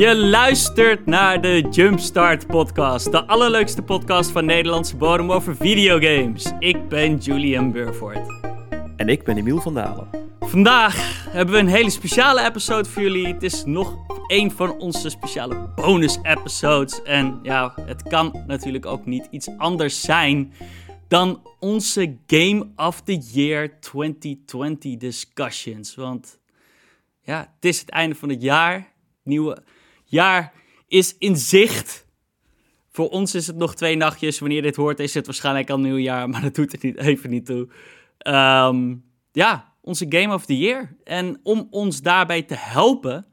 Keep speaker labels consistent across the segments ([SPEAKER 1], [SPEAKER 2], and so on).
[SPEAKER 1] Je luistert naar de Jumpstart Podcast, de allerleukste podcast van Nederlandse bodem over videogames. Ik ben Julian Burford.
[SPEAKER 2] En ik ben Emiel van Dalen.
[SPEAKER 1] Vandaag hebben we een hele speciale episode voor jullie. Het is nog een van onze speciale bonus-episodes. En ja, het kan natuurlijk ook niet iets anders zijn dan onze Game of the Year 2020 discussions. Want ja, het is het einde van het jaar. Nieuwe jaar is in zicht. Voor ons is het nog twee nachtjes. Wanneer dit hoort, is het waarschijnlijk al nieuwjaar. Maar dat doet er niet, even niet toe. Ehm, ja, onze Game of the Year. En om ons daarbij te helpen,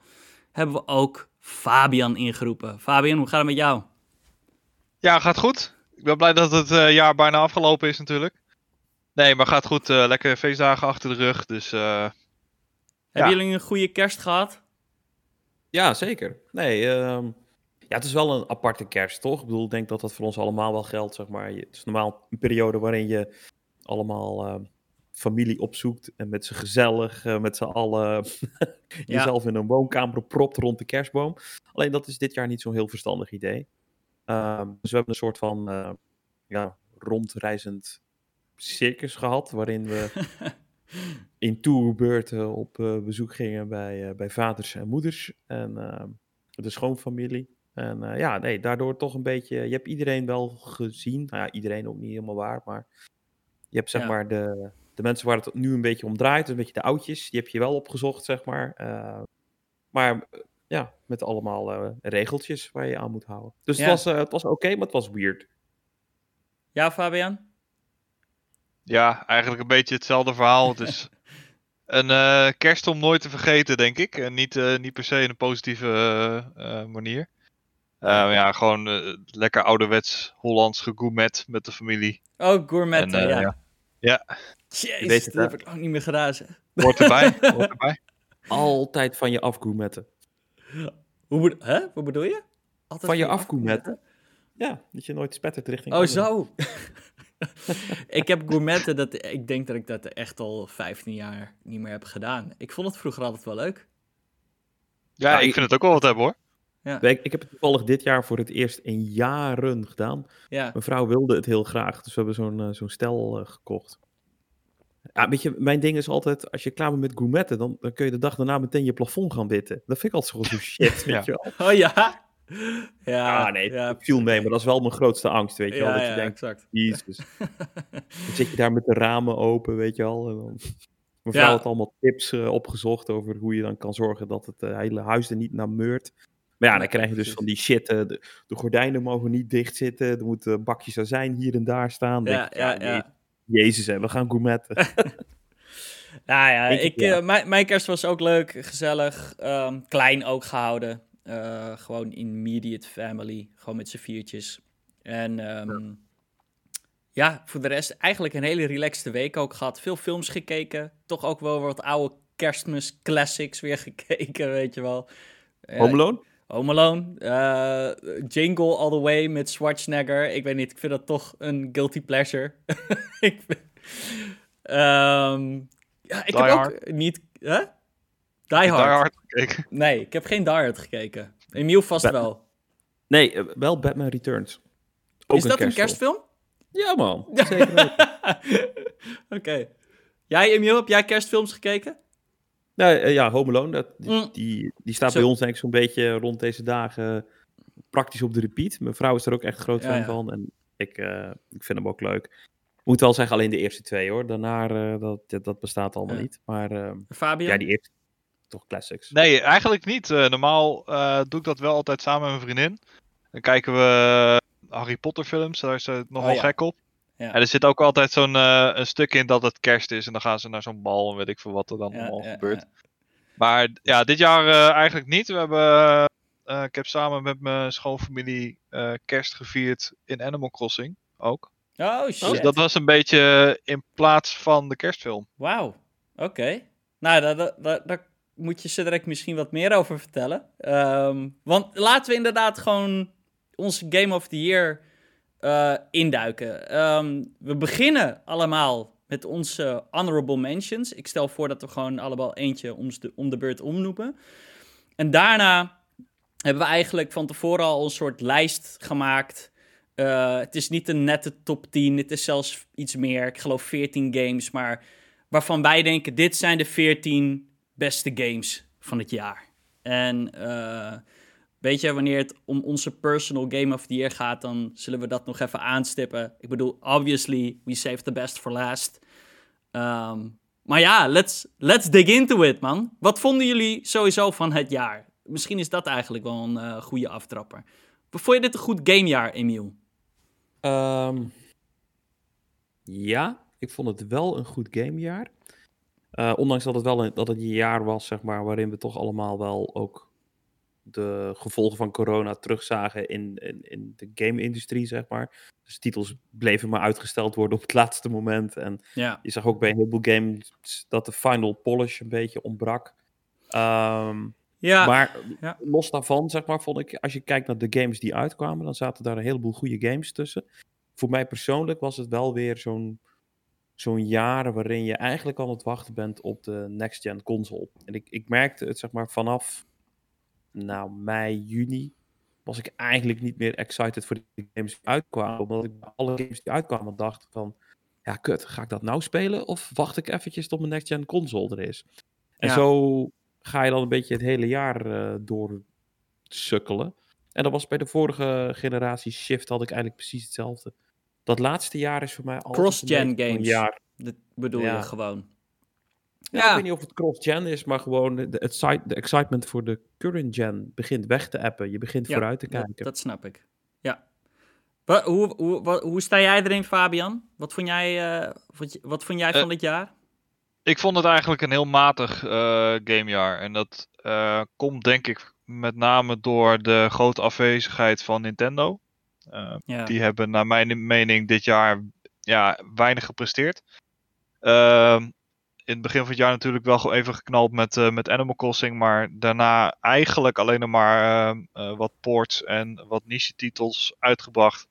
[SPEAKER 1] hebben we ook Fabian ingeroepen. Fabian, hoe gaat het met jou?
[SPEAKER 3] Ja, gaat goed. Ik ben blij dat het uh, jaar bijna afgelopen is natuurlijk. Nee, maar gaat goed. Uh, lekker feestdagen achter de rug. Dus, uh,
[SPEAKER 1] Hebben ja. jullie een goede kerst gehad?
[SPEAKER 2] Ja, zeker. Nee, um, ja, het is wel een aparte kerst, toch? Ik bedoel, ik denk dat dat voor ons allemaal wel geldt, zeg maar. Het is normaal een periode waarin je allemaal uh, familie opzoekt en met z'n gezellig, uh, met z'n allen jezelf ja. in een woonkamer propt rond de kerstboom. Alleen dat is dit jaar niet zo'n heel verstandig idee. Um, dus we hebben een soort van uh, ja, rondreizend circus gehad, waarin we in tourbeurten op uh, bezoek gingen bij, uh, bij vaders en moeders en uh, de schoonfamilie. En ja, nee, daardoor toch een beetje, je hebt iedereen wel gezien. Nou ja, iedereen ook niet helemaal waar, maar je hebt zeg ja. maar de, de mensen waar het nu een beetje om draait, dus een beetje de oudjes, die heb je wel opgezocht, zeg maar. maar ja, met allemaal regeltjes waar je aan moet houden. Dus ja. het was, het was oké, okay, maar het was weird.
[SPEAKER 1] Ja, Fabian?
[SPEAKER 3] Ja, eigenlijk een beetje hetzelfde verhaal. Het is een uh, kerst om nooit te vergeten, denk ik. En niet, uh, niet per se in een positieve uh, manier. ja, gewoon lekker ouderwets Hollands gegourmet met de familie.
[SPEAKER 1] Oh, gourmet, ja.
[SPEAKER 3] ja. Ja.
[SPEAKER 1] Jezus, dat heb ik ook niet meer gedaan, zeg.
[SPEAKER 3] Hoort erbij, hoort erbij.
[SPEAKER 2] Altijd van je afgourmetten.
[SPEAKER 1] Hoe, hè? Wat bedoel je?
[SPEAKER 2] Altijd van je afgourmetten? Ja, dat je nooit spettert richting...
[SPEAKER 1] Oh, zo. ik heb gourmetten, dat, ik denk dat ik dat echt al 15 jaar niet meer heb gedaan. Ik vond het vroeger altijd wel leuk.
[SPEAKER 3] Ja, ja ik, ik vind het ook wel wat hebben hoor.
[SPEAKER 2] Ja. Ik, ik heb het toevallig dit jaar voor het eerst in jaren gedaan.
[SPEAKER 1] Ja.
[SPEAKER 2] Mijn vrouw wilde het heel graag, dus we hebben zo'n uh, zo'n stel uh, gekocht. Ja, weet je, mijn ding is altijd, als je klaar bent met gourmetten, dan, dan kun je de dag daarna meteen je plafond gaan witten. Dat vind ik altijd zo shit, weet je wel.
[SPEAKER 1] Oh ja?
[SPEAKER 2] Ja, ah, nee, ja, viel mee, maar dat is wel mijn grootste angst, weet je wel.
[SPEAKER 1] Ja,
[SPEAKER 2] dat je
[SPEAKER 1] ja,
[SPEAKER 2] denkt,
[SPEAKER 1] exact.
[SPEAKER 2] Jezus. dan zit je daar met de ramen open, weet je wel. En dan... Mijn vrouw had allemaal tips uh, opgezocht over hoe je dan kan zorgen dat het uh, hele huis er niet naar meurt. Maar ja, dan krijg je dus van die shit, uh, de, de, gordijnen mogen niet dicht zitten, er moeten bakjes azijn hier en daar staan.
[SPEAKER 1] Ja, ja, ja.
[SPEAKER 2] Jezus, hè, we gaan gourmetten.
[SPEAKER 1] nou ja, ik, ja. Mijn, mijn kerst was ook leuk, gezellig, um, klein ook gehouden. Uh, gewoon immediate family. Gewoon met z'n viertjes. En um, ja. ja. voor de rest eigenlijk een hele relaxte week ook gehad. Veel films gekeken. Toch ook wel wat oude kerstmis classics weer gekeken, weet je wel.
[SPEAKER 2] Home Alone?
[SPEAKER 1] Home Alone. Uh, Jingle All The Way met Schwarzenegger. Ik weet niet, ik vind dat toch een guilty pleasure. ik vind, um, ja, ik
[SPEAKER 3] Die
[SPEAKER 1] heb
[SPEAKER 3] Hard.
[SPEAKER 1] ook niet... Huh? Die Hard.
[SPEAKER 3] Die Hard gekeken.
[SPEAKER 1] Nee, ik heb geen Die Hard gekeken. Emiel vast
[SPEAKER 2] Ba
[SPEAKER 1] wel.
[SPEAKER 2] Nee, uh, wel Batman Returns. Ook
[SPEAKER 1] Is dat een kerstfilm?
[SPEAKER 2] Ja, man. Zeker
[SPEAKER 1] Oké. okay. Jij, Emiel, heb jij kerstfilms gekeken?
[SPEAKER 2] Nou, uh, ja, Home Alone, dat, die, mm. die, die staat Zo. bij ons denk ik zo'n beetje rond deze dagen praktisch op de repeat. Mijn vrouw is er ook echt groot fan ja, ja. van en ik, uh, ik vind hem ook leuk. Ik moet wel zeggen, alleen de eerste twee hoor. Daarna, uh, dat, dat bestaat allemaal ja. niet. Maar
[SPEAKER 1] Fabian?
[SPEAKER 2] ja, die eerste toch classics.
[SPEAKER 3] Nee, eigenlijk niet. Uh, normaal uh, doe ik dat wel altijd samen met mijn vriendin. Dan kijken we Harry Potter films, daar is ze nogal
[SPEAKER 1] oh, ja.
[SPEAKER 3] gek op.
[SPEAKER 1] Ja.
[SPEAKER 3] En er zit ook altijd zo'n uh, een stuk in dat het kerst is en dan gaan ze naar zo'n bal en weet ik veel wat er dan
[SPEAKER 1] ja,
[SPEAKER 3] allemaal
[SPEAKER 1] ja,
[SPEAKER 3] gebeurt. Maar ja, dit jaar eigenlijk niet. We hebben, ik heb samen met mijn schoonfamilie kerst gevierd in Animal Crossing ook.
[SPEAKER 1] Oh shit.
[SPEAKER 3] Dus dat was een beetje in plaats van de kerstfilm.
[SPEAKER 1] Wauw, oké. Okay. Nou, daar, daar, daar moet je ze direct misschien wat meer over vertellen. Um, want laten we inderdaad gewoon onze Game of the Year uh, induiken. Um, we beginnen allemaal met onze honorable mentions. Ik stel voor dat we gewoon allemaal eentje om de, om de beurt omnoemen. En daarna hebben we eigenlijk van tevoren al een soort lijst gemaakt. Uh, het is niet een nette top 10, het is zelfs iets meer. Ik geloof 14 games, maar waarvan wij denken: dit zijn de 14 beste games van het jaar. En uh, weet je, wanneer het om onze personal game of the year gaat, dan zullen we dat nog even aanstippen. Ik bedoel, obviously, we save the best for last. Um, maar ja, let's, let's dig into it, man. Wat vonden jullie sowieso van het jaar? Misschien is dat eigenlijk wel een uh, goede aftrapper. Vond je dit een goed gamejaar, Emiel?
[SPEAKER 2] Um, ja, ik vond het wel een goed gamejaar. Uh, ondanks dat het wel een, dat het een jaar was, zeg maar, waarin we toch allemaal wel ook de gevolgen van corona terugzagen in, in, in de game-industrie, zeg maar. Dus titels bleven maar uitgesteld worden op het laatste moment. En
[SPEAKER 1] ja.
[SPEAKER 2] je zag ook bij een heleboel games dat de final polish een beetje ontbrak. Um,
[SPEAKER 1] ja.
[SPEAKER 2] Maar
[SPEAKER 1] ja.
[SPEAKER 2] los daarvan, zeg maar, vond ik, als je kijkt naar de games die uitkwamen, dan zaten daar een heleboel goede games tussen. Voor mij persoonlijk was het wel weer zo'n zo'n jaar waarin je eigenlijk aan het wachten bent op de next-gen console. En ik, ik merkte het, zeg maar, vanaf nou, mei, juni was ik eigenlijk niet meer excited voor de games die uitkwamen. Omdat ik bij alle games die uitkwamen dacht van, ja kut, ga ik dat nou spelen? Of wacht ik eventjes tot mijn next-gen console er is? En
[SPEAKER 1] Ja.
[SPEAKER 2] zo ga je dan een beetje het hele jaar eh door sukkelen. En dat was bij de vorige generatie Shift had ik eigenlijk precies hetzelfde. Dat laatste jaar is voor mij altijd
[SPEAKER 1] Cross-gen games.
[SPEAKER 2] jaar.
[SPEAKER 1] Dat bedoel
[SPEAKER 2] Ja.
[SPEAKER 1] je gewoon.
[SPEAKER 2] Ja,
[SPEAKER 1] Ja.
[SPEAKER 2] Ik weet niet of het cross-gen is, maar gewoon de, het site- de excitement voor de current gen begint weg te appen. Je begint
[SPEAKER 1] Ja,
[SPEAKER 2] vooruit te kijken.
[SPEAKER 1] dat snap ik. Ja. Hoe, hoe, wa- hoe sta jij erin, Fabian? Wat vond jij, eh, wat, wat vond jij
[SPEAKER 3] Eh,
[SPEAKER 1] van dit jaar?
[SPEAKER 3] Ik vond het eigenlijk een heel matig eh, gamejaar. En dat eh, komt denk ik met name door de grote afwezigheid van Nintendo. Eh,
[SPEAKER 1] Ja.
[SPEAKER 3] Die hebben naar mijn mening dit jaar ja, weinig gepresteerd. Ehm, in het begin van het jaar natuurlijk wel even geknald met, eh, met Animal Crossing. Maar daarna eigenlijk alleen nog maar ehm, eh, wat ports en wat niche titels uitgebracht.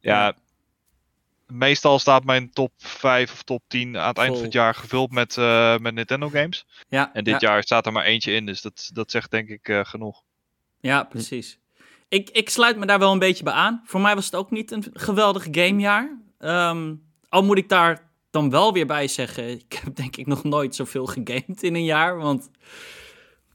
[SPEAKER 3] Ja,
[SPEAKER 1] Ja.
[SPEAKER 3] meestal staat mijn top 5 of top 10 aan het eind
[SPEAKER 1] Vol.
[SPEAKER 3] van het jaar gevuld met, met Nintendo games.
[SPEAKER 1] ja,
[SPEAKER 3] En dit
[SPEAKER 1] ja,
[SPEAKER 3] jaar staat er maar eentje in, dus dat, dat zegt denk ik genoeg.
[SPEAKER 1] Ja, precies. Ik, ik sluit me daar wel een beetje bij aan. Voor mij was het ook niet een geweldig gamejaar. Ehm, al moet ik daar dan wel weer bij zeggen, ik heb denk ik nog nooit zoveel gegamed in een jaar. Want,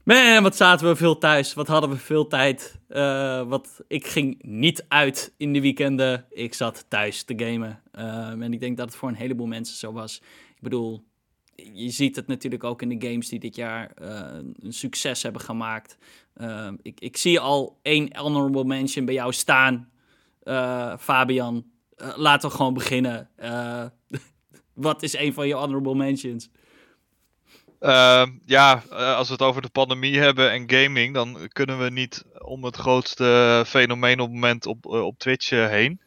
[SPEAKER 1] man, wat zaten we veel thuis. Wat hadden we veel tijd. Eh, wat, ik ging niet uit in de weekenden. Ik zat thuis te gamen. Ehm, en ik denk dat het voor een heleboel mensen zo was. Ik bedoel, je ziet het natuurlijk ook in de games die dit jaar eh, een succes hebben gemaakt. Ehm, ik, ik zie al één honorable mention bij jou staan, eh, Fabian. Eh, laten we gewoon beginnen. Eh, wat is een van je honorable mentions?
[SPEAKER 3] Ehm, ja, als we het over de pandemie hebben en gaming, dan kunnen we niet om het grootste fenomeen op het moment op, op Twitch heen.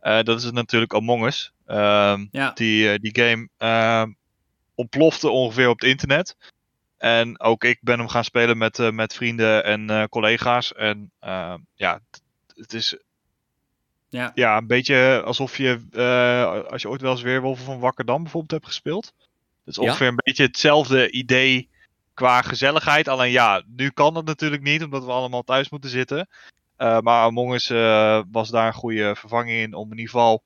[SPEAKER 3] Dat is natuurlijk Among Us. Ehm,
[SPEAKER 1] Ja,
[SPEAKER 3] die, die game ontplofte ongeveer op het internet. En ook ik ben hem gaan spelen met, eh, met vrienden en eh, collega's. En ehm, ja, het is
[SPEAKER 1] ja,
[SPEAKER 3] ja, een beetje alsof je, eh, als je ooit wel eens Weerwolven van Wakkerdam bijvoorbeeld hebt gespeeld. Dat is
[SPEAKER 2] Ja.
[SPEAKER 3] ongeveer een beetje hetzelfde idee qua gezelligheid. Alleen ja, nu kan dat natuurlijk niet, omdat we allemaal thuis moeten zitten. Eh, maar Among Us eh, was daar een goede vervanging in om in ieder geval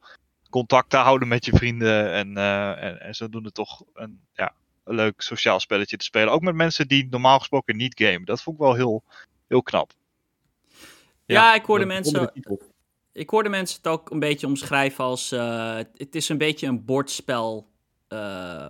[SPEAKER 3] contact te houden met je vrienden. En, eh en, en zodoende toch een, ja, leuk sociaal spelletje te spelen. Ook met mensen die normaal gesproken niet gamen. Dat vond ik wel heel, heel knap.
[SPEAKER 1] ja, ik hoorde mensen... Ik hoorde mensen het ook een beetje omschrijven als... eh, het is een beetje een bordspel eh,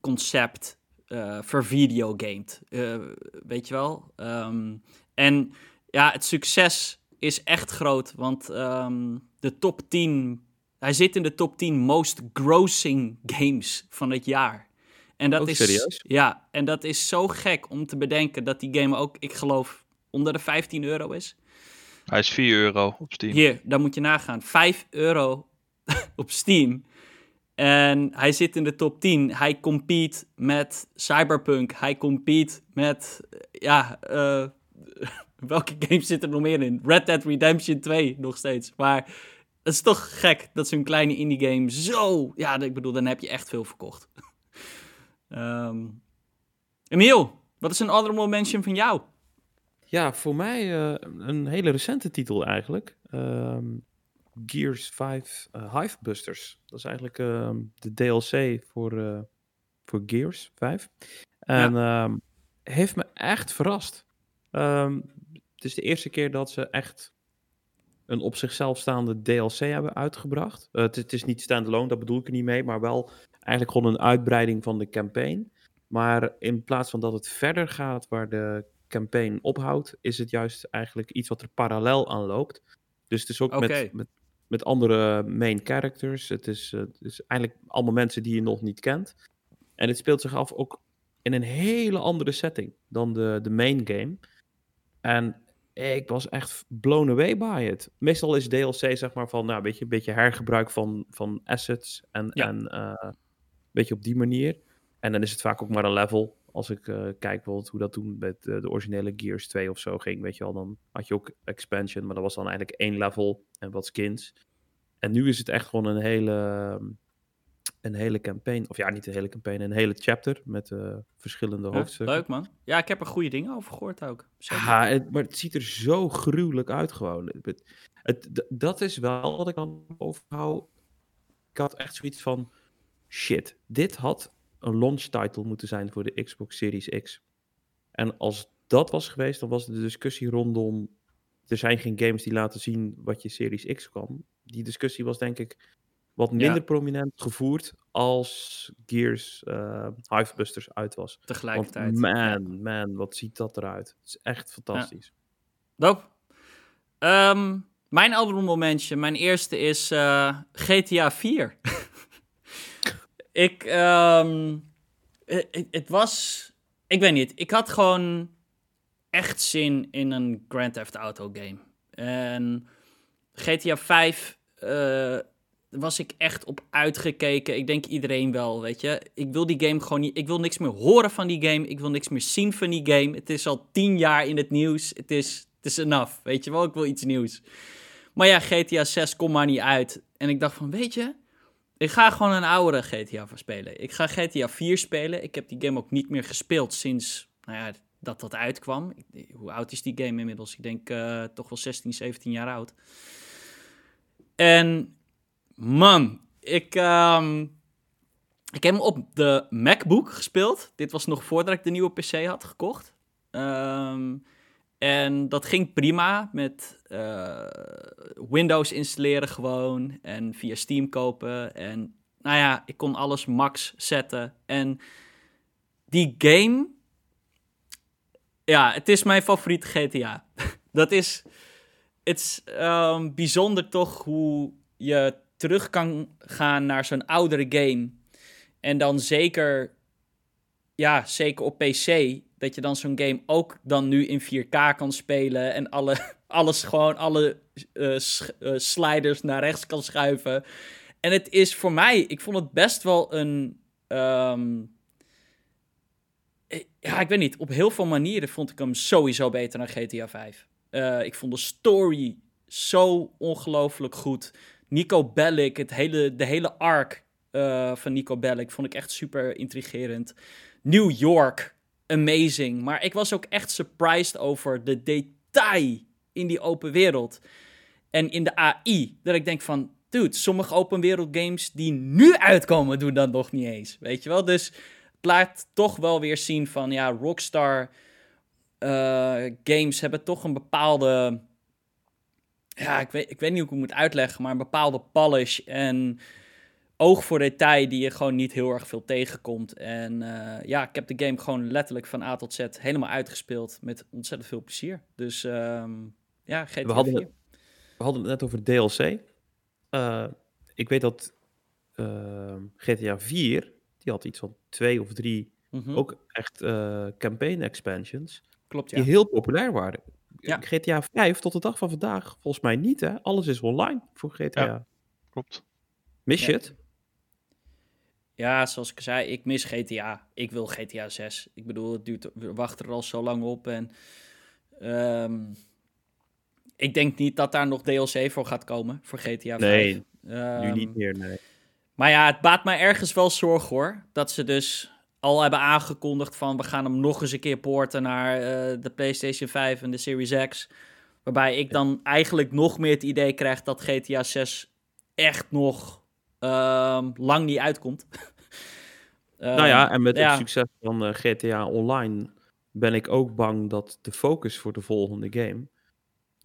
[SPEAKER 1] concept eh vervideogamed. Eh weet je wel? Ehm, en ja, het succes is echt groot, want ehm, de top 10... Hij zit in de top 10 most grossing games van het jaar. En dat is
[SPEAKER 2] serieus?
[SPEAKER 1] Ja, en dat is zo gek om te bedenken dat die game ook, ik geloof, onder de 15 euro is.
[SPEAKER 3] Hij is 4 euro op Steam.
[SPEAKER 1] Hier, daar moet je nagaan. 5 euro op Steam. En hij zit in de top 10. Hij compete met Cyberpunk. Hij compete met, eh, ja, eh, welke games zitten er nog meer in? Red Dead Redemption 2 nog steeds. Maar het is toch gek dat zo'n kleine indie game zo, ja, ik bedoel, dan heb je echt veel verkocht. Ehm Emiel, wat is een honorable mention van jou?
[SPEAKER 2] Ja, voor mij eh, een hele recente titel eigenlijk. Ehm, Gears 5 uh, Hive Busters. Dat is eigenlijk ehm, de DLC voor, eh, voor Gears 5. En heeft me echt verrast. Het is de eerste keer dat ze echt een op zichzelf staande DLC hebben uitgebracht. Het, het, is niet standalone, dat bedoel ik er niet mee, maar wel eigenlijk gewoon een uitbreiding van de campaign. Maar in plaats van dat het verder gaat waar de campaign ophoudt, is het juist eigenlijk iets wat er parallel aan loopt. Dus het is ook met, met, met andere main characters. Het is, eh, het is eigenlijk allemaal mensen die je nog niet kent. En het speelt zich af ook in een hele andere setting dan de, de main game. En ik was echt blown away by it. Meestal is DLC zeg maar van, nou, weet je, een beetje hergebruik van, van assets en,
[SPEAKER 1] Ja.
[SPEAKER 2] en eh, beetje op die manier. En dan is het vaak ook maar een level. Als ik eh, kijk bijvoorbeeld hoe dat toen met eh, de originele Gears 2 of zo ging, weet je wel, dan had je ook expansion, maar dat was dan eigenlijk één level en wat skins. En nu is het echt gewoon een hele, een hele campaign, of ja, niet een hele campaign, een hele chapter met eh, verschillende
[SPEAKER 1] Ja,
[SPEAKER 2] hoofdstukken.
[SPEAKER 1] leuk man. Ja, ik heb er goede dingen over gehoord ook.
[SPEAKER 2] Ja, het, maar het ziet er zo gruwelijk uit gewoon. Het, het- dat is wel wat ik dan overhoud. Ik had echt zoiets van, shit, dit had een launch title moeten zijn voor de Xbox Series X. En als dat was geweest, dan was de discussie rondom, er zijn geen games die laten zien wat je Series X kan. Die discussie was denk ik wat minder prominent gevoerd als Gears eh Hivebusters uit was. Want
[SPEAKER 1] Tegelijkertijd.
[SPEAKER 2] man,
[SPEAKER 1] Ja.
[SPEAKER 2] man, wat ziet dat eruit. Het is echt fantastisch.
[SPEAKER 1] Dope. Ehm, mijn mention, mijn eerste is eh, GTA 4. ik, ehm, het, het- het was, ik weet niet, ik had gewoon echt zin in een Grand Theft Auto game. En GTA 5 eh, was ik echt op uitgekeken. Ik denk iedereen wel, weet je. Ik wil die game gewoon niet, ik wil niks meer horen van die game. Ik wil niks meer zien van die game. Het is al tien jaar in het nieuws. Het is, het is enough, weet je wel. Ik wil iets nieuws. Maar ja, GTA 6 komt maar niet uit. En ik dacht van, weet je, ik ga gewoon een oudere GTA spelen. Ik ga GTA 4 spelen. Ik heb die game ook niet meer gespeeld sinds, nou ja, dat dat uitkwam. Hoe oud is die game inmiddels? Ik denk eh, toch wel 16, 17 jaar oud. En man, ik, ehm, ik heb hem op de MacBook gespeeld. Dit was nog voordat ik de nieuwe PC had gekocht. Ehm, en dat ging prima met eh, Windows installeren gewoon en via Steam kopen. En nou ja, ik kon alles max zetten. En die game, ja, het is mijn favoriete GTA. dat is, het is ehm, bijzonder toch hoe je terug kan gaan naar zo'n oudere game. En dan zeker, ja, zeker op PC, dat je dan zo'n game ook dan nu in 4K kan spelen en alle, alles gewoon, alle eh, sliders naar rechts kan schuiven. En het is voor mij, ik vond het best wel een, ehm, eh, ja, ik weet niet, op heel veel manieren vond ik hem sowieso beter dan GTA 5. Eh, ik vond de story zo ongelooflijk goed. Nico Bellic, het hele, de hele arc van Nico Bellic vond ik echt super intrigerend. New York, amazing. Maar ik was ook echt surprised over de detail in die open wereld. En in de AI, dat ik denk van, dude, sommige open wereld games die nu uitkomen, doen dat nog niet eens. Weet je wel? Dus het laat toch wel weer zien van, ja, Rockstar eh, games hebben toch een bepaalde ja, ik weet, ik weet niet hoe ik moet uitleggen, maar een bepaalde polish en oog voor detail die je gewoon niet heel erg veel tegenkomt. En eh, ja, ik heb de game gewoon letterlijk van A tot Z helemaal uitgespeeld met ontzettend veel plezier. Dus ehm, ja, GTA
[SPEAKER 2] We hadden
[SPEAKER 1] 4.
[SPEAKER 2] het- We hadden het net over DLC. Eh, ik weet dat ehm, GTA 4, die had iets van twee of drie
[SPEAKER 1] Mhm,
[SPEAKER 2] ook echt eh, campaign expansions,
[SPEAKER 1] Klopt, ja.
[SPEAKER 2] die heel populair waren.
[SPEAKER 1] Ja.
[SPEAKER 2] GTA 5 tot de dag van vandaag, volgens mij niet hè. Alles is online voor GTA.
[SPEAKER 3] Ja. Klopt.
[SPEAKER 2] Mis je
[SPEAKER 1] Ja.
[SPEAKER 2] het?
[SPEAKER 1] Ja, zoals ik zei, ik mis GTA. Ik wil GTA 6. Ik bedoel, het duurt, we wachten er al zo lang op. En ehm, ik denk niet dat daar nog DLC voor gaat komen, voor GTA 5.
[SPEAKER 2] Nee, nu
[SPEAKER 1] Ehm,
[SPEAKER 2] niet meer, nee.
[SPEAKER 1] Maar ja, het baat mij ergens wel zorg hoor. Dat ze dus al hebben aangekondigd van we gaan hem nog eens een keer porten naar eh, de PlayStation 5 en de Series X. Waarbij ik dan eigenlijk nog meer het idee krijg dat GTA 6 echt nog ehm, lang niet uitkomt.
[SPEAKER 2] nou ja,
[SPEAKER 1] Ehm,
[SPEAKER 2] en met
[SPEAKER 1] ja.
[SPEAKER 2] het succes van eh, GTA Online ben ik ook bang dat de focus voor de volgende game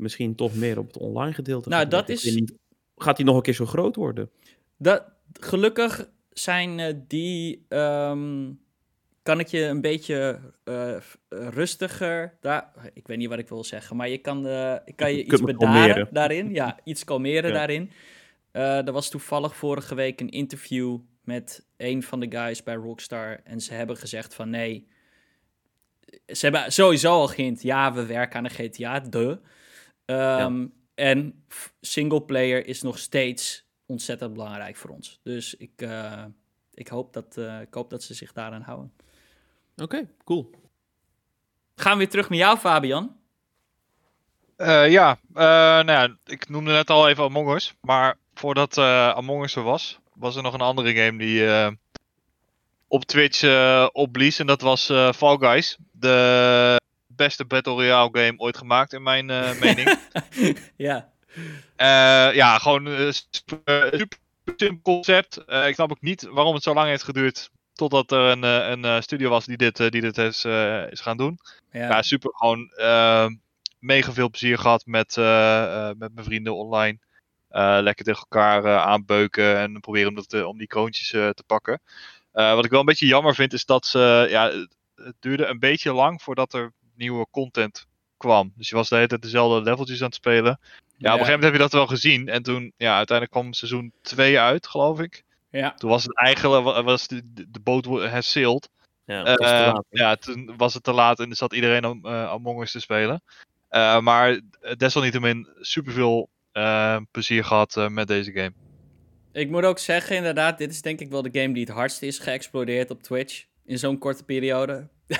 [SPEAKER 2] misschien toch meer op het online gedeelte
[SPEAKER 1] Nou, dat is-
[SPEAKER 2] niet- Gaat die nog een keer zo groot worden?
[SPEAKER 1] Dat, gelukkig zijn eh, die. ehm, kan ik je een beetje eh, eh, rustiger. Daar, ik weet niet wat ik wil zeggen, maar je kan, ik kan je
[SPEAKER 2] Je
[SPEAKER 1] iets bedaren
[SPEAKER 2] kalmeren.
[SPEAKER 1] daarin. Ja, iets kalmeren
[SPEAKER 2] Ja.
[SPEAKER 1] daarin. Er was toevallig vorige week een interview met een van de guys bij Rockstar. En ze hebben gezegd van nee. Ze hebben sowieso al geïnd, ja, we werken aan een GTA, de. Ehm, En f- singleplayer is nog steeds ontzettend belangrijk voor ons. Dus ik, eh, ik, hoop, dat, eh, ik hoop dat ze zich daaraan houden.
[SPEAKER 2] Oké, cool.
[SPEAKER 1] Gaan we weer terug naar jou, Fabian.
[SPEAKER 3] Eh, ja, eh, nou ja, ik noemde net al even Among Us. Maar voordat eh Among Us er was, was er nog een andere game die eh, op Twitch eh opblies. En dat was eh, Fall Guys. De beste Battle Royale game ooit gemaakt, in mijn eh, mening.
[SPEAKER 1] ja,
[SPEAKER 3] Eh, ja, gewoon een super, super simpel concept. Eh, ik snap ook niet waarom het zo lang heeft geduurd. Totdat er een, eh, een eh, studio was die dit, eh, die dit is, eh, is gaan doen.
[SPEAKER 1] ja.
[SPEAKER 3] Ja, super. Gewoon eh, mega veel plezier gehad met, eh, eh, met mijn vrienden online. Eh, lekker tegen elkaar eh, aanbeuken en proberen om, dat, eh, om die kroontjes eh, te pakken. Eh, wat ik wel een beetje jammer vind is dat ze, ja, het duurde een beetje lang voordat er nieuwe content kwam. Dus je was de hele tijd dezelfde leveltjes aan het spelen. Ja, op een gegeven moment heb je dat wel gezien. En toen, ja, uiteindelijk kwam seizoen 2 uit, geloof ik.
[SPEAKER 1] ja.
[SPEAKER 3] Toen was het eigenlijk, wa- was de, de, boot has sailed.
[SPEAKER 2] Ja,
[SPEAKER 3] Eh,
[SPEAKER 2] laat.
[SPEAKER 3] ja, toen was het te laat en er zat iedereen om eh, Among Us te spelen. Eh, maar desalniettemin superveel plezier gehad eh, met deze game.
[SPEAKER 1] Ik moet ook zeggen, inderdaad, dit is denk ik wel de game die het hardst is geëxplodeerd op Twitch. In zo'n korte periode.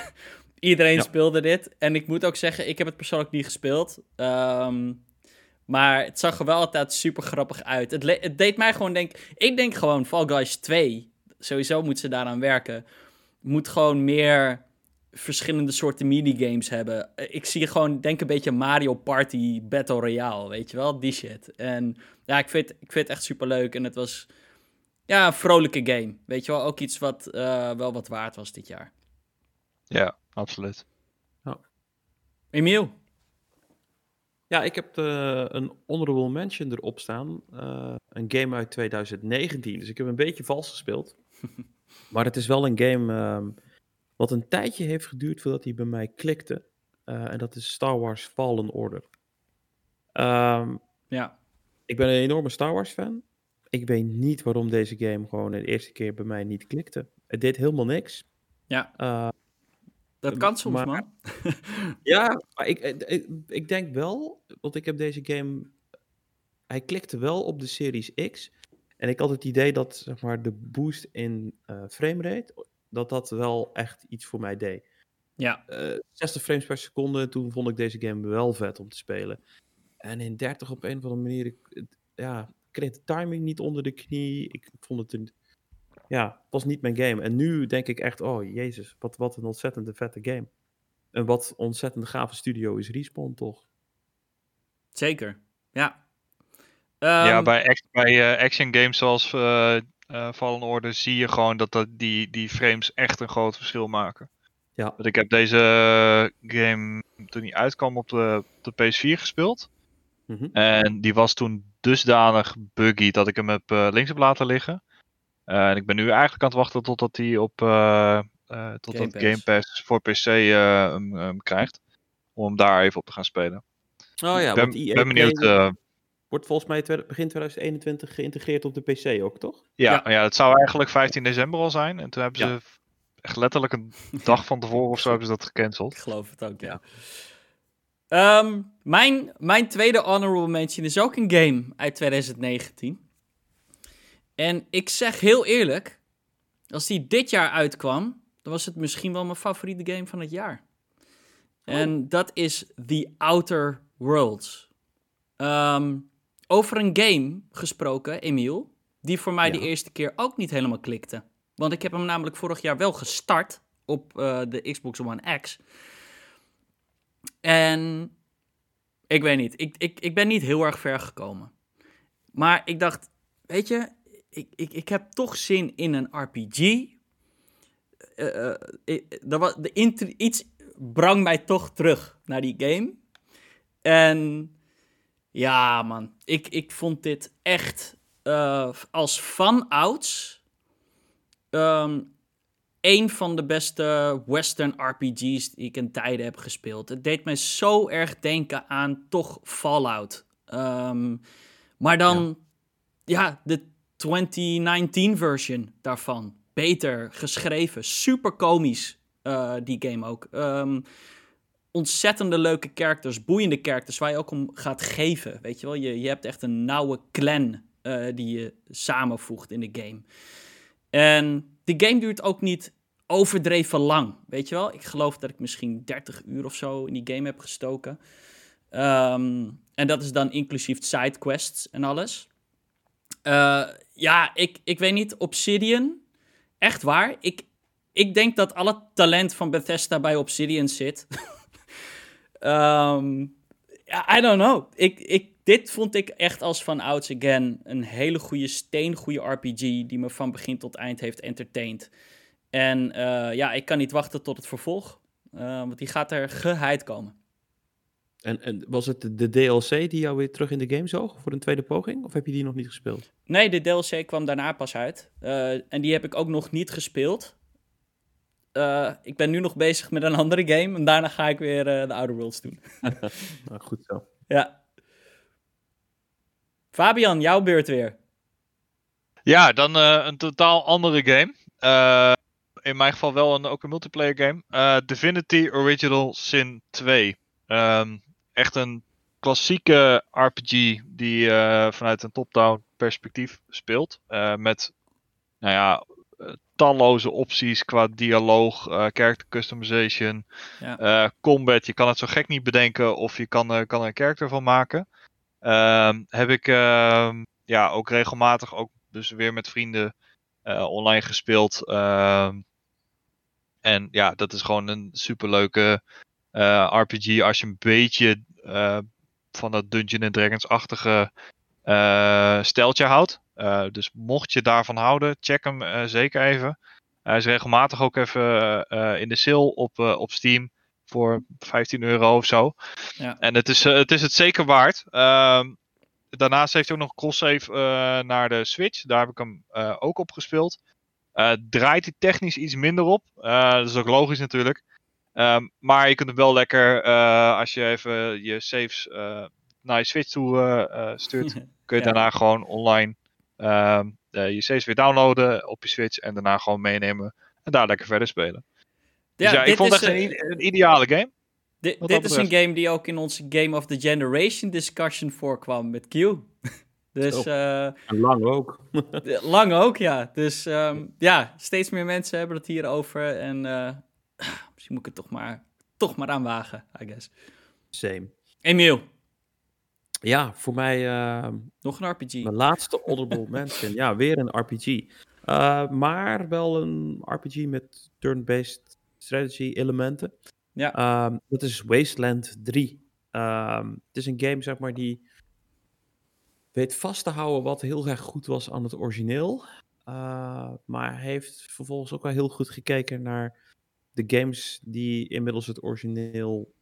[SPEAKER 1] Iedereen
[SPEAKER 2] Ja.
[SPEAKER 1] speelde dit. En ik moet ook zeggen, ik heb het persoonlijk niet gespeeld. Ehm, maar het zag er wel altijd super grappig uit. Het deed mij gewoon denken... Ik denk gewoon Fall Guys 2, sowieso moeten ze daaraan werken. Moet gewoon meer verschillende soorten minigames hebben. Eh, Ik zie gewoon, denk een beetje Mario Party Battle Royale, weet je wel? Die shit. En ja, ik vind, ik vind het echt super leuk. En het was ja, een vrolijke game. Weet je wel, ook iets wat eh, wel wat waard was dit jaar.
[SPEAKER 3] Ja, absoluut.
[SPEAKER 1] Emiel?
[SPEAKER 2] Ja, ik heb eh, een honorable mention erop staan. Eh, een game uit 2019. Dus ik heb een beetje vals gespeeld. maar het is wel een game ehm, wat een tijdje heeft geduurd voordat hij bij mij klikte. Eh, en dat is Star Wars Fallen Order. Ehm,
[SPEAKER 1] Ja.
[SPEAKER 2] ik ben een enorme Star Wars fan. Ik weet niet waarom deze game gewoon de eerste keer bij mij niet klikte. Het deed helemaal niks.
[SPEAKER 1] Ja,
[SPEAKER 2] Eh,
[SPEAKER 1] dat kan soms,
[SPEAKER 2] maar-
[SPEAKER 1] man.
[SPEAKER 2] Ja, maar ik, ik, ik, denk wel, want ik heb deze game. Hij klikte wel op de Series X. En ik had het idee dat zeg maar, de boost in eh framerate. dat dat wel echt iets voor mij deed.
[SPEAKER 1] Ja,
[SPEAKER 2] Eh 60 frames per seconde, toen vond ik deze game wel vet om te spelen. En in 30 op een of andere manier. Ik, ja, ik kreeg de timing niet onder de knie. Ik vond het een. Ja, het was niet mijn game. En nu denk ik echt, oh jezus, wat, wat een ontzettende vette game. En wat ontzettend gave studio is Respawn toch?
[SPEAKER 1] zeker. Ja.
[SPEAKER 3] ja,
[SPEAKER 1] Ehm,
[SPEAKER 3] bij, bij eh, action games zoals eh eh, Fallen Order zie je gewoon dat, dat die, die frames echt een groot verschil maken.
[SPEAKER 2] Ja.
[SPEAKER 3] Want ik heb deze game toen die uitkwam op de, de PS4 gespeeld.
[SPEAKER 2] Mhm.
[SPEAKER 3] En die was toen dusdanig buggy dat ik hem heb, eh, links heb laten liggen. Eh, en ik ben nu eigenlijk aan het wachten totdat hij op eh, eh, totdat
[SPEAKER 1] Game Pass.
[SPEAKER 3] Game Pass voor PC eh, hem, hem krijgt. Om hem daar even op te gaan spelen.
[SPEAKER 2] Oh ja,
[SPEAKER 3] Ik ben,
[SPEAKER 2] want EA
[SPEAKER 3] ben benieuwd. Eh,
[SPEAKER 2] wordt volgens mij begin 2021 geïntegreerd op de PC ook, toch?
[SPEAKER 3] ja,
[SPEAKER 1] Ja.
[SPEAKER 3] ja. het zou eigenlijk 15 december al zijn. En toen hebben
[SPEAKER 2] Ja.
[SPEAKER 3] ze echt letterlijk een dag van tevoren of zo hebben ze dat gecanceld.
[SPEAKER 1] Ik geloof het ook, ja. Ehm, mijn, mijn tweede honorable mention is ook een game uit 2019. En ik zeg heel eerlijk, als die dit jaar uitkwam, dan was het misschien wel mijn favoriete game van het jaar. En dat is The Outer Worlds. Ehm, over een game gesproken, Emiel, die voor mij
[SPEAKER 2] Ja.
[SPEAKER 1] de eerste keer ook niet helemaal klikte. Want ik heb hem namelijk vorig jaar wel gestart op uh, de Xbox One X. En ik weet niet, ik, ik, ik ben niet heel erg ver gekomen. Maar ik dacht, weet je, ik, ik, ik heb toch zin in een RPG. Uh, uh, de iets brang mij toch terug naar die game. En ja, man, ik, ik vond dit echt uh, als fan-outs um, een van de beste Western RPG's die ik in tijden heb gespeeld. Het deed mij zo erg denken aan toch Fallout. Um, maar dan, ja, ja de 2019 version daarvan. Beter geschreven, super komisch, uh, die game ook. Um, ontzettende leuke characters, boeiende characters, waar je ook om gaat geven. Weet je wel, je, je hebt echt een nauwe clan uh, die je samenvoegt in de game. En de game duurt ook niet overdreven lang, weet je wel. Ik geloof dat ik misschien 30 uur of zo in die game heb gestoken. Um, en dat is dan inclusief sidequests en alles. Uh, ja, ik, ik weet niet, Obsidian, echt waar. Ik, ik denk dat alle talent van Bethesda bij Obsidian zit. um, I don't know. Ik, ik, dit vond ik echt als van ouds again een hele goede steengoede RPG die me van begin tot eind heeft entertained. En uh, ja, ik kan niet wachten tot het vervolg, uh, want die gaat er geheid komen.
[SPEAKER 2] En, en, was het de DLC die jou weer terug in de game zoog voor een tweede poging? Of heb je die nog niet gespeeld?
[SPEAKER 1] Nee, de DLC kwam daarna pas uit. Uh, en die heb ik ook nog niet gespeeld. Uh, ik ben nu nog bezig met een andere game. En daarna ga ik weer uh, de Outer Worlds doen.
[SPEAKER 2] nou, goed zo.
[SPEAKER 1] Ja. Fabian, jouw beurt weer.
[SPEAKER 3] Ja, dan uh, een totaal andere game. in mijn geval wel een, ook een multiplayer game. Divinity Original Sin 2. Um, echt een klassieke RPG die vanuit een top-down perspectief speelt. met, nou ja, talloze opties qua dialoog, uh, character customization, ja. uh, combat. Je kan het zo gek niet bedenken of je kan, uh, kan er een character van maken. Ehm, heb ik ehm, ja, ook regelmatig, ook dus weer met vrienden online gespeeld. Ehm, en ja, dat is gewoon een superleuke RPG als je een beetje van dat Dungeon Dragons-achtige steltje houdt. Dus mocht je daarvan houden, check hem zeker even. Hij is regelmatig ook even in de sale op, op Steam voor 15 euro of zo. Ja. En het is, het is het zeker waard. Ehm, daarnaast heeft hij ook nog cross-save naar de Switch. Daar heb ik hem ook op gespeeld. draait hij technisch iets minder op. dat is ook logisch natuurlijk. Um, maar je kunt hem wel lekker, als je even je saves naar je Switch toe stuurt, kun je ja. daarna gewoon online uh, je saves weer downloaden op je Switch en daarna gewoon meenemen en daar lekker verder spelen. Ja, dus ja, ik vond het echt een, een, ideale game.
[SPEAKER 1] Dit, dit is een game die ook in onze Game of the Generation discussion voorkwam met Q. dus, uh,
[SPEAKER 2] lang ook.
[SPEAKER 1] lang ook, ja. Dus um, ja, steeds meer mensen hebben het hier over. En uh, misschien moet ik het toch maar, toch maar aanwagen, I guess.
[SPEAKER 2] Same.
[SPEAKER 1] Emiel,
[SPEAKER 2] ja, voor mij... Uh,
[SPEAKER 1] Nog een RPG.
[SPEAKER 2] Mijn laatste Honorable Mention. Ja, weer een RPG. Uh, maar wel een RPG met turn-based strategy elementen. Ja. Um, dat is Wasteland 3. Um, het is een game, zeg maar, die weet vast te houden wat heel erg goed was aan het origineel. Uh, maar heeft vervolgens ook wel heel goed gekeken naar de games die inmiddels het origineel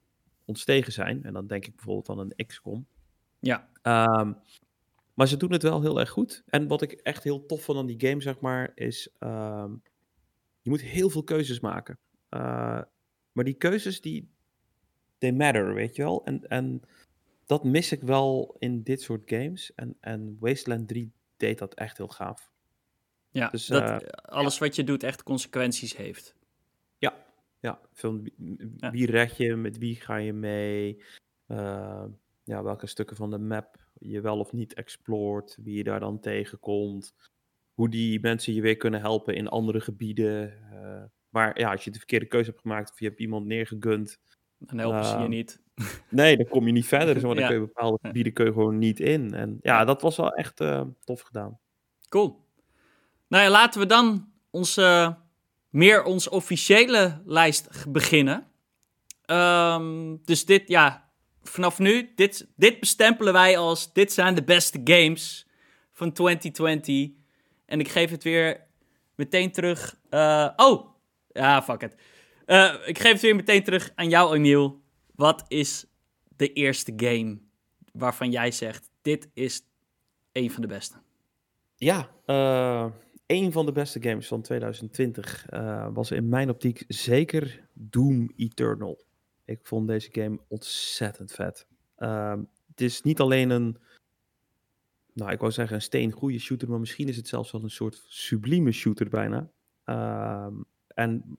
[SPEAKER 2] ontstegen zijn. En dan denk ik bijvoorbeeld aan een XCOM.
[SPEAKER 1] Ja.
[SPEAKER 2] Um, maar ze doen het wel heel erg goed. En wat ik echt heel tof vond aan die game, zeg maar, is... Um, je moet heel veel keuzes maken. Uh, maar die keuzes, die... They matter, weet je wel? En, en dat mis ik wel in dit soort games. En, en Wasteland 3 deed dat echt heel gaaf.
[SPEAKER 1] Ja, dus, dat uh, alles ja. wat je doet echt consequenties heeft.
[SPEAKER 2] Ja. Van wie, ja. red je, met wie ga je mee... Uh, ja, welke stukken van de map je wel of niet exploort, wie je daar dan tegenkomt, hoe die mensen je weer kunnen helpen in andere gebieden. Uh, maar ja, als je de verkeerde keuze hebt gemaakt of je hebt iemand neergegund.
[SPEAKER 1] Dan helpen ze je ehm, niet.
[SPEAKER 2] Nee, dan kom je niet verder. Dus dan ja. kun je bepaalde gebieden kun je gewoon niet in. En ja, dat was wel echt uh, tof gedaan.
[SPEAKER 1] Cool. Nou ja, laten we dan onze, meer onze officiële lijst beginnen. Ehm, dus dit, ja, vanaf nu, dit, dit bestempelen wij als, dit zijn de beste games van 2020. En ik geef het weer meteen terug. eh, oh, ja, fuck it. Eh, ik geef het weer meteen terug aan jou, Emiel. Wat is de eerste game waarvan jij zegt: dit is een van de beste?
[SPEAKER 2] Ja, eh, een van de beste games van 2020 eh, was in mijn optiek zeker Doom Eternal. Ik vond deze game ontzettend vet. Ehm, het is niet alleen een, nou ik wou zeggen een steengoede shooter, maar misschien is het zelfs wel een soort sublieme shooter bijna. Ehm, en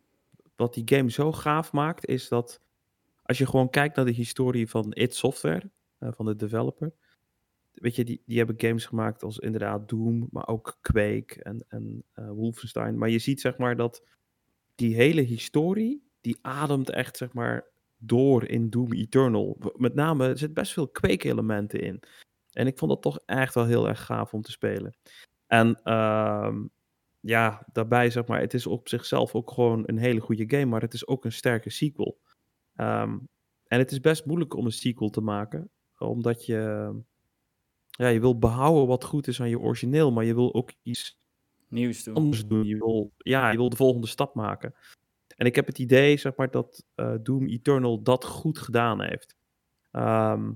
[SPEAKER 2] wat die game zo gaaf maakt, is dat als je gewoon kijkt naar de historie van id Software, eh, van de developer, weet je, die, die hebben games gemaakt als inderdaad Doom, maar ook Quake en, en eh, Wolfenstein. Maar je ziet zeg maar dat die hele historie, die ademt echt zeg maar door in Doom Eternal. Met name, er zit best veel Quake-elementen in. En ik vond dat toch echt wel heel erg gaaf om te spelen. En ehm, ja, daarbij zeg maar, het is op zichzelf ook gewoon een hele goede game, maar het is ook een sterke sequel. Ehm, en het is best moeilijk om een sequel te maken, omdat je ja, je wil behouden wat goed is aan je origineel, maar je wil ook iets
[SPEAKER 1] Nieuws doen.
[SPEAKER 2] anders doen. Je wil, ja, je wil de volgende stap maken. En ik heb het idee, zeg maar, dat eh, Doom Eternal dat goed gedaan heeft. Ehm,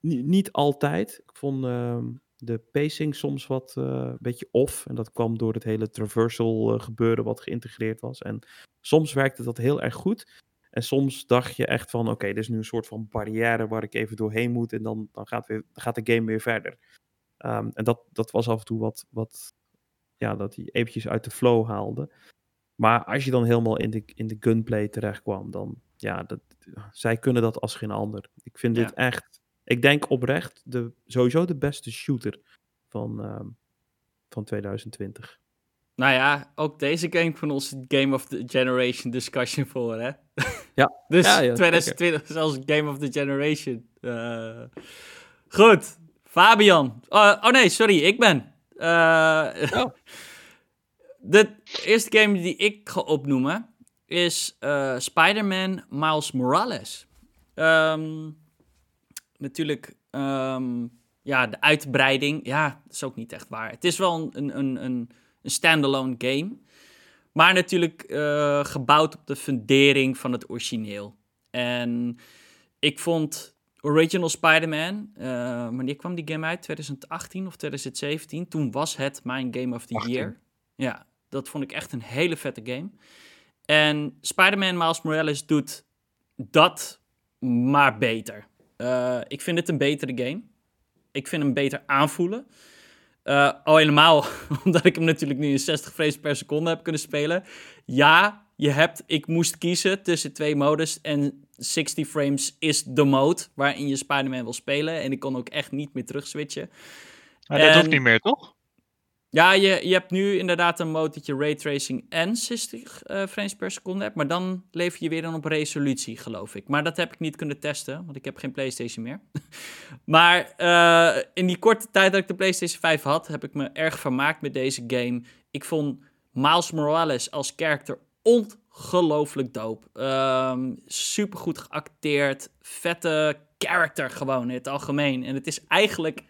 [SPEAKER 2] niet altijd. Ik vond ehm, de pacing soms wat eh, een beetje off. En dat kwam door het hele traversal eh, gebeuren wat geïntegreerd was. En soms werkte dat heel erg goed. En soms dacht je echt van, oké, dit is nu een soort van barrière waar ik even doorheen moet. En dan, dan, gaat, weer, gaat de game weer verder. Ehm, en dat, dat was af en toe wat, wat, ja, dat hij eventjes uit de flow haalde. Maar als je dan helemaal in de, in de gunplay terecht kwam, dan, ja, dat, zij kunnen dat als geen ander. Ik vind
[SPEAKER 1] Ja.
[SPEAKER 2] dit echt, ik denk oprecht, de, sowieso de beste shooter van, ehm, van 2020.
[SPEAKER 1] Nou ja, ook deze game van onze Game of the Generation discussion voor, hè?
[SPEAKER 2] Ja.
[SPEAKER 1] dus
[SPEAKER 2] Ja, ja,
[SPEAKER 1] 2020 is als Game of the Generation. Eh, goed, Fabian. Oh, oh nee, sorry, ik ben. Eh,
[SPEAKER 2] Oh.
[SPEAKER 1] De eerste game die ik ga opnoemen is eh, Spider-Man Miles Morales. Ehm, natuurlijk, ehm, ja, de uitbreiding. Ja, dat is ook niet echt waar. Het is wel een, een, een, een standalone game. Maar natuurlijk eh, gebouwd op de fundering van het origineel. En ik vond Original Spider-Man, eh, wanneer kwam die game uit? 2018 of 2017? Toen was het mijn Game of the
[SPEAKER 3] 18.
[SPEAKER 1] Year. Ja, dat vond ik echt een hele vette game. En Spider-Man Miles Morales doet dat maar beter. Eh, ik vind het een betere game. Ik vind hem beter aanvoelen. Eh, al helemaal omdat ik hem natuurlijk nu in 60 frames per seconde heb kunnen spelen. Ja, je hebt, ik moest kiezen tussen twee modes en 60 frames is de mode waarin je Spider-Man wil spelen. En ik kon ook echt niet meer terug switchen.
[SPEAKER 3] Maar dat hoeft niet meer, toch?
[SPEAKER 1] Ja, je, je hebt nu inderdaad een mode dat je raytracing en 60 eh, frames per seconde hebt. Maar dan lever je weer dan op resolutie, geloof ik. Maar dat heb ik niet kunnen testen, want ik heb geen PlayStation meer. maar eh, in die korte tijd dat ik de PlayStation 5 had, heb ik me erg vermaakt met deze game. Ik vond Miles Morales als character ongelooflijk dope. Ehm Super goed geacteerd. Vette character gewoon in het algemeen. En het is eigenlijk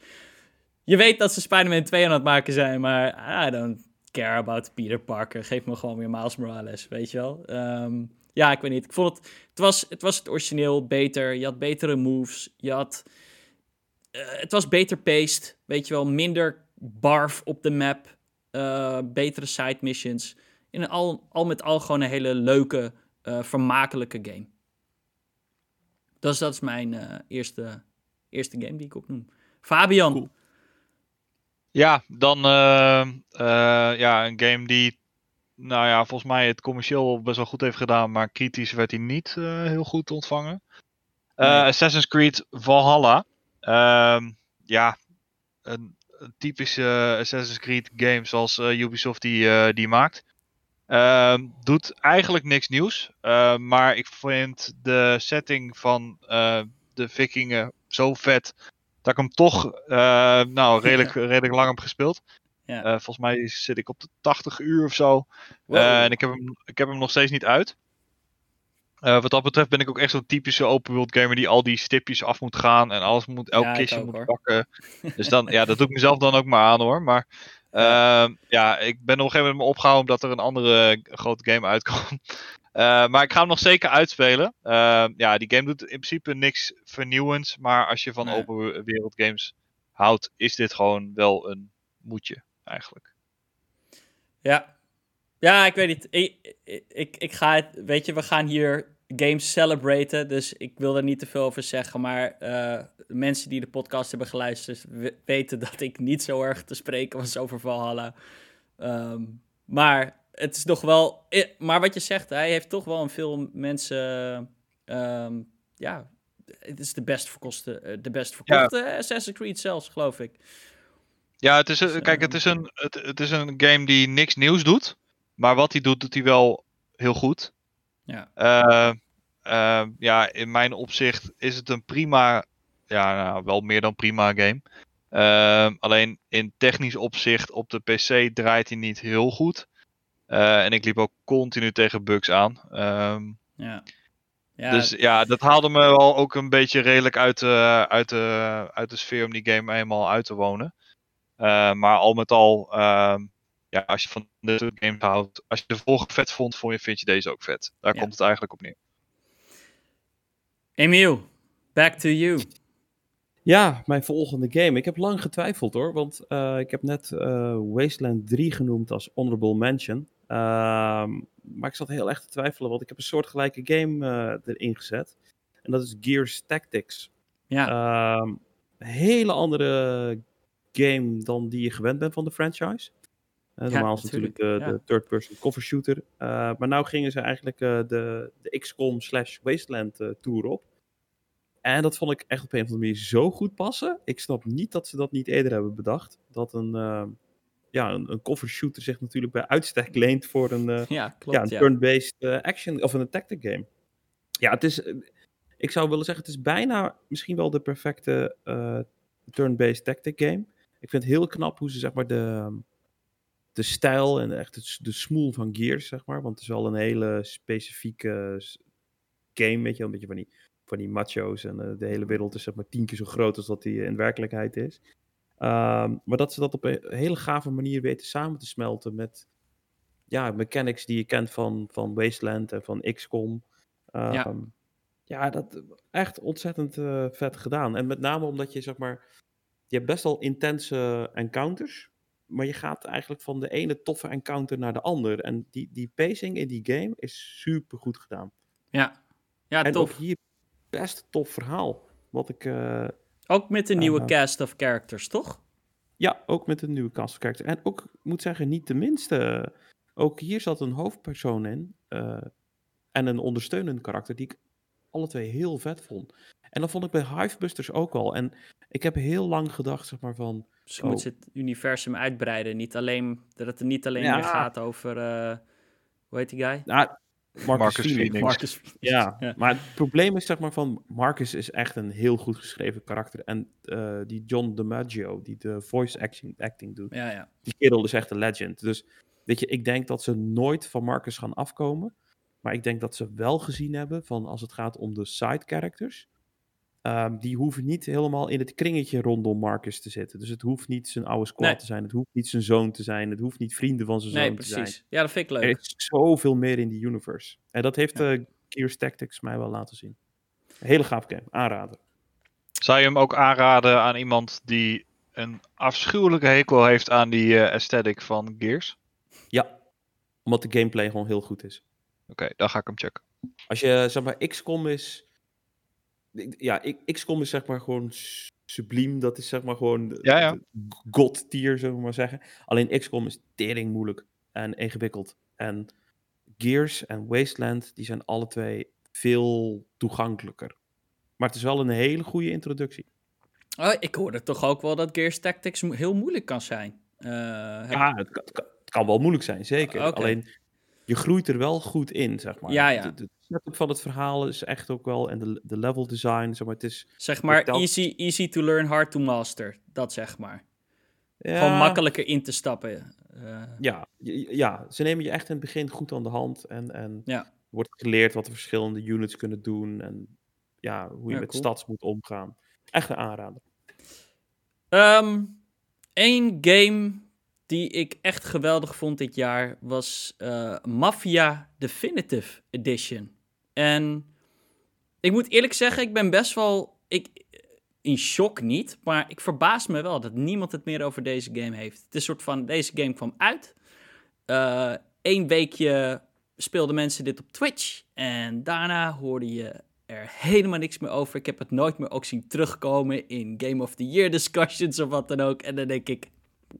[SPEAKER 1] je weet dat ze Spider-Man 2 aan het maken zijn, maar I don't care about Peter Parker. Geef me gewoon weer Miles Morales, weet je wel. Ehm, ja, ik weet niet. Ik vond het, het was, het was het origineel beter. Je had betere moves. Je had, eh, het was beter paced, weet je wel. Minder barf op de map. eh, betere side missions. In al, al met al gewoon een hele leuke, eh, vermakelijke game. Dus dat is mijn eerste, eerste game die ik opnoem. Fabian.
[SPEAKER 3] Ja, dan eh, eh, ja, een game die, nou ja, volgens mij het commercieel best wel goed heeft gedaan, maar kritisch werd hij niet eh, heel goed ontvangen.
[SPEAKER 1] Nee.
[SPEAKER 3] Assassin's Creed Valhalla. Ehm, ja, een, een typische Assassin's Creed game zoals Ubisoft die, die maakt. Ehm, doet eigenlijk niks nieuws, maar ik vind de setting van de vikingen zo vet dat ik hem toch eh, nou, redelijk, redelijk lang heb gespeeld.
[SPEAKER 1] Ja.
[SPEAKER 3] Eh, volgens mij zit ik op de 80 uur of zo.
[SPEAKER 1] Wow.
[SPEAKER 3] Eh, en ik heb, hem, ik heb hem nog steeds niet uit. Wat dat betreft ben ik ook echt zo'n typische open world gamer die al die stipjes af moet gaan en alles moet, elk
[SPEAKER 1] Ja,
[SPEAKER 3] kistje moet
[SPEAKER 1] hoor.
[SPEAKER 3] pakken. Dus dan, ja, dat doe ik mezelf dan ook maar aan hoor. Maar ehm, ja, ik ben op een gegeven moment me opgehouden omdat er een andere grote game uitkwam. Eh, maar ik ga hem nog zeker uitspelen. Ehm, ja, die game doet in principe niks vernieuwends. Maar als je van
[SPEAKER 1] Nee.
[SPEAKER 3] open wereld games houdt, is dit gewoon wel een moetje eigenlijk.
[SPEAKER 1] Ja. Ja, ik weet niet. Ik, ik, ga het, weet je, we gaan hier games celebraten, dus ik wil er niet te veel over zeggen, maar eh, de mensen die de podcast hebben geluisterd we- weten dat ik niet zo erg te spreken was over Valhalla. Ehm, maar het is nog wel, eh, maar wat je zegt, hij heeft toch wel een veel mensen, ehm, ja, het is de best verkochte, eh, de best verkochte Assassin's Creed zelfs, geloof ik.
[SPEAKER 3] Ja, het is, een-
[SPEAKER 1] Dus,
[SPEAKER 3] kijk,
[SPEAKER 1] eh,
[SPEAKER 3] het is, een, het, het is een game die niks nieuws doet. Maar wat hij doet, doet hij wel heel goed.
[SPEAKER 1] Ja.
[SPEAKER 3] Eh, eh, ja, in mijn opzicht is het een prima, ja, nou, wel meer dan prima game. Eh, alleen in technisch opzicht op de PC draait hij niet heel goed. Eh, en ik liep ook continu tegen bugs aan. Ehm,
[SPEAKER 1] Ja. Ja,
[SPEAKER 3] dus ja, dat haalde me wel ook een beetje redelijk uit de, uit de, uit de sfeer om die game eenmaal uit te wonen. Eh, maar al met al, ehm, ja, als je van dit soort games houdt, als je de vorige vet vond, vond je, vind je deze ook vet. Daar
[SPEAKER 1] Ja.
[SPEAKER 3] komt het eigenlijk op neer.
[SPEAKER 1] Emiel, back to you.
[SPEAKER 2] Ja, mijn volgende game. Ik heb lang getwijfeld hoor, want eh, ik heb net eh, Wasteland 3 genoemd als honorable mention. Ehm, maar ik zat heel erg te twijfelen, want ik heb een soortgelijke game eh, erin gezet. En dat is Gears Tactics.
[SPEAKER 1] Ja,
[SPEAKER 2] Ehm, een hele andere game dan die je gewend bent van de franchise. Eh, normaal is natuurlijk de, de third-person cover shooter. Eh, maar nou gingen ze eigenlijk de, de XCOM slash Wasteland tour op. En dat vond ik echt op een of andere manier zo goed passen. Ik snap niet dat ze dat niet eerder hebben bedacht. Dat een, eh, ja, een, een cover shooter zich natuurlijk bij uitstek leent voor een, eh,
[SPEAKER 1] ja klopt.
[SPEAKER 2] ja,
[SPEAKER 1] Ja,
[SPEAKER 2] een turn-based eh, action of een tactic game. Ja, het is. eh, ik zou willen zeggen, het is bijna misschien wel de perfecte turn-based tactic game. Ik vind het heel knap hoe ze zeg maar de, de stijl en echt het, de smoel van Gears, zeg maar. Want het is wel een hele specifieke game, weet je, een beetje van die, van die macho's. En de hele wereld is zeg maar tien keer zo groot als dat die in werkelijkheid is. Ehm, maar dat ze dat op een hele gave manier weten samen te smelten met ja, mechanics die je kent van, van Wasteland en van XCOM.
[SPEAKER 1] Ja.
[SPEAKER 2] ja. ja, dat echt ontzettend eh, vet gedaan. En met name omdat je zeg maar, je hebt best wel intense encounters, maar je gaat eigenlijk van de ene toffe encounter naar de ander. En die, die pacing in die game is super goed gedaan.
[SPEAKER 1] ja. ja
[SPEAKER 2] en
[SPEAKER 1] tof.
[SPEAKER 2] ook hier best tof verhaal. Wat ik, eh,
[SPEAKER 1] Ook met de nieuwe
[SPEAKER 2] Eh,
[SPEAKER 1] cast of characters, toch?
[SPEAKER 2] Ja, ook met een nieuwe cast of character. En ook, ik moet zeggen, niet de minste. Ook hier zat een hoofdpersoon in. eh, en een ondersteunend karakter die ik alle twee heel vet vond. En dat vond ik bij Hivebusters ook al. En ik heb heel lang gedacht, zeg maar, van...
[SPEAKER 1] Dus
[SPEAKER 2] Oh.
[SPEAKER 1] moet ze het universum uitbreiden. Niet alleen, dat het er niet alleen
[SPEAKER 2] Ja.
[SPEAKER 1] meer gaat over, eh, hoe heet die guy?
[SPEAKER 2] Nou, Marcus,
[SPEAKER 3] Marcus
[SPEAKER 2] Phoenix.
[SPEAKER 3] Phoenix.
[SPEAKER 1] Marcus. Phoenix.
[SPEAKER 2] Ja,
[SPEAKER 1] ja.
[SPEAKER 2] maar het probleem is zeg maar van... Marcus is echt een heel goed geschreven karakter. En eh, die John DiMaggio, die de voice acting, acting doet...
[SPEAKER 1] Ja, ja.
[SPEAKER 2] die kerel is echt een legend. Dus weet je, ik denk dat ze nooit van Marcus gaan afkomen. Maar ik denk dat ze wel gezien hebben van als het gaat om de side characters. Ehm, die hoeven niet helemaal in het kringetje rondom Marcus te zitten. Dus het hoeft niet zijn oude squad
[SPEAKER 1] Nee.
[SPEAKER 2] te zijn. Het hoeft niet zijn zoon te zijn. Het hoeft niet vrienden van zijn
[SPEAKER 1] Nee,
[SPEAKER 2] zoon te zijn.
[SPEAKER 1] precies. Ja, dat vind ik
[SPEAKER 2] Er
[SPEAKER 1] leuk.
[SPEAKER 2] is zoveel meer in die universe. En dat heeft
[SPEAKER 1] Ja.
[SPEAKER 2] eh Gears Tactics mij wel laten zien. Een hele gaaf game. Aanraden.
[SPEAKER 3] Zou je hem ook aanraden aan iemand die een afschuwelijke hekel heeft aan die eh, aesthetic van Gears?
[SPEAKER 2] Ja, omdat de gameplay gewoon heel goed is.
[SPEAKER 3] Oké, dan ga ik hem checken.
[SPEAKER 2] Als je, zeg maar, XCOM is... Ja, ik- XCOM is zeg maar gewoon subliem. Dat is zeg maar gewoon
[SPEAKER 3] Ja, ja.
[SPEAKER 2] god tier, zullen we maar zeggen. Alleen XCOM is tering moeilijk en ingewikkeld. En Gears en Wasteland, die zijn alle twee veel toegankelijker. Maar het is wel een hele goede introductie.
[SPEAKER 1] Oh, ik hoorde toch ook wel dat Gears Tactics heel moeilijk kan zijn. Eh, heb-
[SPEAKER 2] Ja, het kan, het wel moeilijk zijn, zeker. Alleen, je groeit er wel goed in, zeg maar.
[SPEAKER 1] Ja, ja.
[SPEAKER 2] De, de setup van het verhaal is echt ook wel... En de, de level design, zeg maar, het is...
[SPEAKER 1] Zeg maar, easy, easy to learn, hard to master. Dat zeg maar.
[SPEAKER 2] Ja,
[SPEAKER 1] Gewoon makkelijker in te stappen. Eh,
[SPEAKER 2] Ja, ja, ze nemen je echt in het begin goed aan de hand. En, en
[SPEAKER 1] Ja.
[SPEAKER 2] wordt geleerd wat de verschillende units kunnen doen. En ja, hoe je
[SPEAKER 1] Ja,
[SPEAKER 2] met
[SPEAKER 1] cool.
[SPEAKER 2] stads moet omgaan. Echt een aanrader.
[SPEAKER 1] Eén Ehm, game die ik echt geweldig vond dit jaar was eh, Mafia Definitive Edition. En ik moet eerlijk zeggen, ik ben best wel ik, in shock niet, maar ik verbaas me wel dat niemand het meer over deze game heeft. Het is een soort van, deze game kwam uit. Eén weekje speelden mensen dit op Twitch en daarna hoorde je er helemaal niks meer over. Ik heb het nooit meer ook zien terugkomen in Game of the Year discussions of wat dan ook. En dan denk ik,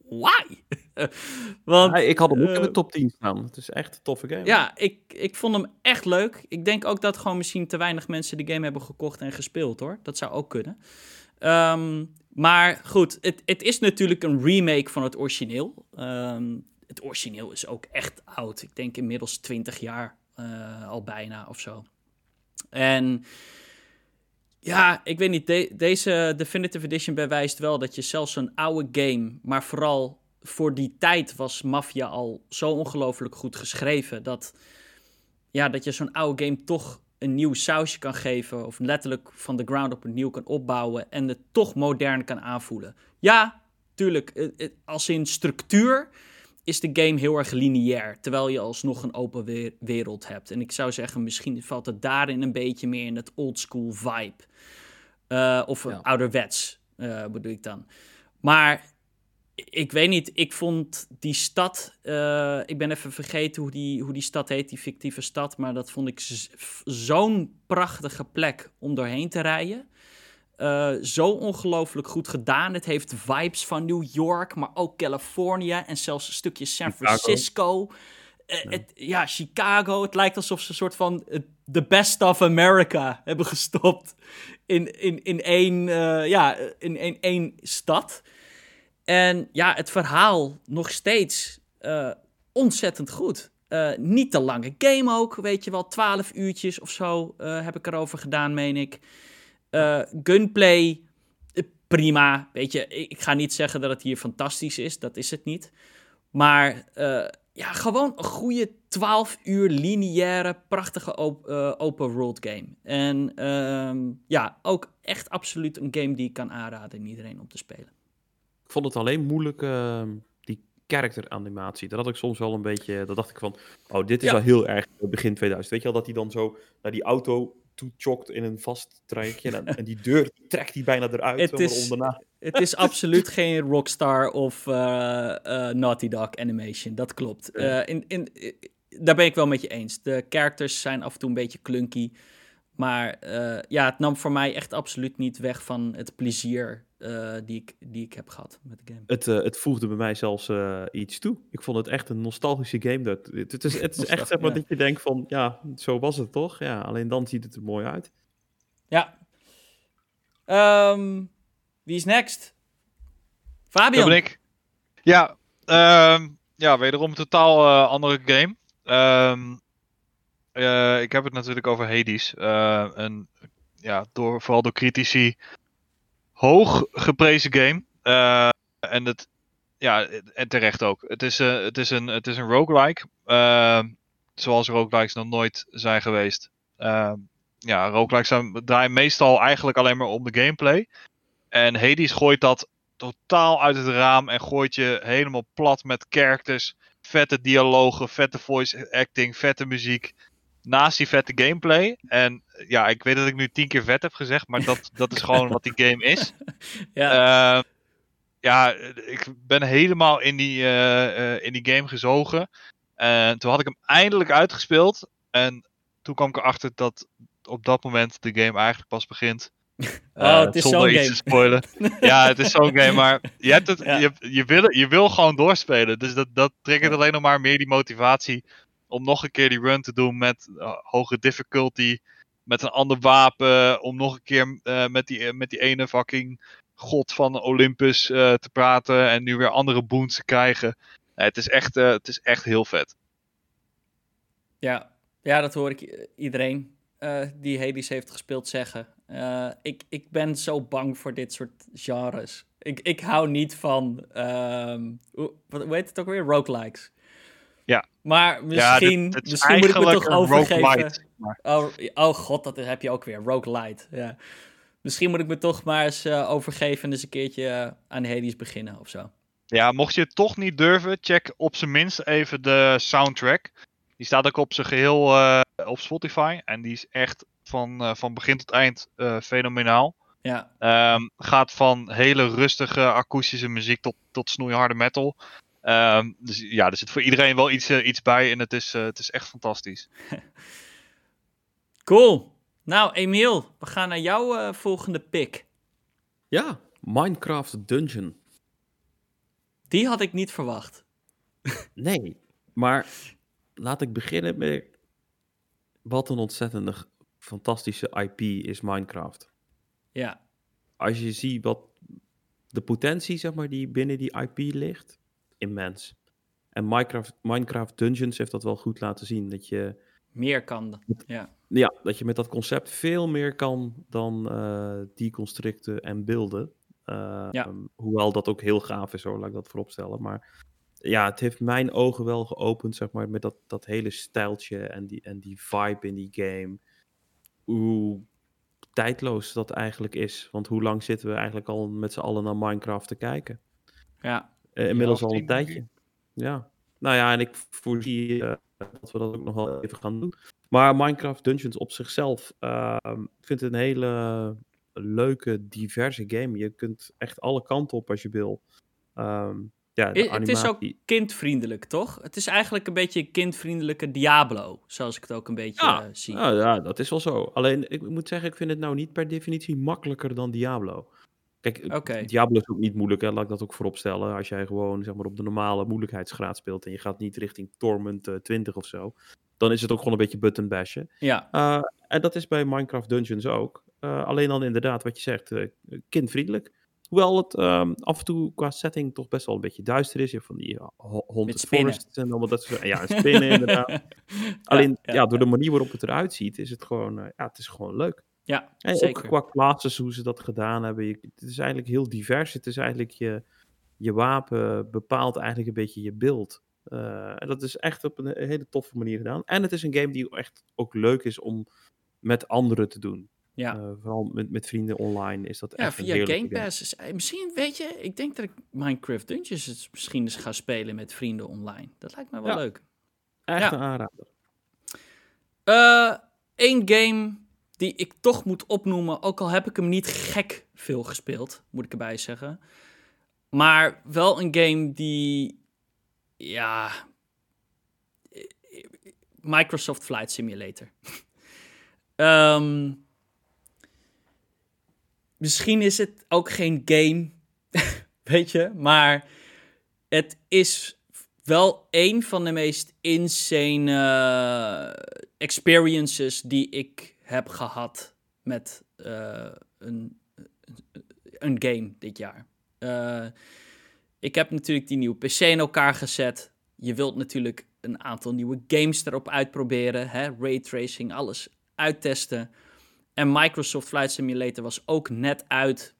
[SPEAKER 1] why? Want
[SPEAKER 2] ik had hem ook in de
[SPEAKER 1] eh,
[SPEAKER 2] top 10 staan. Het is echt een toffe game.
[SPEAKER 1] ja, ik, ik vond hem echt leuk. Ik denk ook dat gewoon misschien te weinig mensen de game hebben gekocht en gespeeld hoor. Dat zou ook kunnen. Ehm, maar goed, het, het is natuurlijk een remake van het origineel. Ehm, het origineel is ook echt oud. Ik denk inmiddels 20 jaar eh, al bijna of zo. En ja, ik weet niet. de- deze Definitive Edition bewijst wel dat je zelfs zo'n oude game, maar vooral voor die tijd was Mafia al zo ongelooflijk goed geschreven dat, ja, dat je zo'n oude game toch een nieuw sausje kan geven of letterlijk van de ground up opnieuw kan opbouwen en het toch modern kan aanvoelen. Ja, tuurlijk, eh, eh, als in structuur is de game heel erg lineair, terwijl je alsnog een open we- wereld hebt. En ik zou zeggen, misschien valt het daarin een beetje meer in het old school vibe. Eh, of
[SPEAKER 2] Ja.
[SPEAKER 1] ouderwets, eh, bedoel ik dan. Maar ik weet niet, ik vond die stad. eh, ik ben even vergeten hoe die, hoe die stad heet, die fictieve stad. Maar dat vond ik zo'n prachtige plek om doorheen te rijden. Eh, zo ongelooflijk goed gedaan. Het heeft vibes van New York, maar ook Californië en zelfs een stukje San. Francisco. Eh, Het, ja, Chicago. Het lijkt alsof ze een soort van eh, the best of America hebben gestopt in, in, in, één, eh, ja, in, in één stad. En ja, het verhaal nog steeds eh, ontzettend goed. Eh, niet te lange game ook, weet je wel. 12 uurtjes of zo eh, heb ik erover gedaan, meen ik. Eh, gunplay, eh, prima. Weet je, ik, ga niet zeggen dat het hier fantastisch is. Dat is het niet. Maar eh, ja, gewoon een goede 12 uur lineaire, prachtige op- open world game. En ehm, ja, ook echt absoluut een game die ik kan aanraden aan iedereen om te spelen.
[SPEAKER 2] Ik vond het alleen moeilijk, ehm, die character animatie. Dat had ik soms wel een beetje, dat dacht ik van, oh, dit is
[SPEAKER 1] Ja.
[SPEAKER 2] wel heel erg begin 2000. Weet je wel, dat hij dan zo naar die auto toe chokt in een vast trajectje. En, en die deur trekt hij bijna eruit.
[SPEAKER 1] Het is- Het is absoluut geen Rockstar of eh, eh, Naughty Dog animation. Dat klopt. Eh, in, in, daar ben ik wel met je eens. De characters zijn af en toe een beetje clunky. Maar ja, het nam voor mij echt absoluut niet weg van het plezier eh, die, ik, die ik heb gehad met de game.
[SPEAKER 2] Het, eh, het voegde bij mij zelfs eh, iets toe. Ik vond het echt een nostalgische game. Dat, het, het is, het is echt zeg maar
[SPEAKER 1] Ja.
[SPEAKER 2] dat je denkt van, ja, zo was het toch? Ja, alleen dan ziet het er mooi uit.
[SPEAKER 1] Ja. Ehm, wie is next? Fabian.
[SPEAKER 3] Dat ben ik. Ja, ehm, ja wederom een totaal eh, andere game. Ehm, eh, ik heb het natuurlijk over Hades. Eh, een, ja, door, vooral door critici hoog geprezen game. Eh, en, het, ja, terecht ook. Het is, eh, het is een, het is een roguelike. Ehm, zoals roguelikes nog nooit zijn geweest. Ja, roguelikes zijn, draaien meestal eigenlijk alleen maar om de gameplay. En Hades gooit dat totaal uit het raam en gooit je helemaal plat met characters, vette dialogen, vette voice acting, vette muziek. Naast die vette gameplay. En ja, ik weet dat ik nu tien keer vet heb gezegd, maar dat, dat is gewoon wat die game is.
[SPEAKER 1] Ja.
[SPEAKER 3] Eh, ja, ik ben helemaal in die, eh, eh, in die game gezogen. En toen had ik hem eindelijk uitgespeeld. En toen kwam ik erachter dat op dat moment de game eigenlijk pas begint.
[SPEAKER 1] Oh, het is
[SPEAKER 3] zonder
[SPEAKER 1] zo'n
[SPEAKER 3] iets
[SPEAKER 1] game.
[SPEAKER 3] te spoilen. ja, het is zo'n game, maar je, hebt het,
[SPEAKER 1] Ja.
[SPEAKER 3] je, je, wil, je wil gewoon doorspelen. Dus dat, dat triggert alleen nog maar meer die motivatie om nog een keer die run te doen met eh, hoge difficulty. Met een ander wapen. Om nog een keer eh, met, die, met die ene fucking god van Olympus eh, te praten. En nu weer andere boons te krijgen. Het, is echt, het is echt heel vet.
[SPEAKER 1] Ja, ja dat hoor ik iedereen die Hades heeft gespeeld zeggen. Ik, ik ben zo bang voor dit soort genres. Ik, ik hou niet van, ehm, hoe, hoe heet het ook weer? Roguelikes.
[SPEAKER 3] Ja.
[SPEAKER 1] Maar misschien,
[SPEAKER 3] dit- dit is
[SPEAKER 1] misschien moet ik me toch overgeven.
[SPEAKER 3] maar-
[SPEAKER 1] Oh, oh god, dat heb je ook weer. Roguelite, ja. Misschien moet ik me toch maar eens eh, overgeven en eens een keertje eh, aan Hades beginnen of zo.
[SPEAKER 3] Ja, mocht je het toch niet durven, check op zijn minst even de soundtrack. Die staat ook op zijn geheel eh, op Spotify. En die is echt van, van begin tot eind fenomenaal.
[SPEAKER 1] Ja,
[SPEAKER 3] Ehm, gaat van hele rustige akoestische muziek tot, tot snoeiharde metal. Ehm, dus ja, er zit voor iedereen wel iets, eh, iets bij en het is, eh, het is echt fantastisch.
[SPEAKER 1] cool. Nou, Emiel, we gaan naar jouw eh, volgende pick.
[SPEAKER 2] Ja, Minecraft Dungeon.
[SPEAKER 1] Die had ik niet verwacht.
[SPEAKER 2] Nee, maar laat ik beginnen met wat een ontzettende g- fantastische IP is Minecraft.
[SPEAKER 1] Ja,
[SPEAKER 2] Als je ziet wat de potentie, zeg maar, die binnen die IP ligt, immens. En Minecraft, Minecraft Dungeons heeft dat wel goed laten zien. Dat je,
[SPEAKER 1] meer kan. Ja,
[SPEAKER 2] ja, dat je met dat concept veel meer kan dan eh deconstructen en beelden. Eh,
[SPEAKER 1] Ja.
[SPEAKER 2] um, hoewel dat ook heel gaaf is, hoor, laat ik dat vooropstellen. Maar ja, het heeft mijn ogen wel geopend, zeg maar, met dat, dat hele stijltje en die, en die vibe in die game. Hoe tijdloos dat eigenlijk is. Want hoe lang zitten we eigenlijk al met z'n allen naar Minecraft te kijken?
[SPEAKER 1] ja,
[SPEAKER 2] Eh, inmiddels al een tijdje. Ja. Nou ja, en ik voorzie eh, dat we dat ook nog wel even gaan doen. Maar Minecraft Dungeons op zichzelf, ehm, ik vind het een hele leuke, diverse game. Je kunt echt alle kanten op als je wil. Ehm, ja,
[SPEAKER 1] I- het is ook kindvriendelijk, toch? Het is eigenlijk een beetje een kindvriendelijke Diablo, zoals ik het ook een beetje
[SPEAKER 2] Ja,
[SPEAKER 1] eh, zie.
[SPEAKER 2] Ja, ja, dat is wel zo. Alleen, ik moet zeggen, ik vind het nou niet per definitie makkelijker dan Diablo. Kijk, eh. Diablo is ook niet moeilijk, hè? laat ik dat ook voorop stellen. Als jij gewoon zeg maar, op de normale moeilijkheidsgraad speelt en je gaat niet richting Torment eh, 20 of zo, dan is het ook gewoon een beetje button bashen.
[SPEAKER 1] Ja,
[SPEAKER 2] Eh, en dat is bij Minecraft Dungeons ook. Eh, alleen dan inderdaad, wat je zegt, eh, kindvriendelijk. Hoewel het ehm, af en toe qua setting toch best wel een beetje duister is. Je hebt van die
[SPEAKER 1] spinnen.
[SPEAKER 2] forests en allemaal dat soort Ja, en spinnen inderdaad. Alleen, ja, door de manier waarop het eruit ziet, is het gewoon, eh, ja, het is gewoon leuk.
[SPEAKER 1] Ja,
[SPEAKER 2] En
[SPEAKER 1] zeker.
[SPEAKER 2] ook qua classes, hoe ze dat gedaan hebben. Je, het is eigenlijk heel divers. Het is eigenlijk je, je wapen bepaalt eigenlijk een beetje je beeld. Eh, en dat is echt op een hele toffe manier gedaan. En het is een game die echt ook leuk is om met anderen te doen.
[SPEAKER 1] Ja.
[SPEAKER 2] Eh, vooral met, met vrienden online is dat
[SPEAKER 1] Ja,
[SPEAKER 2] echt een
[SPEAKER 1] via Game. Pass. Is, eh, misschien, weet je, ik denk dat ik Minecraft Dungeons misschien eens ga spelen met vrienden online. Dat lijkt me wel
[SPEAKER 2] Ja.
[SPEAKER 1] leuk.
[SPEAKER 2] Echt
[SPEAKER 1] Ja.
[SPEAKER 2] een aanrader.
[SPEAKER 1] Eén game die ik toch moet opnoemen, ook al heb ik hem niet gek veel gespeeld, moet ik erbij zeggen. Maar wel een game die, ja, Microsoft Flight Simulator. Ehm, misschien is het ook geen game, weet je, maar het is wel een van de meest insane eh, experiences die ik heb gehad met eh, een, een game dit jaar. Eh, ik heb natuurlijk die nieuwe PC in elkaar gezet. Je wilt natuurlijk een aantal nieuwe games erop uitproberen. Hè? Raytracing, alles uittesten. En Microsoft Flight Simulator was ook net uit.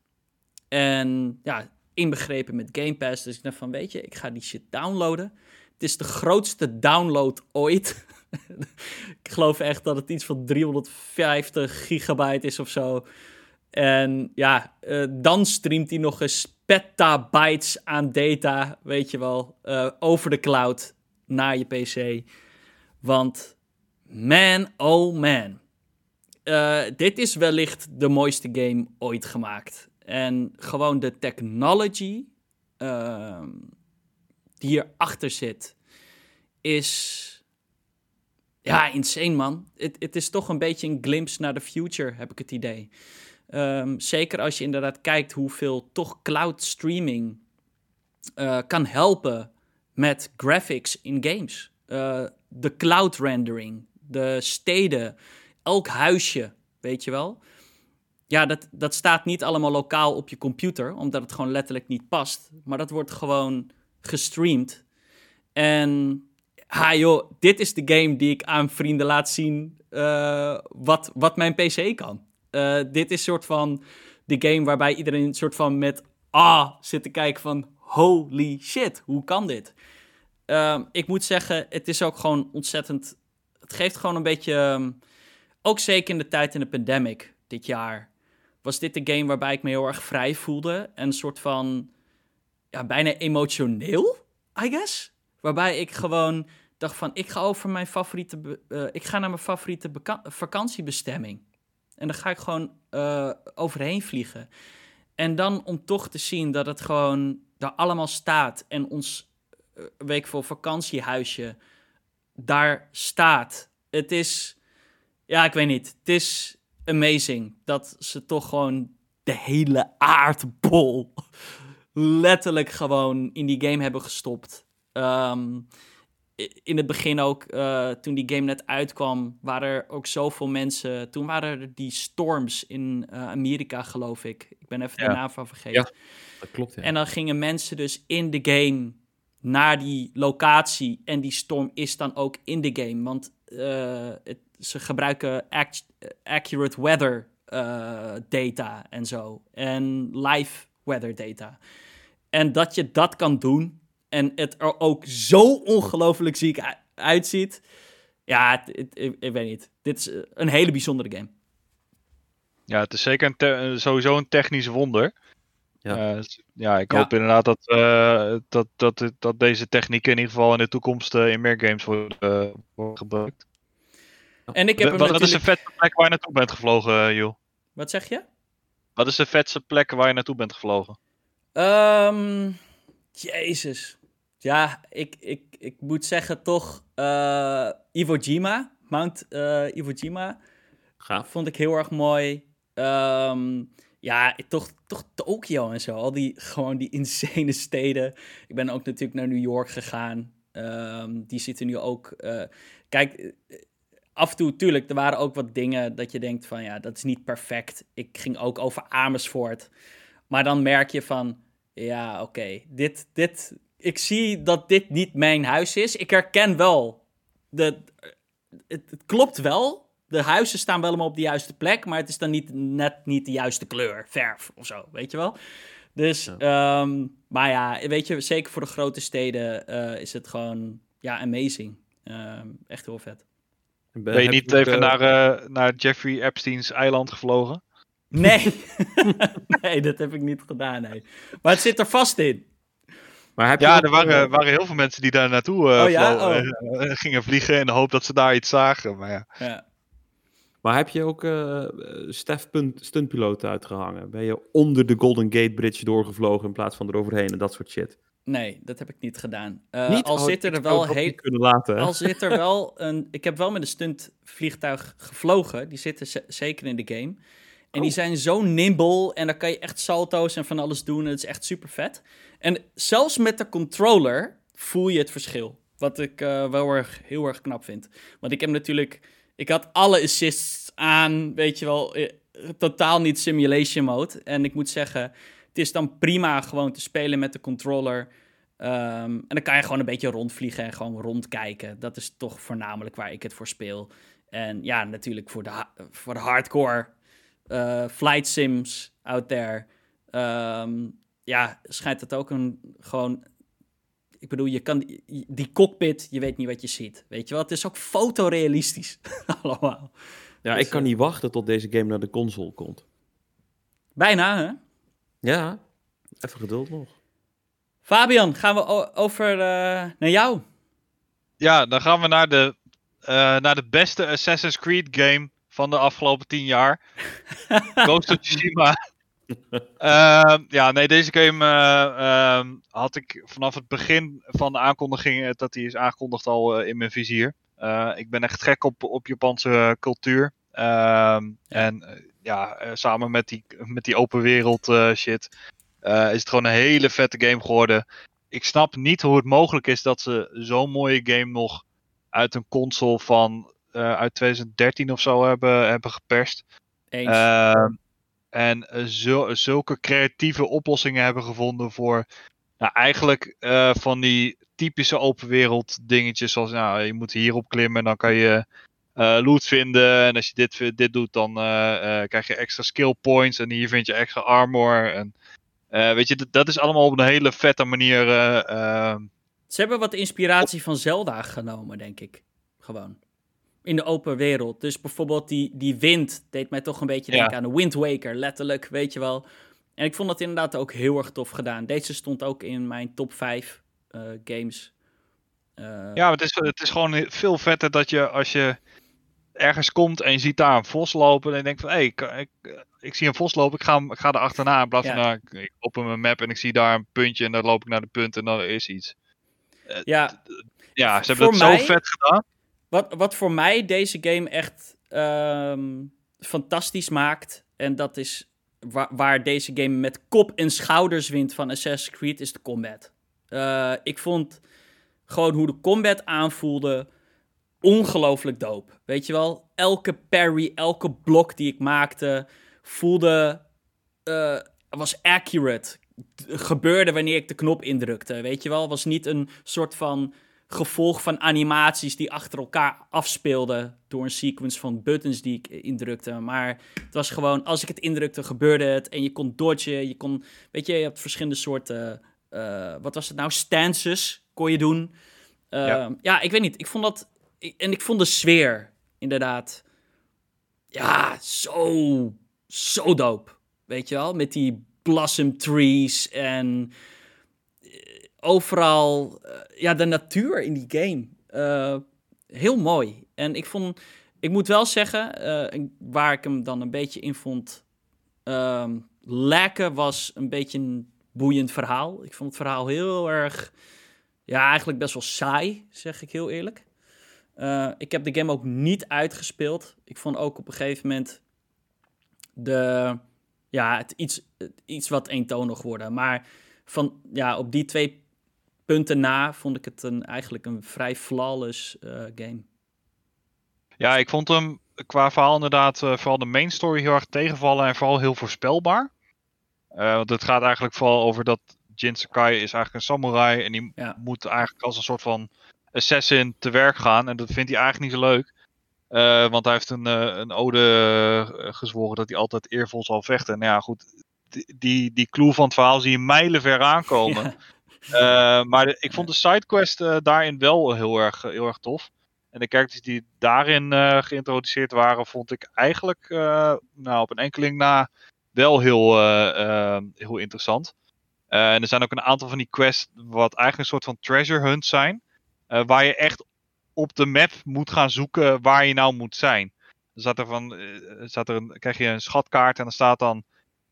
[SPEAKER 1] En ja, inbegrepen met Game Pass. Dus ik dacht van, weet je, ik ga die shit downloaden. Het is de grootste download ooit. ik geloof echt dat het iets van 350 gigabyte is of zo. En ja, eh, dan streamt hij nog eens petabytes aan data, weet je wel, eh, over de cloud naar je PC. Want man, oh man. Eh, dit is wellicht de mooiste game ooit gemaakt. En gewoon de technology ehm, die hierachter zit, is. Ja, insane man. Het, is toch een beetje een glimpse naar de future, heb ik het idee. Ehm, zeker als je inderdaad kijkt hoeveel toch cloud streaming eh, kan helpen met graphics in games. Eh, de cloud rendering, de steden, elk huisje, weet je wel. Ja, dat, dat staat niet allemaal lokaal op je computer, omdat het gewoon letterlijk niet past. Maar dat wordt gewoon gestreamd. En ha joh, dit is de game die ik aan vrienden laat zien eh, wat, wat mijn PC kan. Eh, dit is soort van de game waarbij iedereen soort van met ah zit te kijken van holy shit, hoe kan dit? Ehm, ik moet zeggen, het is ook gewoon ontzettend. Het geeft gewoon een beetje. ehm, ook zeker in de tijd in de pandemic dit jaar. Was dit de game waarbij ik me heel erg vrij voelde. En een soort van. Ja, bijna emotioneel, I guess. Waarbij ik gewoon dacht van. Ik ga over mijn favoriete. eh, ik ga naar mijn favoriete vakantiebestemming. En dan ga ik gewoon eh, overheen vliegen. En dan om toch te zien dat het gewoon daar allemaal staat. En ons eh, week voor vakantiehuisje daar staat. Het is, ja, ik weet niet. Het is amazing dat ze toch gewoon de hele aardbol letterlijk gewoon in die game hebben gestopt. Ehm, in het begin ook, eh, toen die game net uitkwam, waren er ook zoveel mensen. Toen waren er die storms in eh, Amerika, geloof ik. Ik ben even
[SPEAKER 3] Ja.
[SPEAKER 1] de naam van vergeten.
[SPEAKER 2] Ja. Dat klopt, ja.
[SPEAKER 1] En dan gingen mensen dus in de game naar die locatie. En die storm is dan ook in de game. Want eh, het, ze gebruiken act- accurate weather data en zo. En live weather data. En dat je dat kan doen. En het er ook zo ongelooflijk ziek uitziet. Ja, het- het- ik, ik weet niet. Dit is eh, een hele bijzondere game.
[SPEAKER 3] Ja, het is zeker een te- eh, sowieso een technisch wonder.
[SPEAKER 2] Ja.
[SPEAKER 3] Eh, ja, ik
[SPEAKER 1] Ja.
[SPEAKER 3] hoop inderdaad dat, eh, dat, dat, dat deze technieken in ieder geval in de toekomst in meer games worden, worden gebruikt.
[SPEAKER 1] En ik heb
[SPEAKER 3] Wat, is de vetste plek waar je naartoe bent gevlogen, Joel?
[SPEAKER 1] Wat zeg je?
[SPEAKER 3] Wat is de vetste plek waar je naartoe bent gevlogen?
[SPEAKER 1] Ehm, Jezus. Ja, ik, ik, ik moet zeggen toch eh Iwo Jima. Mount eh, Iwo Jima
[SPEAKER 2] Gaaf.
[SPEAKER 1] vond ik heel erg mooi. Ehm, ja, toch, toch Tokio en zo. Al die, gewoon die insane steden. Ik ben ook natuurlijk naar New York gegaan. Ehm, die zitten nu ook... eh, kijk, af en toe, tuurlijk, er waren ook wat dingen dat je denkt van... Ja, dat is niet perfect. Ik ging ook over Amersfoort. Maar dan merk je van... Ja, oké, dit, dit... Ik zie dat dit niet mijn huis is. Ik herken wel... De, het, het klopt wel. De huizen staan wel allemaal op de juiste plek, maar het is dan niet, net niet de juiste kleur, verf of zo, weet je wel? Dus, ehm, maar ja, weet je, zeker voor de grote steden eh, is het gewoon, ja, amazing. Ehm, echt heel vet.
[SPEAKER 3] Ben je niet even naar, eh, naar Jeffrey Epstein's eiland gevlogen?
[SPEAKER 1] Nee, nee, dat heb ik niet gedaan, nee. Maar het zit er vast in.
[SPEAKER 2] Maar heb je
[SPEAKER 3] Ja, er waren, waren heel veel mensen die daar naartoe eh,
[SPEAKER 1] Oh ja?
[SPEAKER 3] vlogen, eh, eh, gingen vliegen in de hoop dat ze daar iets zagen. Maar ja.
[SPEAKER 1] Ja.
[SPEAKER 2] Maar heb je ook eh Stef stuntpiloten uitgehangen? Ben je onder de Golden Gate Bridge doorgevlogen in plaats van eroverheen en dat soort shit?
[SPEAKER 1] Nee, dat heb ik niet gedaan. Eh,
[SPEAKER 2] niet?
[SPEAKER 1] Al
[SPEAKER 2] Oh,
[SPEAKER 1] zitten
[SPEAKER 2] ik
[SPEAKER 1] er wel heel...
[SPEAKER 2] kunnen laten. hè?
[SPEAKER 1] Al zit er wel een. Ik heb wel met een stuntvliegtuig gevlogen. Die zitten ze- zeker in de game. En die zijn zo nimble. En dan kan je echt salto's en van alles doen. En het is echt super vet. En zelfs met de controller voel je het verschil. Wat ik eh, wel erg, heel erg knap vind. Want ik heb natuurlijk. Ik had alle assists aan. Weet je wel. eh, totaal niet simulation mode. En ik moet zeggen. Het is dan prima gewoon te spelen met de controller. Ehm, en dan kan je gewoon een beetje rondvliegen en gewoon rondkijken. Dat is toch voornamelijk waar ik het voor speel. En ja, natuurlijk voor de, voor de hardcore eh, flight sims out there. ehm, ja, schijnt het ook een gewoon. Ik bedoel, je kan die, die cockpit, je weet niet wat je ziet. Weet je wel, het is ook fotorealistisch. Allemaal.
[SPEAKER 2] ja,
[SPEAKER 1] dus,
[SPEAKER 2] ik kan
[SPEAKER 1] eh,
[SPEAKER 2] niet wachten tot deze game naar de console komt.
[SPEAKER 1] Bijna, hè?
[SPEAKER 2] Ja, even geduld nog.
[SPEAKER 1] Fabian, gaan we over eh, naar jou?
[SPEAKER 3] ja, dan gaan we naar de, eh, naar de beste Assassin's Creed game van de afgelopen 10 jaar. Ghost of Tsushima. Ehm, ja, nee, deze game eh, ehm, had ik vanaf het begin van de aankondiging, eh, dat die is aangekondigd al eh, in mijn vizier. Ik ben echt gek op, op Japanse cultuur. Ehm, En ja, samen met die, met die open wereld shit, is het gewoon een hele vette game geworden. Ik snap niet hoe het mogelijk is dat ze zo'n mooie game nog uit een console van uit 2013 of zo hebben, hebben geperst.
[SPEAKER 1] Eens.
[SPEAKER 3] Ehm, en eh, zul- zulke creatieve oplossingen hebben gevonden voor nou, eigenlijk eh, van die typische open wereld dingetjes. Zoals nou, je moet hierop klimmen en dan kan je eh, loot vinden. En als je dit, dit doet, dan eh, eh, krijg je extra skill points. En hier vind je extra armor. En, eh, weet je, dat, is allemaal op een hele vette manier. eh, ehm,
[SPEAKER 1] Ze hebben wat inspiratie van Zelda genomen, denk ik. Gewoon. In de open wereld. Dus bijvoorbeeld die, die wind deed mij toch een beetje
[SPEAKER 3] Ja.
[SPEAKER 1] denken aan de Wind Waker, letterlijk, weet je wel. En ik vond dat inderdaad ook heel erg tof gedaan. Deze stond ook in mijn top 5 eh, games. Eh,
[SPEAKER 3] Ja, het is, het is gewoon veel vetter dat je als je ergens komt en je ziet daar een vos lopen. En je denkt van, hé, ik, ik, ik zie een vos lopen, ik ga, ik ga er achterna. In plaats van, nou, ik, ik open mijn map en ik zie daar een puntje en dan loop ik naar de punt en dan is iets.
[SPEAKER 1] ja,
[SPEAKER 3] Ja, ze hebben dat zo vet gedaan.
[SPEAKER 1] Wat, wat voor mij deze game echt ehm, fantastisch maakt, en dat is wa- waar deze game met kop en schouders wint van Assassin's Creed, is de combat. Eh, ik vond gewoon hoe de combat aanvoelde ongelooflijk dope. Weet je wel, elke parry, elke blok die ik maakte, voelde, eh, was accurate. Gebeurde wanneer ik de knop indrukte. Weet je wel, was niet een soort van gevolg van animaties die achter elkaar afspeelden door een sequence van buttons die ik indrukte. Maar het was gewoon, als ik het indrukte, gebeurde het. En je kon dodgen, je kon, weet je, je hebt verschillende soorten, eh, wat was het nou, stances kon je doen. Eh,
[SPEAKER 3] Ja.
[SPEAKER 1] ja. ik weet niet, ik vond dat, en ik vond de sfeer, inderdaad, ja, zo, zo dope. Weet je wel, met die blossom trees en eh, overal, eh, ja, de natuur in die game. Eh, heel mooi. En ik vond, ik moet wel zeggen, eh, waar ik hem dan een beetje in vond ehm lekken, was een beetje een boeiend verhaal. Ik vond het verhaal heel erg, ja, eigenlijk best wel saai, zeg ik heel eerlijk. Ik heb de game ook niet uitgespeeld. Ik vond ook op een gegeven moment de, ja, het iets, het iets wat eentonig worden. Maar van, ja, op die twee punten na vond ik het een, eigenlijk een vrij flawless eh, game.
[SPEAKER 3] Ja, ik vond hem qua verhaal inderdaad eh, vooral de main story heel erg tegenvallen en vooral heel voorspelbaar. Eh, want het gaat eigenlijk vooral over dat Jin Sakai is eigenlijk een samurai en die
[SPEAKER 1] Ja.
[SPEAKER 3] moet eigenlijk als een soort van assassin te werk gaan. En dat vindt hij eigenlijk niet zo leuk. Want hij heeft een, een ode gezworen dat hij altijd eervol zal vechten. Nou ja, goed. Die, die, clue van het verhaal zie je mijlenver aankomen.
[SPEAKER 1] Ja.
[SPEAKER 3] Eh, maar ik vond de sidequest eh, daarin wel heel erg, heel erg tof. En de characters die daarin eh, geïntroduceerd waren, vond ik eigenlijk eh, nou, op een enkeling na wel heel, eh, eh, heel interessant. Eh, en er zijn ook een aantal van die quests wat eigenlijk een soort van treasure hunt zijn. eh, waar je echt op de map moet gaan zoeken waar je nou moet zijn. Dan er van, eh, staat er krijg je een schatkaart en dan staat dan...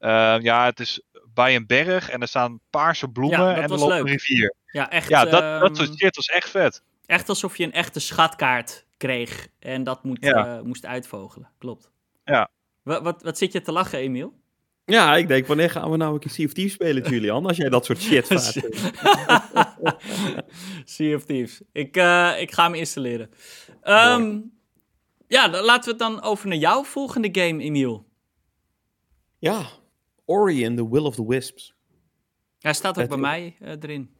[SPEAKER 3] eh, ja, het is bij een berg en er staan paarse bloemen
[SPEAKER 1] Ja, dat
[SPEAKER 3] en er
[SPEAKER 1] was
[SPEAKER 3] loopt
[SPEAKER 1] leuk.
[SPEAKER 3] een rivier.
[SPEAKER 1] Ja, echt,
[SPEAKER 3] Ja, dat, dat
[SPEAKER 1] ehm,
[SPEAKER 3] soort shit was echt vet.
[SPEAKER 1] echt alsof je een echte schatkaart kreeg en dat moet,
[SPEAKER 3] Ja.
[SPEAKER 1] eh, moest uitvogelen. Klopt.
[SPEAKER 3] Ja.
[SPEAKER 1] Wat, wat, wat zit je te lachen, Emiel?
[SPEAKER 2] Ja, ik denk, wanneer gaan we nou een keer Sea of Thieves spelen, Julian? Als jij dat soort shit vaart.
[SPEAKER 1] sea of Thieves. Ik, eh, ik ga hem installeren. Ehm, ja, dan laten we het dan over naar jouw volgende game, Emiel.
[SPEAKER 2] Ja, Ori and the Will of the Wisps.
[SPEAKER 1] Hij staat ook
[SPEAKER 2] Het-
[SPEAKER 1] bij mij eh, erin.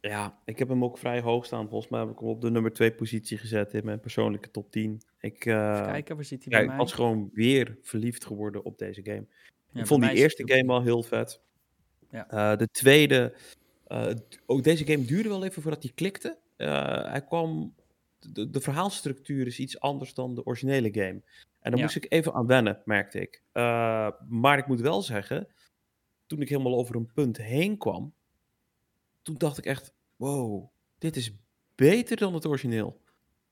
[SPEAKER 2] Ja, ik heb hem ook vrij hoog staan. Volgens mij heb ik hem op de nummer 2 positie gezet in mijn persoonlijke top 10. Ik, eh,
[SPEAKER 1] Even kijken, waar zit hij bij
[SPEAKER 2] ik
[SPEAKER 1] mij?
[SPEAKER 2] was gewoon weer verliefd geworden op deze game.
[SPEAKER 1] Ja,
[SPEAKER 2] ik vond die eerste game al heel vet.
[SPEAKER 1] Ja.
[SPEAKER 2] Eh, de tweede, ook deze game duurde wel even voordat hij klikte. Hij kwam, de, de verhaalstructuur is iets anders dan de originele game. En daar
[SPEAKER 1] Ja.
[SPEAKER 2] moest ik even aan wennen, merkte ik. Eh, maar ik moet wel zeggen, toen ik helemaal over een punt heen kwam, toen dacht ik echt, wow, dit is beter dan het origineel.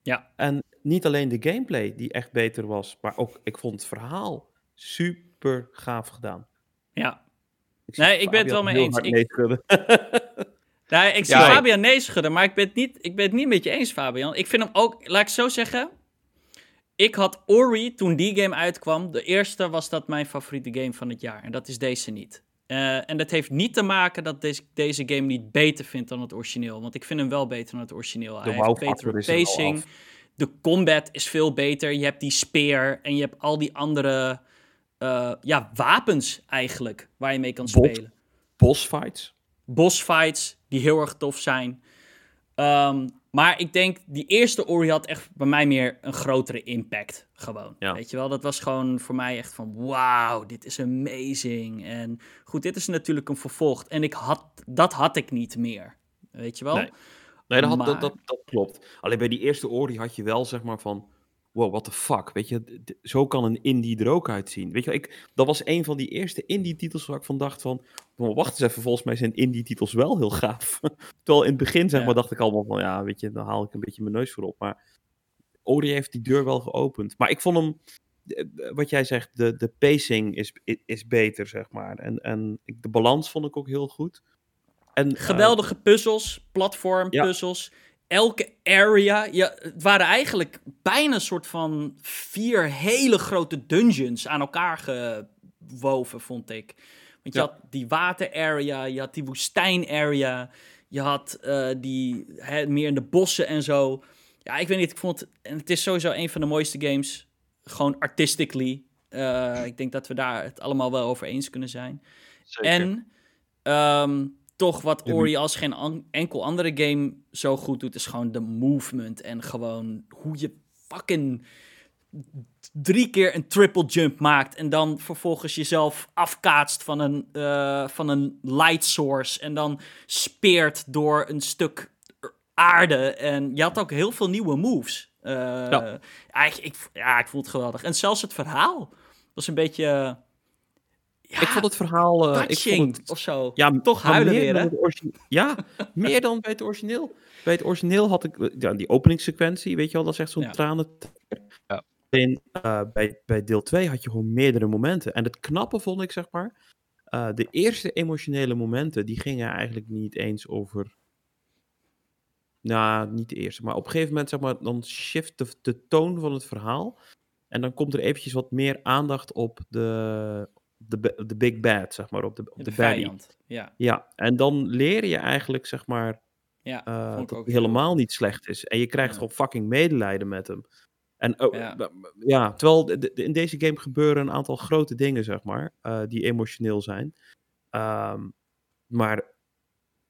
[SPEAKER 1] Ja.
[SPEAKER 2] En niet alleen de gameplay die echt beter was, maar ook, ik vond het verhaal super gaaf gedaan.
[SPEAKER 1] Ja.
[SPEAKER 2] Ik
[SPEAKER 1] Nee, ik ben het wel mee eens. Ik-
[SPEAKER 2] nee schudden.
[SPEAKER 1] Nee, ik zie
[SPEAKER 3] Ja,
[SPEAKER 1] Fabian nee schudden, maar ik ben, het niet, ik ben het niet met je eens, Fabian. Ik vind hem ook, laat ik zo zeggen. Ik had Ori, toen die game uitkwam, de eerste was dat mijn favoriete game van het jaar. En dat is deze niet. Eh, en dat heeft niet te maken dat deze, deze game niet beter vindt dan het origineel. Want ik vind hem wel beter dan het origineel. Hij heeft betere
[SPEAKER 2] er
[SPEAKER 1] pacing. De combat is veel beter. Je hebt die speer en je hebt al die andere eh, ja, wapens eigenlijk waar je mee kan
[SPEAKER 2] Bot.
[SPEAKER 1] spelen
[SPEAKER 2] Bossfights.
[SPEAKER 1] bossfights die heel erg tof zijn. Ehm, Maar ik denk, die eerste Ori had echt bij mij meer een grotere impact. Gewoon.
[SPEAKER 2] Ja.
[SPEAKER 1] Weet je wel, dat was gewoon voor mij echt van: wauw, dit is amazing. En goed, dit is natuurlijk een vervolg. En ik had, dat had ik niet meer. Weet je wel?
[SPEAKER 2] Nee. Nee, dat, had,
[SPEAKER 1] Maar-
[SPEAKER 2] dat, dat, dat klopt. Alleen bij die eerste Ori had je wel zeg maar van... Wow, what the fuck, weet je, zo kan een indie er ook uitzien. Weet je, ik, dat was een van die eerste indie-titels waar ik van dacht van... "Oh, wacht eens even, volgens mij zijn indie-titels wel heel gaaf. Terwijl in het begin, zeg
[SPEAKER 1] Ja.
[SPEAKER 2] maar, dacht ik allemaal van... Ja, weet je, dan haal ik een beetje mijn neus voorop. Maar Ori heeft die deur wel geopend. Maar ik vond hem, wat jij zegt, de, de pacing is, is beter, zeg maar. En, en de balans vond ik ook heel goed. En, eh,
[SPEAKER 1] Geweldige puzzels, platformpuzzels. Elke area. Ja, het waren eigenlijk bijna een soort van vier hele grote dungeons aan elkaar gewoven, vond ik. Want je
[SPEAKER 2] Ja.
[SPEAKER 1] had die water-area, je had die woestijn-area, je had eh, die hè, meer in de bossen en zo. Ja, ik weet niet, ik vond het... En het is sowieso een van de mooiste games. Gewoon artistically. Eh, ik denk dat we daar het allemaal wel over eens kunnen zijn.
[SPEAKER 3] Zeker.
[SPEAKER 1] En ehm, toch wat Ori als geen an- enkel andere game zo goed doet, is gewoon de movement. En gewoon hoe je fucking drie keer een triple jump maakt. En dan vervolgens jezelf afkaatst van een, eh, van een light source. En dan speert door een stuk aarde. En je had ook heel veel nieuwe moves. Eh,
[SPEAKER 2] Ja.
[SPEAKER 1] ik, ik, ja, ik vond het geweldig. En zelfs het verhaal was een beetje... ja,
[SPEAKER 2] ik vond het verhaal... eh, ik vond het,
[SPEAKER 1] of zo.
[SPEAKER 2] Ja,
[SPEAKER 1] Toch huilen
[SPEAKER 2] meer
[SPEAKER 1] weer,
[SPEAKER 2] Ja, meer dan bij het origineel. Bij het origineel had ik eh, ja, die openingssequentie, weet je wel, dat is echt zo'n
[SPEAKER 1] Ja.
[SPEAKER 2] tranen.
[SPEAKER 3] Ja.
[SPEAKER 2] En eh, bij, bij deel 2 had je gewoon meerdere momenten. En het knappe vond ik, zeg maar, eh, de eerste emotionele momenten, die gingen eigenlijk niet eens over... Nou, niet de eerste, maar op een gegeven moment, zeg maar, dan shift de, de toon van het verhaal. En dan komt er eventjes wat meer aandacht op de, de, de big bad, zeg maar, op de, op
[SPEAKER 1] De, vijand. Ja,
[SPEAKER 2] Ja, en dan leer je eigenlijk, zeg maar,
[SPEAKER 1] ja ik
[SPEAKER 2] dat hij helemaal niet slecht is. En je krijgt
[SPEAKER 1] Ja.
[SPEAKER 2] gewoon fucking medelijden met hem. En oh,
[SPEAKER 1] Ja.
[SPEAKER 2] terwijl de- de- in deze game gebeuren een aantal grote dingen, zeg maar, eh, die emotioneel zijn. Ehm, maar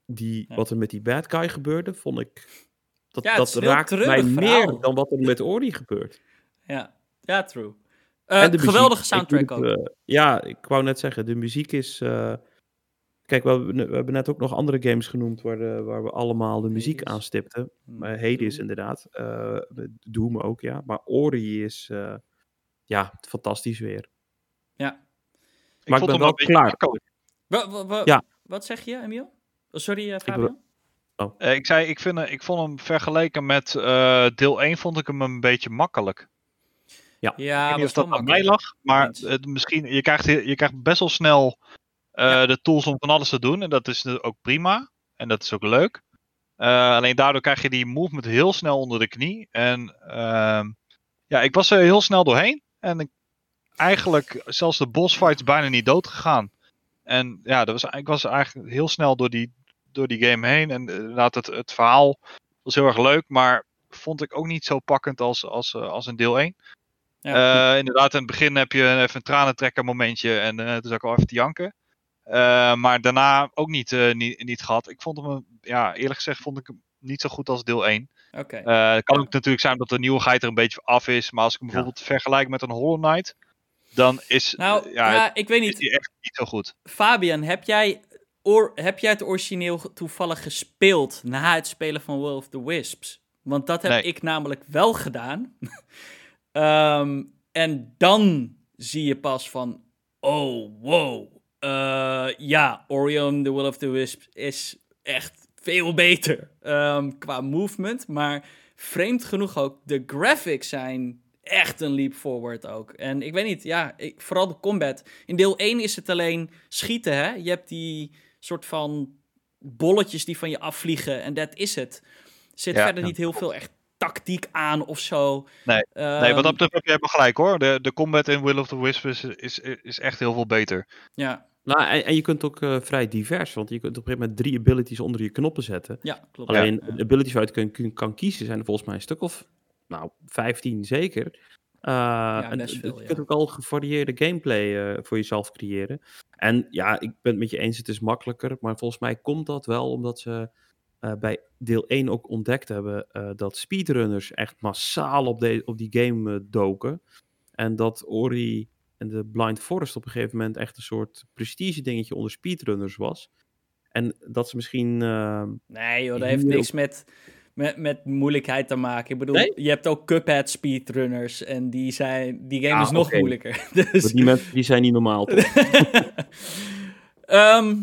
[SPEAKER 2] die,
[SPEAKER 1] Ja.
[SPEAKER 2] wat er met die bad guy gebeurde, vond ik. Dat,
[SPEAKER 1] Ja,
[SPEAKER 2] dat raakt mij meer dan wat er met Ori gebeurt.
[SPEAKER 1] Ja, ja true. Eh,
[SPEAKER 2] En de muziek.
[SPEAKER 1] geweldige soundtrack ook.
[SPEAKER 2] eh, ja, ik wou net zeggen, de muziek is. eh, kijk, we hebben, we hebben net ook nog andere games genoemd waar, de, waar we allemaal de muziek
[SPEAKER 1] Hades.
[SPEAKER 2] aanstipten.
[SPEAKER 1] Hm,
[SPEAKER 2] Maar Hades
[SPEAKER 1] Doom.
[SPEAKER 2] inderdaad. eh Doom ook, ja. Maar Ori is. eh, ja, fantastisch weer.
[SPEAKER 1] Ja.
[SPEAKER 3] ik
[SPEAKER 2] maar ik
[SPEAKER 3] vond
[SPEAKER 2] ben
[SPEAKER 3] hem
[SPEAKER 2] wel
[SPEAKER 3] een beetje
[SPEAKER 2] klaar.
[SPEAKER 1] Wa- wa-
[SPEAKER 2] Ja.
[SPEAKER 1] Wat zeg je, Emiel? Oh, sorry, Fabian?
[SPEAKER 3] Eh, ik zei, ik, vind, ik vond hem vergeleken met eh, deel 1 vond ik hem een beetje makkelijk.
[SPEAKER 1] Ja,
[SPEAKER 3] ik weet niet of dat aan mij lag, maar het, misschien, je, krijgt, je krijgt best wel snel eh, de tools om van alles te doen. En dat is dus ook prima. En dat is ook leuk. Eh, alleen daardoor krijg je die movement heel snel onder de knie. En ehm, ja, ik was er heel snel doorheen. En ik, eigenlijk zelfs de boss fights bijna niet dood gegaan. En ja, dat was, ik was eigenlijk heel snel door die, door die game heen. En eh, inderdaad, het, het verhaal was heel erg leuk. Maar vond ik ook niet zo pakkend als, als, eh, als in deel 1.
[SPEAKER 1] Ja.
[SPEAKER 3] Eh, inderdaad, in het begin heb je even een tranentrekker momentje en eh toen zat ik al even te janken. Eh, maar daarna ook niet, niet, niet gehad. Ik vond hem, ja, eerlijk gezegd, vond ik hem niet zo goed als deel 1.
[SPEAKER 1] Oké.
[SPEAKER 3] Eh, het kan
[SPEAKER 1] Ja.
[SPEAKER 3] ook natuurlijk zijn dat de nieuwigheid er een beetje af is. Maar als ik hem bijvoorbeeld vergelijk met een Hollow Knight, dan is,
[SPEAKER 1] nou, ja, ik weet
[SPEAKER 3] is
[SPEAKER 1] niet.
[SPEAKER 3] die echt niet zo goed.
[SPEAKER 1] Fabian, heb jij, or, heb jij het origineel toevallig gespeeld na het spelen van Will of the Wisps? Want dat heb
[SPEAKER 3] Nee.
[SPEAKER 1] ik namelijk wel gedaan. Ehm, en dan zie je pas van, oh, wow. Eh, ja, Orion the Will of the Wisps is echt veel beter ehm, qua movement. Maar vreemd genoeg ook, de graphics zijn echt een leap forward ook. En ik weet niet, ja, ik, vooral de combat. In deel 1 is het alleen schieten, hè. Je hebt die soort van bolletjes die van je afvliegen en dat is het. Er zit
[SPEAKER 3] Ja,
[SPEAKER 1] verder
[SPEAKER 3] ja.
[SPEAKER 1] niet heel veel echt tactiek aan of zo.
[SPEAKER 3] Nee,
[SPEAKER 1] Ehm,
[SPEAKER 3] nee, wat dat betreft heb je helemaal gelijk hoor. De, de combat in Will of the Wisps is, is, is echt heel veel beter.
[SPEAKER 1] Ja,
[SPEAKER 2] Nou, en, en je kunt ook eh, vrij divers, want je kunt op een gegeven moment drie abilities onder je knoppen zetten.
[SPEAKER 1] ja, klopt.
[SPEAKER 2] Alleen
[SPEAKER 1] Ja.
[SPEAKER 2] de abilities waar je kan, kan kiezen zijn er volgens mij een stuk of, nou, 15 zeker. Uh, en
[SPEAKER 1] best
[SPEAKER 2] d-
[SPEAKER 1] veel,
[SPEAKER 2] je
[SPEAKER 1] ja.
[SPEAKER 2] kunt ook al gevarieerde gameplay eh, voor jezelf creëren. En ja, ik ben het met je eens, het is makkelijker. Maar volgens mij komt dat wel omdat ze eh, bij deel 1 ook ontdekt hebben eh, dat speedrunners echt massaal op, de, op die game eh, doken. En dat Ori en de Blind Forest op een gegeven moment echt een soort prestige dingetje onder speedrunners was. En dat ze misschien...
[SPEAKER 1] Nee joh, dat heeft niks met, met, met moeilijkheid te maken. Ik bedoel,
[SPEAKER 2] Nee?
[SPEAKER 1] je hebt ook Cuphead speedrunners en die, zijn, die game
[SPEAKER 2] Ah,
[SPEAKER 1] is nog moeilijker. Dus...
[SPEAKER 2] die mensen die zijn niet normaal, toch?
[SPEAKER 1] Ehm,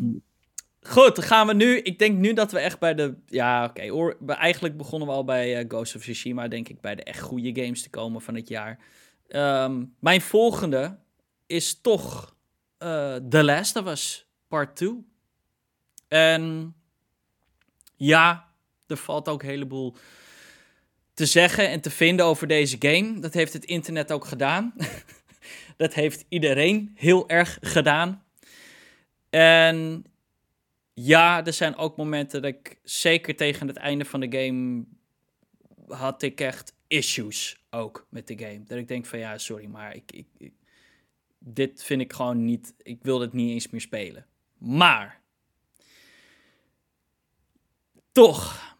[SPEAKER 1] goed, dan gaan we nu. Ik denk nu dat we echt bij de. Ja, oké. eigenlijk begonnen we al bij eh, Ghost of Tsushima. Denk ik bij de echt goede games te komen van het jaar. Ehm, mijn volgende is toch eh The Last of Us Part 2. En ja, er valt ook een heleboel te zeggen en te vinden over deze game. Dat heeft het internet ook gedaan. dat heeft iedereen heel erg gedaan. En ja, er zijn ook momenten dat ik zeker tegen het einde van de game had ik echt issues ook met de game. Dat ik denk van ja, sorry, maar ik, ik, dit vind ik gewoon niet, ik wil dit niet eens meer spelen. Maar toch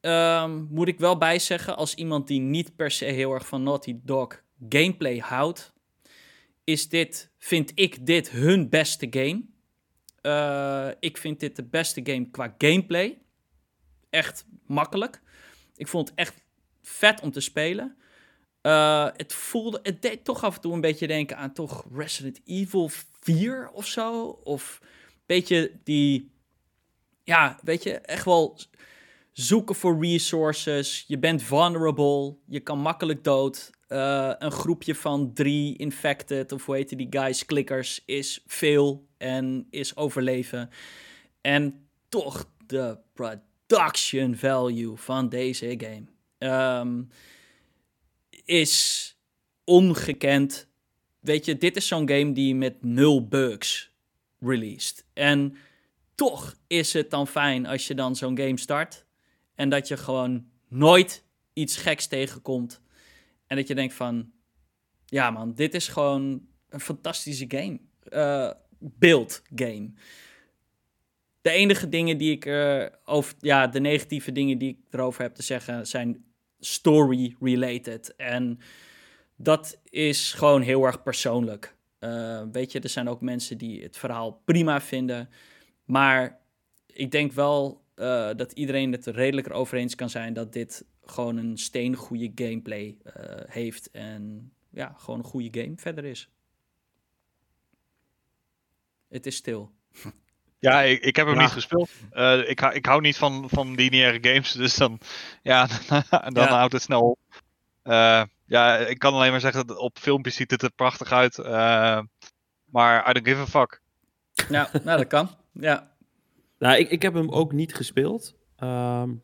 [SPEAKER 1] ehm, moet ik wel bijzeggen als iemand die niet per se heel erg van Naughty Dog gameplay houdt, is dit, vind ik dit hun beste game. Eh, ik vind dit de beste game qua gameplay. Echt makkelijk. Ik vond het echt vet om te spelen. Eh, het voelde, het deed toch af en toe een beetje denken aan toch Resident Evil 4 of zo. Of een beetje die, ja, weet je, echt wel zoeken voor resources. Je bent vulnerable. Je kan makkelijk dood. Eh, een groepje van drie infected, of hoe heet die guys, klikkers, is veel en is overleven. En toch de production value van deze game ehm, is ongekend. Weet je, dit is zo'n game die met nul bugs released. En toch is het dan fijn als je dan zo'n game start en dat je gewoon nooit iets geks tegenkomt. En dat je denkt van, ja man, dit is gewoon een fantastische game. Eh beeld game. De enige dingen die ik eh, over, ja, de negatieve dingen die ik erover heb te zeggen zijn story related. En dat is gewoon heel erg persoonlijk. Eh, weet je, er zijn ook mensen die het verhaal prima vinden. Maar ik denk wel dat iedereen het er redelijk over eens kan zijn dat dit gewoon een steengoede gameplay eh, heeft. En ja, gewoon een goede game verder is. Het is stil.
[SPEAKER 3] Ja, ik, ik heb hem
[SPEAKER 2] Ja.
[SPEAKER 3] niet gespeeld. Eh, ik, hou- ik hou niet van, van lineaire games, dus dan, ja, dan
[SPEAKER 1] Ja.
[SPEAKER 3] houdt het snel op. Eh, ja, ik kan alleen maar zeggen dat op filmpjes ziet het er prachtig uit. eh, maar I don't give a fuck.
[SPEAKER 1] Ja, nou dat kan. Ja.
[SPEAKER 2] Nou, ik, ik heb hem ook niet gespeeld. Ehm,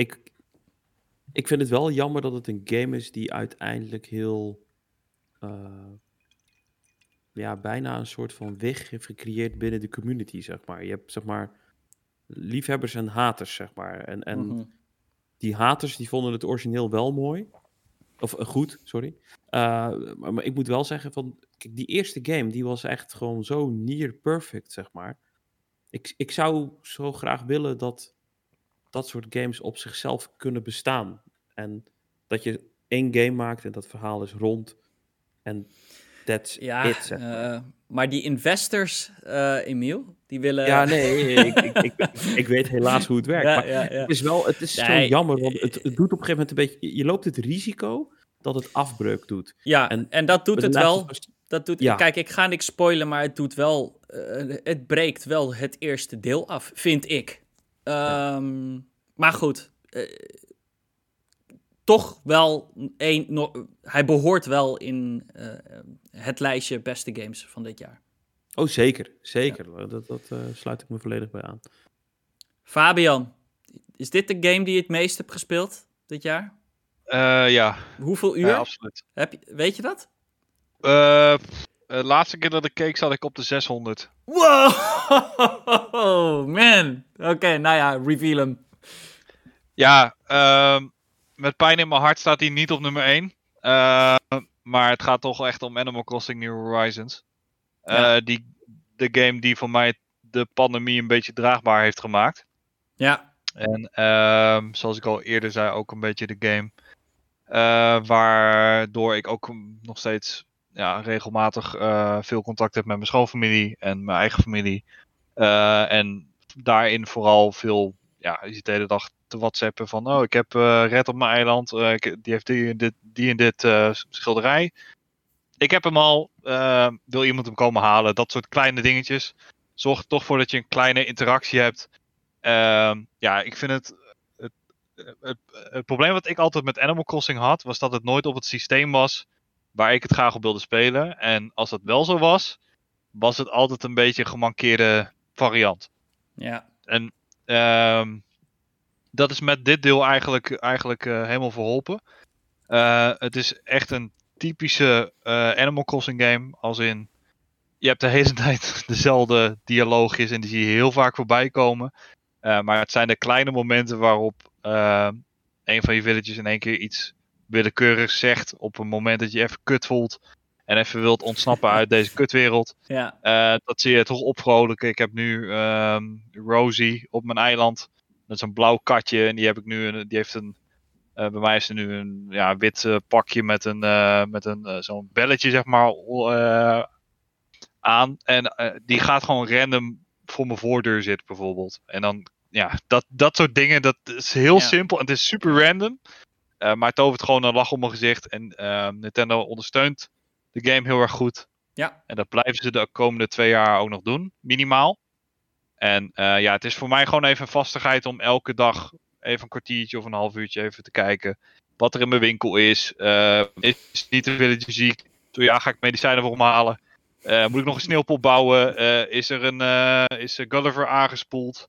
[SPEAKER 2] ik, ik vind het wel jammer dat het een game is die uiteindelijk heel... eh, ja, bijna een soort van weg heeft gecreëerd binnen de community, zeg maar. Je hebt, zeg maar, liefhebbers en haters, zeg maar. En, en
[SPEAKER 1] Mhm.
[SPEAKER 2] die haters, die vonden het origineel wel mooi. Of eh, goed, sorry. Eh, maar, maar ik moet wel zeggen, van, kijk, die eerste game, die was echt gewoon zo near perfect, zeg maar. Ik, ik zou zo graag willen dat dat soort games op zichzelf kunnen bestaan. En dat je één game maakt en dat verhaal is rond. En that's
[SPEAKER 1] Ja,
[SPEAKER 2] it, zeg maar.
[SPEAKER 1] eh, maar die investors, eh Emiel, die willen...
[SPEAKER 2] Ja, nee, ik, ik, ik, ik weet helaas hoe het werkt.
[SPEAKER 1] Ja,
[SPEAKER 2] maar
[SPEAKER 1] ja,
[SPEAKER 2] het is wel, het is
[SPEAKER 1] Nee,
[SPEAKER 2] zo jammer, want het, het doet op een gegeven moment een beetje, je loopt het risico dat het afbreuk doet.
[SPEAKER 1] Ja, en,
[SPEAKER 2] En
[SPEAKER 1] dat doet het wel. Dat doet,
[SPEAKER 2] Ja.
[SPEAKER 1] Kijk, ik ga niks spoilen, maar het doet wel. eh, het breekt wel het eerste deel af, vind ik. Ehm, Maar goed. eh, toch wel een. no- hij behoort wel in eh, het lijstje beste games van dit jaar.
[SPEAKER 2] Oh, zeker, zeker. Dat, dat eh, sluit ik me volledig bij aan.
[SPEAKER 1] Fabian, is dit de game die je het meest hebt gespeeld dit jaar?
[SPEAKER 3] Eh, ja,
[SPEAKER 1] Hoeveel uur?
[SPEAKER 3] ja, absoluut.
[SPEAKER 1] Heb je, weet je dat?
[SPEAKER 3] Eh, de laatste keer dat ik keek zat ik op de 600.
[SPEAKER 1] Wow, man. Oké, nou ja, reveal hem.
[SPEAKER 3] Ja, ehm, met pijn in mijn hart staat hij niet op nummer 1. maar het gaat toch echt om Animal Crossing New Horizons. Eh,
[SPEAKER 1] Ja.
[SPEAKER 3] die, de game die voor mij de pandemie een beetje draagbaar heeft gemaakt.
[SPEAKER 1] Ja,
[SPEAKER 3] En ehm, zoals ik al eerder zei, ook een beetje de game. eh, waardoor ik ook nog steeds ja, regelmatig eh, veel contact heb met mijn schoonfamilie en mijn eigen familie. Eh, en daarin vooral veel, ja, je zit de hele dag te whatsappen van, oh, ik heb eh, red op mijn eiland, die heeft die dit, die en dit schilderij. Ik heb hem al, wil iemand hem komen halen? Dat soort kleine dingetjes. Zorg er toch voor dat je een kleine interactie hebt. Ehm, ja, ik vind het, het. het probleem wat ik altijd met Animal Crossing had, was dat het nooit op het systeem was waar ik het graag op wilde spelen. En als dat wel zo was, was het altijd een beetje een gemankeerde variant.
[SPEAKER 1] ja,
[SPEAKER 3] En ehm, dat is met dit deel eigenlijk, eigenlijk eh, helemaal verholpen. Eh, het is echt een typische eh, Animal Crossing game. Als in, je hebt de hele tijd dezelfde dialoogjes en die zie je heel vaak voorbij komen. Maar het zijn de kleine momenten waarop eh, een van je villages in één keer iets willekeurigs zegt. Op een moment dat je even kut voelt. En even wilt ontsnappen uit deze kutwereld.
[SPEAKER 1] ja,
[SPEAKER 3] Eh, dat zie je toch opvrolijken. Ik heb nu ehm, Rosie op mijn eiland. Dat is een blauw katje. En die heb ik nu. een- Die heeft een. eh, bij mij is er nu een ja, wit eh, pakje met een, met een zo'n belletje, zeg maar, aan. En die gaat gewoon random voor mijn voordeur zitten, bijvoorbeeld. En dan, ja, dat, dat soort dingen, dat is heel
[SPEAKER 1] Ja.
[SPEAKER 3] simpel. En het is super random. Eh, maar het tovert gewoon een lach op mijn gezicht. En ehm, Nintendo ondersteunt de game heel erg goed.
[SPEAKER 1] ja,
[SPEAKER 3] En dat blijven ze de komende twee jaar ook nog doen, minimaal. En eh, ja, het is voor mij gewoon even een vastigheid om elke dag even een kwartiertje of een half uurtje even te kijken wat er in mijn winkel is. Eh, is niet te veel ziek? Zo ja, ga ik medicijnen voor me halen? Moet ik nog een sneeuwpop bouwen? Is er een is er Gulliver aangespoeld?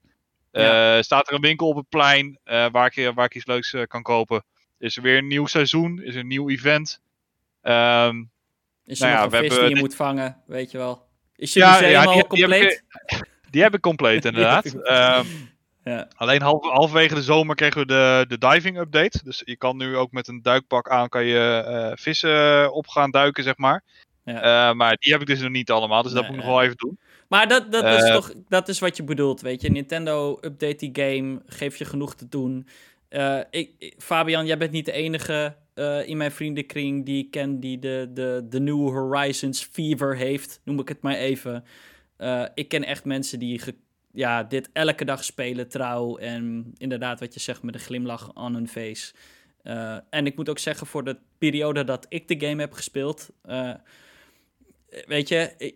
[SPEAKER 1] Ja.
[SPEAKER 3] Staat er een winkel op het plein waar, ik, waar ik iets leuks kan kopen? Is er weer een nieuw seizoen? Is er een nieuw event? Ehm,
[SPEAKER 1] is er
[SPEAKER 3] Nou ja, we
[SPEAKER 1] een vis die je moet vangen, weet je wel. Is je
[SPEAKER 3] Ja,
[SPEAKER 1] al
[SPEAKER 3] die- die heb ik-
[SPEAKER 1] compleet?
[SPEAKER 3] Die heb ik compleet, inderdaad. Ehm,
[SPEAKER 1] ja,
[SPEAKER 3] alleen half, halverwege de zomer kregen we de, de diving update. Dus je kan nu ook met een duikpak aan kan je eh, vissen op gaan duiken, zeg maar.
[SPEAKER 1] ja.
[SPEAKER 3] Eh, maar die heb ik dus nog niet allemaal, dus dat moet ik
[SPEAKER 1] ja.
[SPEAKER 3] nog wel even doen.
[SPEAKER 1] Maar dat, dat is
[SPEAKER 3] Eh,
[SPEAKER 1] toch dat is wat je bedoelt, weet je. Nintendo update die game, geeft je genoeg te doen. Eh, ik, Fabian, jij bent niet de enige eh, in mijn vriendenkring die ik ken die de, de, de New Horizons fever heeft, noem ik het maar even. Eh, ik ken echt mensen die ja, dit elke dag spelen, trouw. En inderdaad, wat je zegt, met een glimlach aan hun face. En ik moet ook zeggen, voor de periode dat ik de game heb gespeeld, weet je,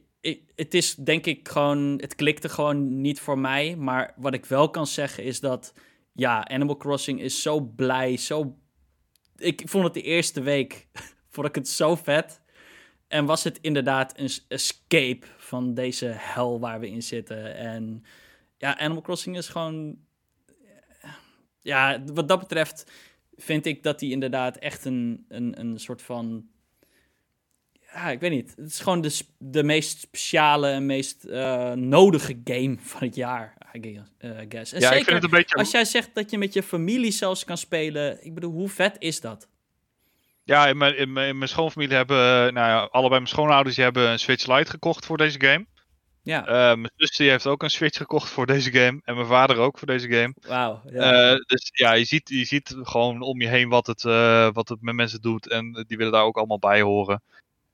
[SPEAKER 1] het is denk ik gewoon, het klikte gewoon niet voor mij. Maar wat ik wel kan zeggen is dat, ja, Animal Crossing is zo blij, zo... Ik vond het de eerste week, vond ik het zo vet. En was het inderdaad een escape van deze hel waar we in zitten. En ja, Animal Crossing is gewoon... Ja, wat dat betreft vind ik dat hij inderdaad echt een, een, een soort van ja, ik weet niet. Het is gewoon de, de meest speciale en meest eh, nodige game van het jaar, I guess. eh, guess. En
[SPEAKER 3] ja,
[SPEAKER 1] zeker
[SPEAKER 3] ik vind het een beetje...
[SPEAKER 1] als jij zegt dat je met je familie zelfs kan spelen. Ik bedoel, hoe vet is dat?
[SPEAKER 3] Ja, in mijn, in mijn, in mijn schoonfamilie hebben, eh, nou ja, allebei mijn schoonouders die hebben een Switch Lite gekocht voor deze game.
[SPEAKER 1] Ja,
[SPEAKER 3] mijn zus die heeft ook een Switch gekocht voor deze game. En mijn vader ook voor deze game.
[SPEAKER 1] wauw. Ja.
[SPEAKER 3] Dus ja, je ziet, je ziet gewoon om je heen wat het, wat het met mensen doet. En die willen daar ook allemaal bij horen.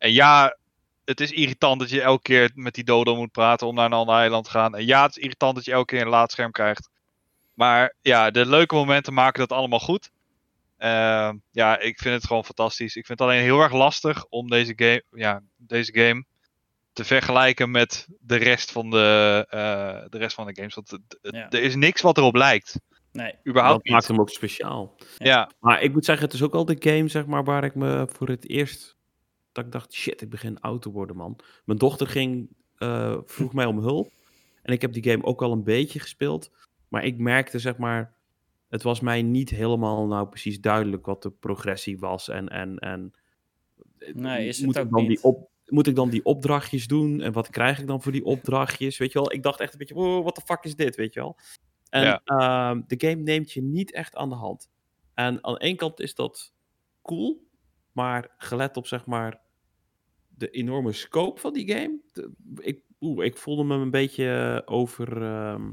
[SPEAKER 3] En ja, het is irritant dat je elke keer met die dodo moet praten om naar een ander eiland te gaan. En ja, het is irritant dat je elke keer een laadscherm krijgt. Maar ja, de leuke momenten maken dat allemaal goed. Eh, ja, ik vind het gewoon fantastisch. Ik vind het alleen heel erg lastig om deze game, ja, deze game te vergelijken met de rest van de, eh, de, rest van de games. Want het- het-
[SPEAKER 1] Ja.
[SPEAKER 3] er is niks wat erop lijkt.
[SPEAKER 1] nee.
[SPEAKER 3] Überhaupt
[SPEAKER 2] dat
[SPEAKER 3] niet.
[SPEAKER 2] maakt hem ook speciaal.
[SPEAKER 3] Ja,
[SPEAKER 2] Maar ik moet zeggen, het is ook al de game zeg maar, waar ik me voor het eerst... Dat ik dacht, shit, ik begin oud te worden, man. Mijn dochter ging, eh, vroeg mij om hulp. En ik heb die game ook al een beetje gespeeld. Maar ik merkte, zeg maar... Het was mij niet helemaal nou precies duidelijk wat de progressie was. En, en, en
[SPEAKER 1] Nee, is het
[SPEAKER 2] moet,
[SPEAKER 1] ook
[SPEAKER 2] ik dan
[SPEAKER 1] niet.
[SPEAKER 2] Die op, moet ik dan die opdrachtjes doen? En wat krijg ik dan voor die opdrachtjes? Weet je wel, ik dacht echt een beetje, wow, what the fuck is dit, weet je wel? En
[SPEAKER 3] Ja.
[SPEAKER 2] ehm, de game neemt je niet echt aan de hand. En aan de ene kant is dat cool, maar gelet op zeg maar de enorme scope van die game, de- ik, oeh, ik voelde me een beetje over, ehm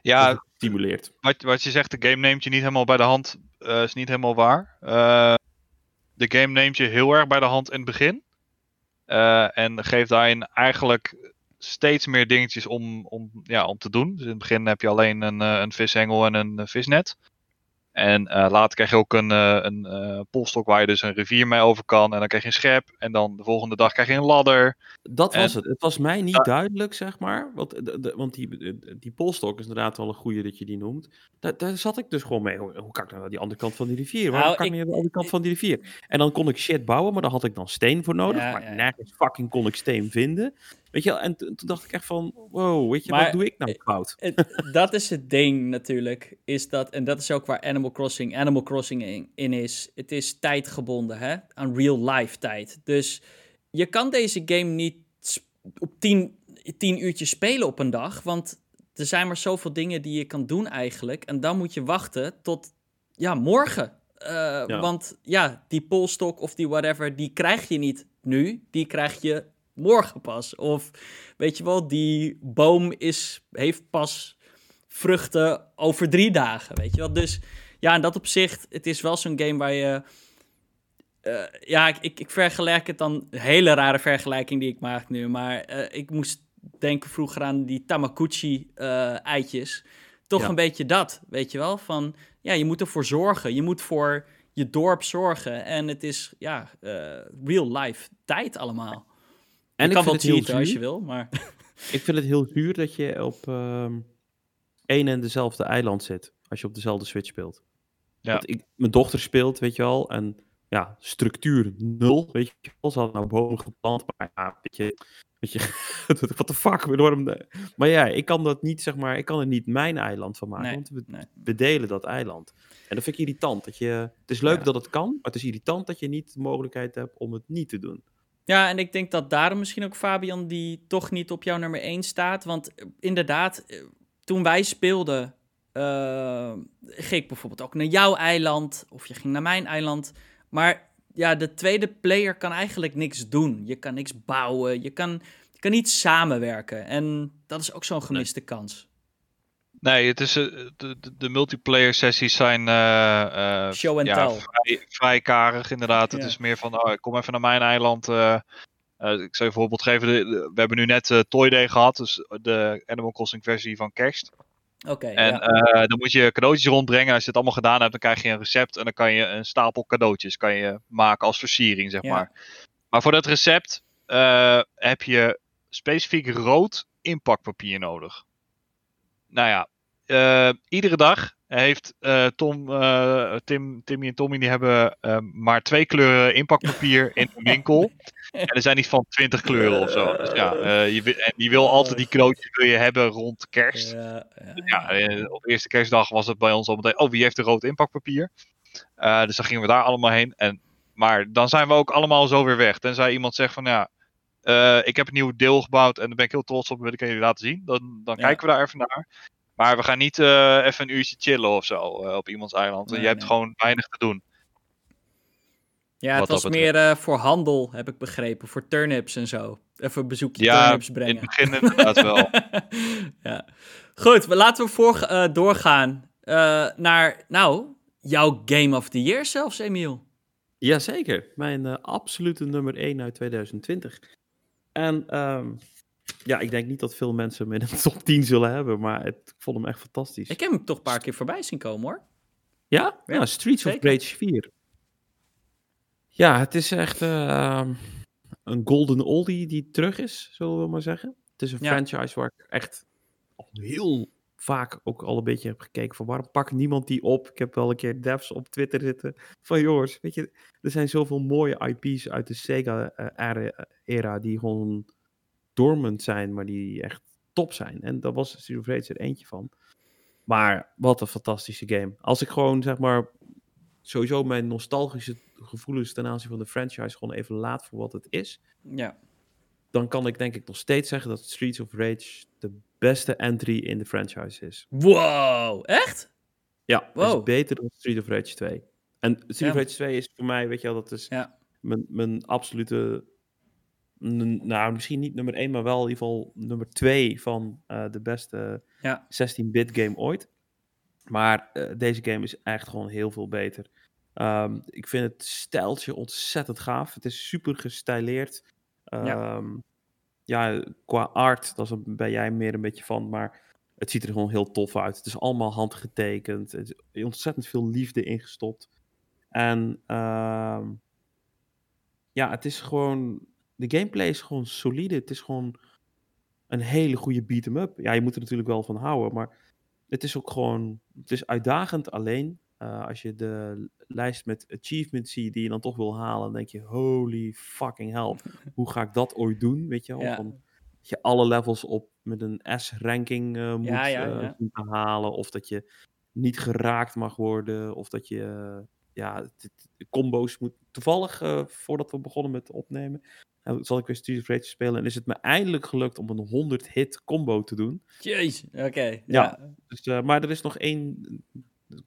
[SPEAKER 3] ja
[SPEAKER 2] stimuleert.
[SPEAKER 3] wat, wat je zegt, de game neemt je niet helemaal bij de hand, eh, is niet helemaal waar. Eh, de game neemt je heel erg bij de hand in het begin. Eh, en geeft daarin eigenlijk steeds meer dingetjes om, om, ja, om te doen. Dus in het begin heb je alleen een, eh, een vishengel en een eh, visnet. En eh, later krijg je ook een, eh, een eh, polstok waar je dus een rivier mee over kan. En dan krijg je een schep. En dan de volgende dag krijg je een ladder.
[SPEAKER 2] Dat was
[SPEAKER 3] En-
[SPEAKER 2] het. Het was mij niet duidelijk, zeg maar. Want, de, de- want die, die polstok is inderdaad wel een goede dat je die noemt. Daar, daar zat ik dus gewoon mee. Hoe, hoe kan ik nou naar die andere kant van die rivier? Waarom
[SPEAKER 1] Nou,
[SPEAKER 2] kan ik
[SPEAKER 1] ik-
[SPEAKER 2] niet naar de andere kant van die rivier? En dan kon ik shit bouwen, maar daar had ik dan steen voor nodig.
[SPEAKER 1] Ja,
[SPEAKER 2] maar
[SPEAKER 1] ja, ja.
[SPEAKER 2] nergens fucking kon ik steen vinden. Weet je wel? En toen dacht ik echt van, wow, weet je,
[SPEAKER 1] Maar-
[SPEAKER 2] wat doe ik nou fout?
[SPEAKER 1] Het- dat is het ding natuurlijk. Is dat, en dat is ook waar Animal Crossing Animal Crossing in, in is. Het is tijdgebonden, hè? Aan real life tijd. Dus je kan deze game niet op 10, 10 uurtjes spelen op een dag. Want er zijn maar zoveel dingen die je kan doen eigenlijk. En dan moet je wachten tot ja, morgen. Eh, Want ja, die polstok of die whatever, die krijg je niet nu. Die krijg je morgen pas. Of weet je wel, die boom is, heeft pas vruchten over drie dagen. Weet je wel. Dus ja, in dat opzicht, het is wel zo'n game waar je. eh, ja, ik, ik, vergelijk het dan. Een hele rare vergelijking die ik maak nu. Maar eh, ik moest denken vroeger aan die Tamaguchi-eitjes. Toch
[SPEAKER 2] Ja.
[SPEAKER 1] een beetje dat, weet je wel? Van ja, je moet ervoor zorgen. Je moet voor je dorp zorgen. En het is ja, eh, real life tijd allemaal.
[SPEAKER 2] En
[SPEAKER 1] je kan wel
[SPEAKER 2] vind het heel
[SPEAKER 1] cheaten als je wil, maar
[SPEAKER 2] Ik vind het heel zuur dat je op ehm één en dezelfde eiland zit. Als je op dezelfde Switch speelt.
[SPEAKER 3] Ja.
[SPEAKER 2] Want ik, mijn dochter speelt, weet je wel. En ja, structuur nul, weet je wel. Ze had nou bomen geplant, maar ja, weet je... Weet je, what the fuck, waarom de- Maar ja, ik kan dat niet, zeg maar, ik kan er niet mijn eiland van maken,
[SPEAKER 1] Nee,
[SPEAKER 2] want we,
[SPEAKER 1] nee.
[SPEAKER 2] we delen dat eiland. En dat vind ik irritant. Dat je, het is leuk
[SPEAKER 1] Ja.
[SPEAKER 2] dat het kan, maar het is irritant dat je niet de mogelijkheid hebt om het niet te doen.
[SPEAKER 1] Ja, en ik denk dat daarom misschien ook Fabian die toch niet op jouw nummer 1 staat. Want eh, inderdaad, eh, toen wij speelden, eh, ging ik bijvoorbeeld ook naar jouw eiland. Of je ging naar mijn eiland. Maar ja, de tweede player kan eigenlijk niks doen. Je kan niks bouwen. Je kan, je kan niet samenwerken. En dat is ook zo'n gemiste kans.
[SPEAKER 3] Nee, het is, eh, de, de, de multiplayer sessies zijn eh, eh,
[SPEAKER 1] Show and
[SPEAKER 3] ja,
[SPEAKER 1] tell.
[SPEAKER 3] vrij, vrij karig inderdaad. Het is meer van, oh, ik kom even naar mijn eiland. ik zou je een voorbeeld geven. de- de- we hebben nu net Toy Day gehad, dus de Animal Crossing versie van kerst.
[SPEAKER 1] Oké,
[SPEAKER 3] En
[SPEAKER 1] ja.
[SPEAKER 3] dan moet je cadeautjes rondbrengen. Als je het allemaal gedaan hebt, dan krijg je een recept. En dan kan je een stapel cadeautjes kan je maken als versiering, zeg maar. Maar voor dat recept heb je specifiek rood inpakpapier nodig. Nou ja, eh, iedere dag heeft eh, Tom, eh, Tim, Timmy en Tommy die hebben maar twee kleuren inpakpapier in de winkel. En er zijn niet van twintig kleuren of zo. Dus ja, je, en je wil altijd die cadeautjes wil je hebben rond kerst.
[SPEAKER 1] Ja, ja.
[SPEAKER 3] Ja, op eerste kerstdag was het bij ons al meteen, oh wie heeft er rood inpakpapier? Dus dan gingen we daar allemaal heen. En, maar dan zijn we ook allemaal zo weer weg. Tenzij iemand zegt van ja, eh, ik heb een nieuw deel gebouwd en daar ben ik heel trots op en wil ik aan jullie laten zien. Dan, dan
[SPEAKER 1] Ja.
[SPEAKER 3] kijken we daar even naar. Maar we gaan niet eh, even een uurtje chillen of zo eh, op iemands eiland. Want
[SPEAKER 1] Nee,
[SPEAKER 3] je hebt gewoon weinig te doen.
[SPEAKER 1] Ja, het was
[SPEAKER 3] dat
[SPEAKER 1] meer eh, voor handel, heb ik begrepen. Voor turnips en zo. Even een bezoekje
[SPEAKER 3] Ja,
[SPEAKER 1] turnips
[SPEAKER 3] in
[SPEAKER 1] brengen.
[SPEAKER 3] het begin inderdaad wel.
[SPEAKER 1] ja. Goed, laten we voor, eh, doorgaan eh, naar, nou, jouw Game of the Year zelfs, Emiel.
[SPEAKER 2] Jazeker, mijn absolute nummer 1 uit 2020. En ehm, ja, ik denk niet dat veel mensen hem in de top 10 zullen hebben, maar het, ik vond hem echt fantastisch.
[SPEAKER 1] Ik heb hem toch een paar keer voorbij zien komen, hoor.
[SPEAKER 2] Ja?
[SPEAKER 1] Ja,
[SPEAKER 2] Ja, Streets
[SPEAKER 1] zeker.
[SPEAKER 2] of Rage 4. Ja, het is echt ehm, een golden oldie die terug is, zullen we maar zeggen. Het is een
[SPEAKER 1] Ja.
[SPEAKER 2] franchise waar ik echt al heel vaak ook al een beetje heb gekeken van waarom pakt niemand die op? Ik heb wel een keer devs op Twitter zitten van jongens, weet je, er zijn zoveel mooie IP's uit de Sega-era die gewoon dormant zijn, maar die echt top zijn. En daar was Streets of Rage er eentje van. Maar wat een fantastische game. Als ik gewoon, zeg maar, sowieso mijn nostalgische gevoelens ten aanzien van de franchise gewoon even laat voor wat het is,
[SPEAKER 1] Ja.
[SPEAKER 2] dan kan ik denk ik nog steeds zeggen dat Streets of Rage de beste entry in de franchise is.
[SPEAKER 1] Wow, echt?
[SPEAKER 2] Ja,
[SPEAKER 1] Wow.
[SPEAKER 2] is beter dan Street of Rage 2. En Street
[SPEAKER 1] Ja.
[SPEAKER 2] of Rage 2 is voor mij, weet je wel, dat is
[SPEAKER 1] Ja.
[SPEAKER 2] mijn, mijn absolute, nou misschien niet nummer 1, maar wel in ieder geval nummer 2 van eh, de beste
[SPEAKER 1] Ja.
[SPEAKER 2] 16-bit game ooit. Maar eh, deze game is echt gewoon heel veel beter. Ehm, ik vind het stijltje ontzettend gaaf. Het is super gestileerd.
[SPEAKER 1] Ja.
[SPEAKER 2] Ja, qua art, daar ben jij meer een beetje van. Maar het ziet er gewoon heel tof uit. Het is allemaal handgetekend. Er is ontzettend veel liefde ingestopt. En ehm, ja, het is gewoon. De gameplay is gewoon solide. Het is gewoon een hele goede beat-em-up. Ja, je moet er natuurlijk wel van houden. Maar het is ook gewoon. Het is uitdagend alleen. eh, als je de lijst met achievements ziet die je dan toch wil halen, dan denk je: holy fucking hell. Hoe ga ik dat ooit doen? Weet je?
[SPEAKER 1] Ja.
[SPEAKER 2] Van, dat je alle levels op met een S-ranking eh, moet
[SPEAKER 1] Ja, ja,
[SPEAKER 2] eh, halen. Of dat je niet geraakt mag worden. Of dat je ja, combo's moet. Toevallig, eh, voordat we begonnen met opnemen, zal ik weer of Rage spelen. En is het me eindelijk gelukt om een 100 hit combo te doen.
[SPEAKER 1] Jeez, oké.
[SPEAKER 2] Ja.
[SPEAKER 1] ja.
[SPEAKER 2] Dus, maar er is nog één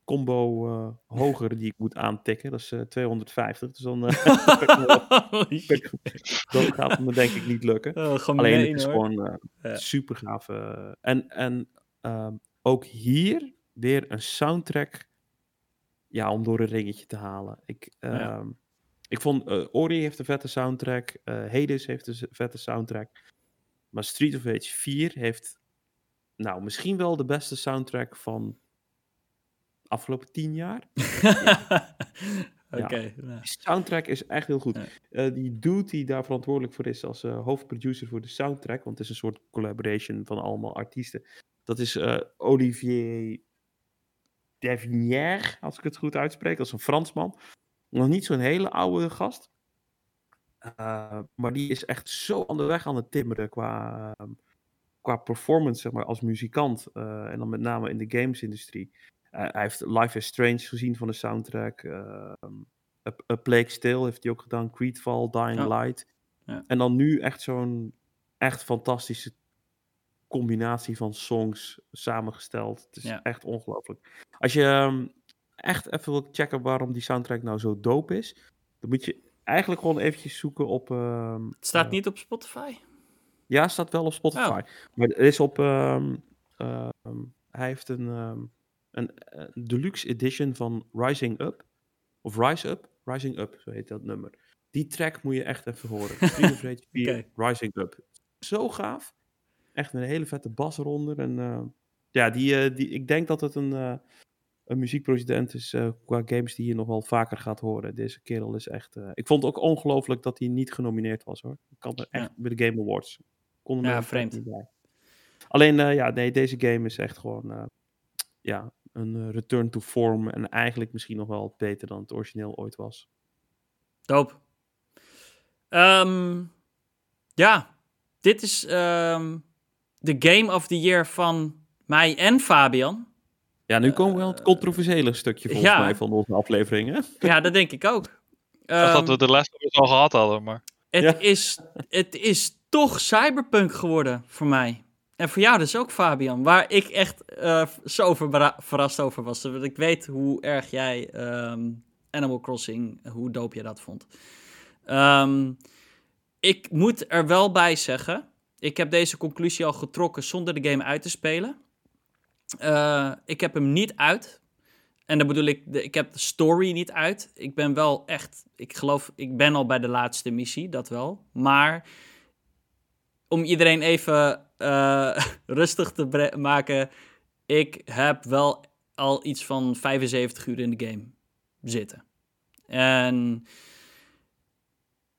[SPEAKER 2] combo eh, hoger die ik moet aantikken. Dat is eh, 250. Dus dan eh, dat gaat me denk ik niet lukken.
[SPEAKER 1] Oh, gemeen,
[SPEAKER 2] Alleen het is
[SPEAKER 1] hoor.
[SPEAKER 2] gewoon eh,
[SPEAKER 1] Ja.
[SPEAKER 2] super gaaf. eh. en en ehm, ook hier weer een soundtrack ja, om door een ringetje te halen. Ik,
[SPEAKER 1] Ja.
[SPEAKER 2] ehm, ik vond eh, Ori heeft een vette soundtrack. eh Hades heeft een vette soundtrack. Maar Street of Rage 4 heeft nou misschien wel de beste soundtrack van de afgelopen tien jaar.
[SPEAKER 1] Oké. nou.
[SPEAKER 2] Die soundtrack is echt heel goed.
[SPEAKER 1] Ja.
[SPEAKER 2] Eh, die dude die daar verantwoordelijk voor is als eh, hoofdproducer voor de soundtrack, want het is een soort collaboration van allemaal artiesten. Dat is eh, Olivier Devinière, als ik het goed uitspreek. Dat is een Fransman. Nog niet zo'n hele oude gast. Maar die is echt zo aan de weg aan het timmeren qua, ehm, qua performance, zeg maar, als muzikant. en dan met name in de gamesindustrie. Hij heeft Life is Strange gezien van de soundtrack. ehm, A, A Plague Tale heeft hij ook gedaan. Creedfall, Dying
[SPEAKER 1] Ja.
[SPEAKER 2] Light.
[SPEAKER 1] Ja.
[SPEAKER 2] En dan nu echt zo'n echt fantastische combinatie van songs samengesteld. Het is
[SPEAKER 1] Ja.
[SPEAKER 2] echt ongelooflijk. Als je ehm, echt even wil checken waarom die soundtrack nou zo dope is, dan moet je eigenlijk gewoon eventjes zoeken op... ehm,
[SPEAKER 1] Het staat
[SPEAKER 2] eh,
[SPEAKER 1] niet op Spotify.
[SPEAKER 2] ja, staat wel op Spotify. Maar er is op. hij heeft een, een, eh, deluxe edition van Rising Up. Of Rise Up. Rising Up, zo heet dat nummer. Die track moet je echt even horen. Street of Rage 4,
[SPEAKER 1] Oké.
[SPEAKER 2] Rising Up. Zo gaaf. Echt een hele vette bas eronder. En eh, ja, die, eh, die, ik denk dat het een, een muziekproducent is qua games die je nog wel vaker gaat horen. Deze kerel is echt... ik vond het ook ongelooflijk dat hij niet genomineerd was hoor. Ik kan er echt
[SPEAKER 1] Ja.
[SPEAKER 2] bij de Game Awards. Kon
[SPEAKER 1] Ja,
[SPEAKER 2] er echt
[SPEAKER 1] vreemd.
[SPEAKER 2] Alleen, ja, nee, deze game is echt gewoon... ja, een eh, return to form. En eigenlijk misschien nog wel beter dan het origineel ooit was.
[SPEAKER 1] Doop. Ehm, ja, dit is ehm, de Game of the Year van mij en Fabian.
[SPEAKER 2] Ja, nu komen we aan het controversiële stukje volgens
[SPEAKER 1] ja.
[SPEAKER 2] mij van onze afleveringen.
[SPEAKER 1] Ja, dat denk ik ook.
[SPEAKER 3] Ik
[SPEAKER 1] Ehm,
[SPEAKER 3] dat we de les al gehad hadden, maar...
[SPEAKER 1] het,
[SPEAKER 2] Ja.
[SPEAKER 1] is, het is toch cyberpunk geworden voor mij. En voor jou dus ook, Fabian. Waar ik echt eh, zo verrast over was. Want ik weet hoe erg jij ehm, Animal Crossing, hoe doop je dat vond. Ehm, ik moet er wel bij zeggen, ik heb deze conclusie al getrokken zonder de game uit te spelen. Eh, ik heb hem niet uit. En dan bedoel ik, ik heb de story niet uit. Ik ben wel echt, ik geloof, ik ben al bij de laatste missie, dat wel. Maar om iedereen even eh, rustig te maken, ik heb wel al iets van 75 uur in de game zitten. En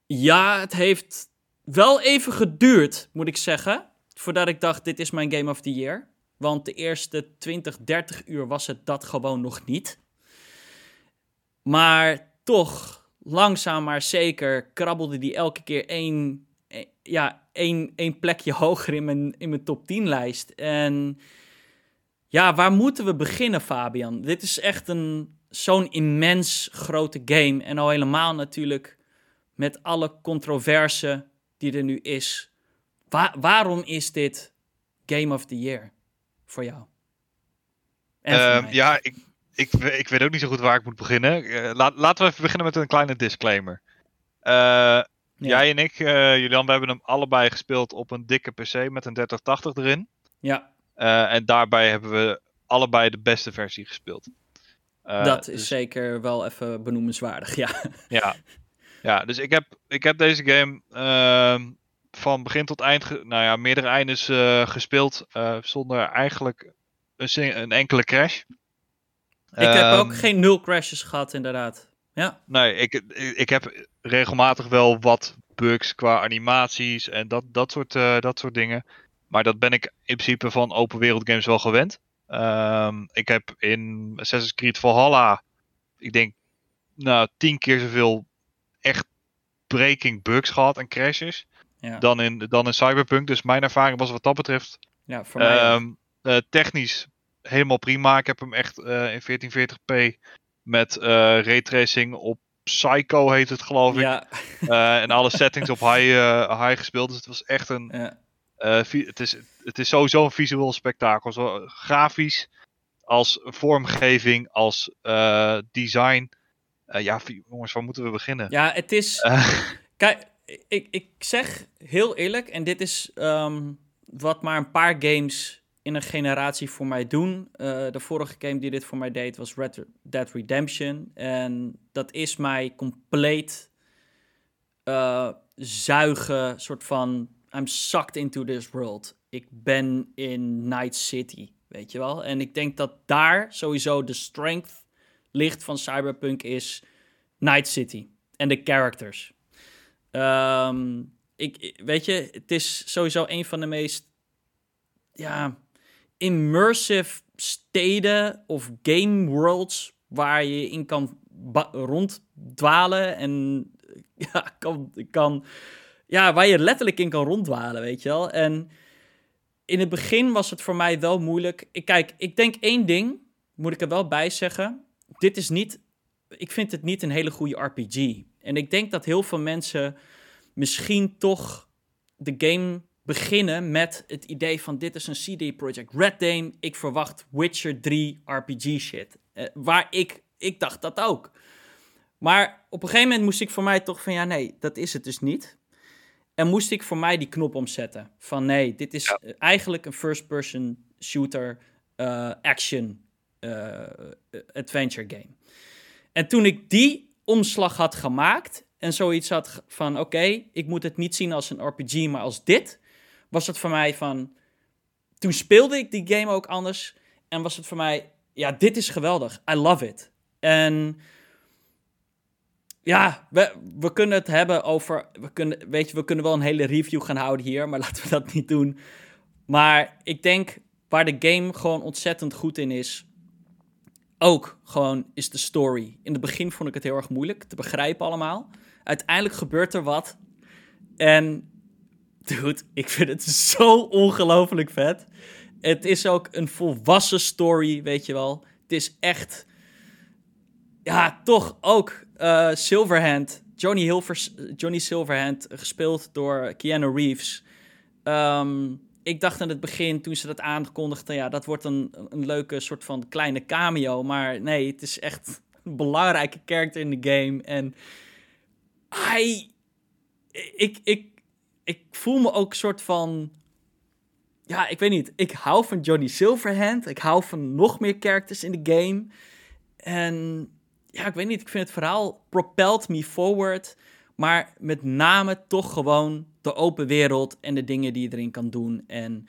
[SPEAKER 1] ja, het heeft wel even geduurd, moet ik zeggen, voordat ik dacht, dit is mijn Game of the Year. Want de eerste 20, 30 uur was het dat gewoon nog niet. Maar toch, langzaam maar zeker, krabbelde die elke keer één, eh, ja, één, één plekje hoger in mijn, in mijn top 10 lijst. En ja, waar moeten we beginnen, Fabian? Dit is echt een, zo'n immens grote game. En al helemaal natuurlijk met alle controverse die er nu is. Wa- waarom is dit Game of the Year voor jou? Voor mij.
[SPEAKER 3] ja, ik, ik, ik weet ook niet zo goed waar ik moet beginnen. Eh, laat, laten we even beginnen met een kleine disclaimer. Eh,
[SPEAKER 1] Ja.
[SPEAKER 3] Jij en ik, eh, Julian, we hebben hem allebei gespeeld op een dikke PC met een 3080 erin.
[SPEAKER 1] Ja,
[SPEAKER 3] Eh, en daarbij hebben we allebei de beste versie gespeeld. Uh,
[SPEAKER 1] dat is
[SPEAKER 3] dus-
[SPEAKER 1] zeker wel even benoemenswaardig, ja.
[SPEAKER 3] Ja, ja dus ik heb, ik heb deze game ehm, van begin tot eind, nou ja, meerdere eindes eh, gespeeld. eh, zonder eigenlijk een, een enkele crash.
[SPEAKER 1] Ik heb ook
[SPEAKER 3] Ehm,
[SPEAKER 1] geen nul crashes gehad, inderdaad. Ja,
[SPEAKER 3] Nee, ik, ik, heb regelmatig wel wat bugs qua animaties en dat, dat, soort, eh, dat soort dingen. Maar dat ben ik in principe van open wereld games wel gewend. Ehm, ik heb in Assassin's Creed Valhalla, ik denk, nou, tien keer zoveel echt breaking bugs gehad en crashes
[SPEAKER 1] ja.
[SPEAKER 3] dan in, dan in Cyberpunk. Dus mijn ervaring was wat dat betreft
[SPEAKER 1] ja voor mij.
[SPEAKER 3] Ehm, eh, technisch helemaal prima. Ik heb hem echt eh, in 1440p met eh raytracing op Psycho heet het geloof ik.
[SPEAKER 1] ja,
[SPEAKER 3] Eh, en alle settings op high, eh, high gespeeld. Dus het was echt een...
[SPEAKER 1] ja.
[SPEAKER 3] het, is, het is sowieso een visueel spektakel. Zo, grafisch, als vormgeving, als design. Ja, jongens, waar moeten we beginnen?
[SPEAKER 1] ja, het is... Kijk, ik, ik zeg heel eerlijk, en dit is ehm, wat maar een paar games in een generatie voor mij doen. Eh, de vorige game die dit voor mij deed was Red Dead Redemption. En dat is mij compleet eh, zuigen, soort van... I'm sucked into this world. Ik ben in Night City, weet je wel? En ik denk dat daar sowieso de strength ligt van Cyberpunk is Night City. En de characters. Ehm, ik- weet je, het is sowieso een van de meest ja, immersive steden of game worlds waar je in kan ronddwalen en ja, kan, kan, ja, waar je letterlijk in kan ronddwalen, weet je wel. En in het begin was het voor mij wel moeilijk. Ik, kijk, ik denk één ding, moet ik er wel bij zeggen. Dit is niet, ik vind het niet een hele goede RPG. En ik denk dat heel veel mensen misschien toch de game beginnen met het idee van dit is een CD Projekt Red Game. Ik verwacht Witcher 3 RPG shit. Eh, waar ik, ik dacht dat ook. Maar op een gegeven moment moest ik voor mij toch van ja nee, dat is het dus niet. En moest ik voor mij die knop omzetten. Van nee, dit is eh, eigenlijk een first-person shooter eh, action adventure game. En toen ik die omslag had gemaakt en zoiets had van oké, ik moet het niet zien als een RPG, maar als dit, was het voor mij van. Toen speelde ik die game ook anders en was het voor mij, ja, dit is geweldig. I love it. En ja, we, we kunnen het hebben over. We kunnen, weet je, we kunnen wel een hele review gaan houden hier, maar laten we dat niet doen. Maar ik denk waar de game gewoon ontzettend goed in is. Ook gewoon is de story. In het begin vond ik het heel erg moeilijk te begrijpen allemaal. Uiteindelijk gebeurt er wat. En dude, ik vind het zo ongelooflijk vet. Het is ook een volwassen story, weet je wel. Het is echt ja, toch ook eh, Silverhand. Johnny, Johnny Silverhand, gespeeld door Keanu Reeves. Ehm, ik dacht aan het begin, toen ze dat aankondigden, ja, dat wordt een, een leuke soort van kleine cameo. Maar nee, het is echt een belangrijke character in de game. En hij... Ik, ik, ik voel me ook een soort van... Ja, ik weet niet. Ik hou van Johnny Silverhand. Ik hou van nog meer characters in de game. En ja, ik weet niet. Ik vind het verhaal propelled me forward. Maar met name toch gewoon de open wereld en de dingen die je erin kan doen. En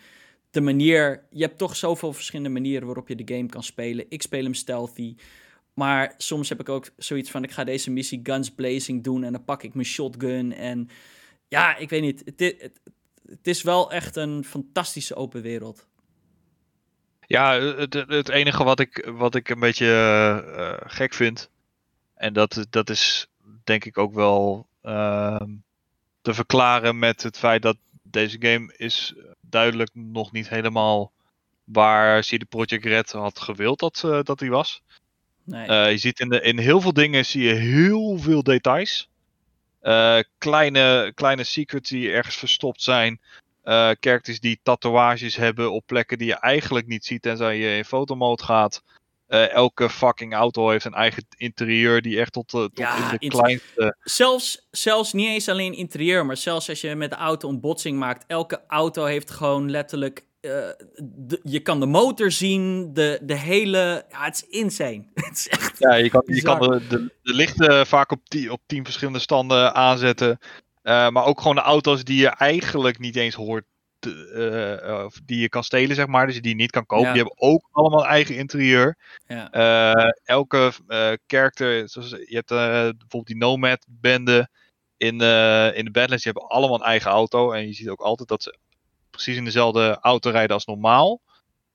[SPEAKER 1] de manier. Je hebt toch zoveel verschillende manieren waarop je de game kan spelen. Ik speel hem stealthy. Maar soms heb ik ook zoiets van: ik ga deze missie guns blazing doen. En dan pak ik mijn shotgun. En ja, ik weet niet. Het, het, het is wel echt een fantastische open wereld.
[SPEAKER 3] Ja, het, het- enige wat ik, wat ik een beetje eh, eh, gek vind. En dat, dat is denk ik ook wel ehm, te verklaren met het feit dat deze game is duidelijk nog niet helemaal waar CD Projekt Red had gewild dat, eh, dat hij was.
[SPEAKER 1] Nee.
[SPEAKER 3] Je ziet in, de, in heel veel dingen zie je heel veel details. Eh, kleine, kleine secrets die ergens verstopt zijn. Characters die tatoeages hebben op plekken die je eigenlijk niet ziet tenzij je in fotomode gaat. Eh, elke fucking auto heeft een eigen interieur die echt tot, tot
[SPEAKER 1] Ja,
[SPEAKER 3] in de kleinste...
[SPEAKER 1] Zelfs, zelfs niet eens alleen interieur, maar zelfs als je met de auto een botsing maakt. Elke auto heeft gewoon letterlijk eh, de- je kan de motor zien, de, de hele... Ja, het is insane. het is echt...
[SPEAKER 3] Ja, je kan, je
[SPEAKER 1] Bizar.
[SPEAKER 3] kan de, de, de lichten vaak op, die, op tien verschillende standen aanzetten. Eh, maar ook gewoon de auto's die je eigenlijk niet eens hoort. of die je kan stelen, zeg maar. Dus die je niet kan kopen.
[SPEAKER 1] Ja.
[SPEAKER 3] Die hebben ook allemaal een eigen interieur.
[SPEAKER 1] Ja.
[SPEAKER 3] Elke character, zoals, je hebt bijvoorbeeld die Nomad-bende in, in de Badlands, die hebben allemaal een eigen auto. En je ziet ook altijd dat ze precies in dezelfde auto rijden als normaal.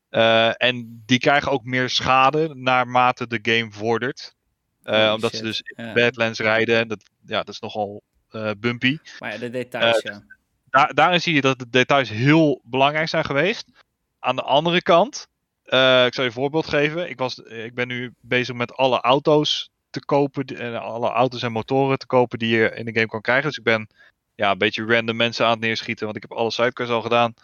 [SPEAKER 3] Eh, en die krijgen ook meer schade naarmate de game vordert. Eh, omdat
[SPEAKER 1] shit.
[SPEAKER 3] ze dus in
[SPEAKER 1] Ja.
[SPEAKER 3] Badlands rijden. En dat, ja, dat is nogal eh, bumpy.
[SPEAKER 1] Maar ja, de details, ja.
[SPEAKER 3] Daar, daarin zie je dat de details heel belangrijk zijn geweest. Aan de andere kant, ik zal je een voorbeeld geven. Ik, was, ik ben nu bezig met alle auto's te kopen. En alle auto's en motoren te kopen die je in de game kan krijgen. Dus ik ben ja, een beetje random mensen aan het neerschieten. Want ik heb alle sidequests al gedaan.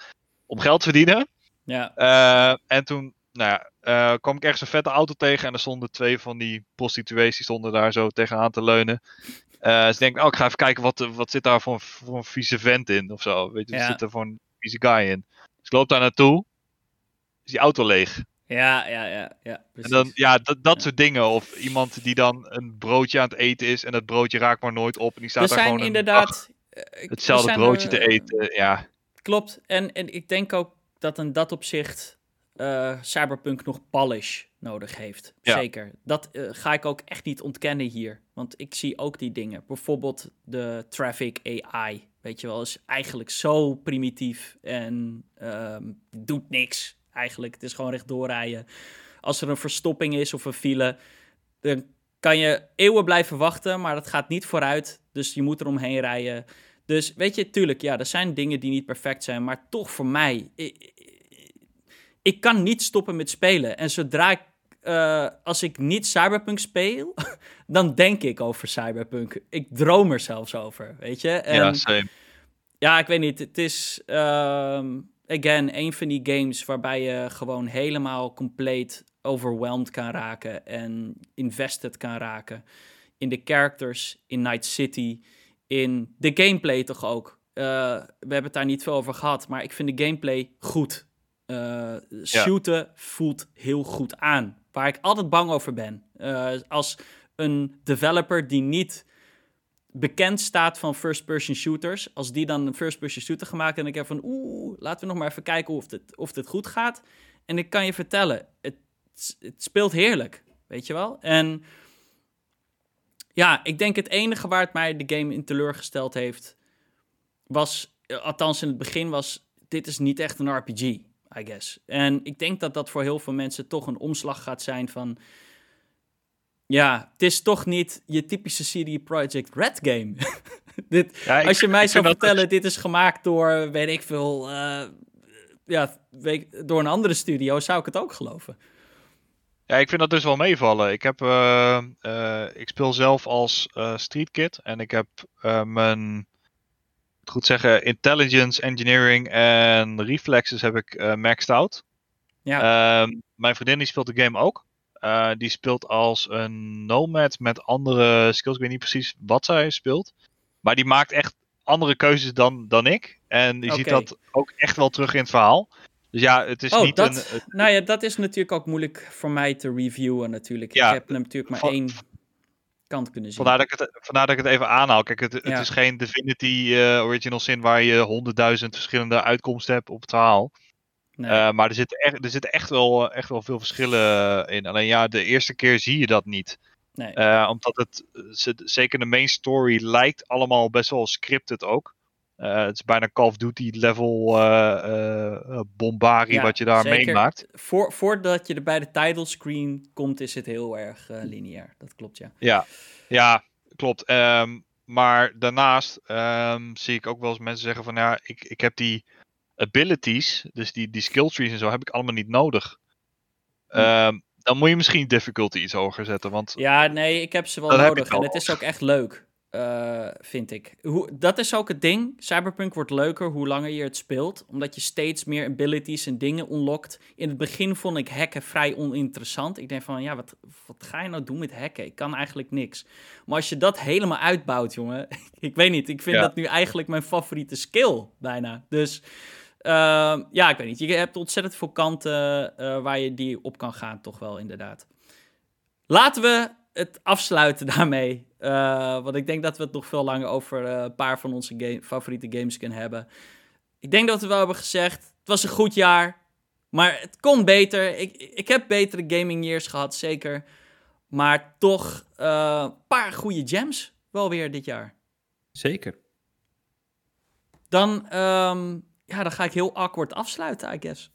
[SPEAKER 3] Om geld te verdienen.
[SPEAKER 1] Ja,
[SPEAKER 3] Eh, en toen nou ja, eh, kwam ik ergens een vette auto tegen. En er stonden twee van die prostituees. Die stonden daar zo tegenaan te leunen. Eh, dus ik denk, oh, ik ga even kijken wat, wat zit daar voor, een- voor een vieze vent in of zo. Weet je, wat
[SPEAKER 1] Ja.
[SPEAKER 3] zit er voor een vieze guy in? Dus ik loop daar naartoe. Is die auto leeg.
[SPEAKER 1] ja, ja, ja. ja
[SPEAKER 3] En
[SPEAKER 1] precies.
[SPEAKER 3] dan, ja, dat, dat
[SPEAKER 1] Ja.
[SPEAKER 3] soort dingen. Of iemand die dan een broodje aan het eten is. En dat broodje raakt maar nooit op. En die staat
[SPEAKER 1] er
[SPEAKER 3] daar
[SPEAKER 1] zijn
[SPEAKER 3] gewoon
[SPEAKER 1] inderdaad... eh,
[SPEAKER 3] hetzelfde broodje
[SPEAKER 1] er,
[SPEAKER 3] te
[SPEAKER 1] eh,
[SPEAKER 3] eten. Ja,
[SPEAKER 1] Klopt. En, en ik denk ook dat in dat opzicht eh, Cyberpunk nog polish nodig heeft.
[SPEAKER 3] Ja.
[SPEAKER 1] Zeker. Dat ga ik ook echt niet ontkennen hier. Want ik zie ook die dingen. Bijvoorbeeld de traffic AI. Weet je wel, is eigenlijk zo primitief en ehm, doet niks eigenlijk. Het is gewoon recht doorrijden. Als er een verstopping is of een file, dan kan je eeuwen blijven wachten, maar dat gaat niet vooruit. Dus je moet er omheen rijden. Dus weet je, tuurlijk, ja, er zijn dingen die niet perfect zijn, maar toch voor mij, ik, ik kan niet stoppen met spelen. En zodra ik, eh, als ik niet Cyberpunk speel, dan denk ik over Cyberpunk. Ik droom er zelfs over, weet je. En,
[SPEAKER 3] ja, same.
[SPEAKER 1] ja, ik weet niet. Het is, ehm, again, een van die games waarbij je gewoon helemaal compleet overwhelmed kan raken en invested kan raken. In de characters, in Night City, in de gameplay toch ook. Eh, we hebben het daar niet veel over gehad, maar ik vind de gameplay goed. Eh, shooten voelt heel goed aan. Waar ik altijd bang over ben. Eh, als een developer die niet bekend staat van first-person shooters. Als die dan een first-person shooter gemaakt en ik heb van oeh, laten we nog maar even kijken of dit, of dit goed gaat. En ik kan je vertellen, het, het speelt heerlijk, weet je wel. En ja, ik denk het enige waar het mij de game in teleurgesteld heeft, was, eh, althans in het begin was, dit is niet echt een RPG, I guess. En ik denk dat dat voor heel veel mensen toch een omslag gaat zijn van, ja, het is toch niet je typische CD Projekt Red game. dit,
[SPEAKER 3] Ja,
[SPEAKER 1] als je mij zou
[SPEAKER 3] dat-
[SPEAKER 1] vertellen, dit is gemaakt door, weet ik veel, eh, ja, weet, door een andere studio, zou ik het ook geloven.
[SPEAKER 3] Ja, ik vind dat dus wel meevallen. Ik, heb, eh, eh, ik speel zelf als eh Street Kid en ik heb mijn, moet goed zeggen, intelligence, engineering en reflexes heb ik maxed out.
[SPEAKER 1] Ja.
[SPEAKER 3] Ehm, mijn vriendin die speelt de game ook. Die speelt als een nomad met andere skills. Ik weet niet precies wat zij speelt. Maar die maakt echt andere keuzes dan, dan ik. En je ziet dat ook echt wel terug in het verhaal. Dus ja, het is
[SPEAKER 1] Oh,
[SPEAKER 3] niet
[SPEAKER 1] dat,
[SPEAKER 3] een... het-
[SPEAKER 1] nou ja, dat is natuurlijk ook moeilijk voor mij te reviewen natuurlijk.
[SPEAKER 3] Ja,
[SPEAKER 1] ik heb natuurlijk maar
[SPEAKER 3] van-
[SPEAKER 1] één kant kunnen zien.
[SPEAKER 3] Vandaar dat, ik het, vandaar dat ik het even aanhaal. Kijk, het, het
[SPEAKER 1] Ja.
[SPEAKER 3] is geen Divinity eh, Original Sin waar je honderdduizend verschillende uitkomsten hebt op het verhaal.
[SPEAKER 1] Nee.
[SPEAKER 3] Eh, maar er zitten, echt, er zitten echt, wel, echt wel veel verschillen in. Alleen ja, de eerste keer zie je dat niet.
[SPEAKER 1] nee.
[SPEAKER 3] Eh, omdat het, ze- zeker de main story lijkt allemaal best wel scripted ook. Eh, het is bijna Call of Duty level eh eh, bombari
[SPEAKER 1] Ja,
[SPEAKER 3] wat je daar
[SPEAKER 1] zeker.
[SPEAKER 3] meemaakt.
[SPEAKER 1] Voor, voordat je er bij de title screen komt, is het heel erg eh, lineair. Dat klopt, ja.
[SPEAKER 3] Ja, ja klopt. Ehm, maar daarnaast ehm, zie ik ook wel eens mensen zeggen van ja, ik, ik heb die abilities, dus die, die skill trees en zo, heb ik allemaal niet nodig.
[SPEAKER 1] Hm.
[SPEAKER 3] Ehm, dan moet je misschien difficulty iets hoger zetten. Want
[SPEAKER 1] Ja, nee, ik heb ze wel nodig. En het is ook echt leuk, eh, vind ik. Hoe, dat is ook het ding. Cyberpunk wordt leuker hoe langer je het speelt. Omdat je steeds meer abilities en dingen unlockt. In het begin vond ik hacken vrij oninteressant. Ik denk van, ja, wat, wat ga je nou doen met hacken? Ik kan eigenlijk niks. Maar als je dat helemaal uitbouwt, jongen. ik weet niet, ik vind
[SPEAKER 3] Ja.
[SPEAKER 1] dat nu eigenlijk mijn favoriete skill, bijna. Dus... Ehm, ja, ik weet niet. Je hebt ontzettend veel kanten eh, waar je die op kan gaan, toch wel, inderdaad. Laten we het afsluiten daarmee. Uh, want ik denk dat we het nog veel langer over uh, een paar van onze game, favoriete games kunnen hebben. Ik denk dat we wel hebben gezegd: het was een goed jaar. Maar het kon beter. Ik, ik heb betere gaming years gehad, zeker. Maar toch een uh, paar goede gems wel weer dit jaar.
[SPEAKER 2] Zeker.
[SPEAKER 1] Dan, um, ja, dan ga ik heel awkward afsluiten, I guess.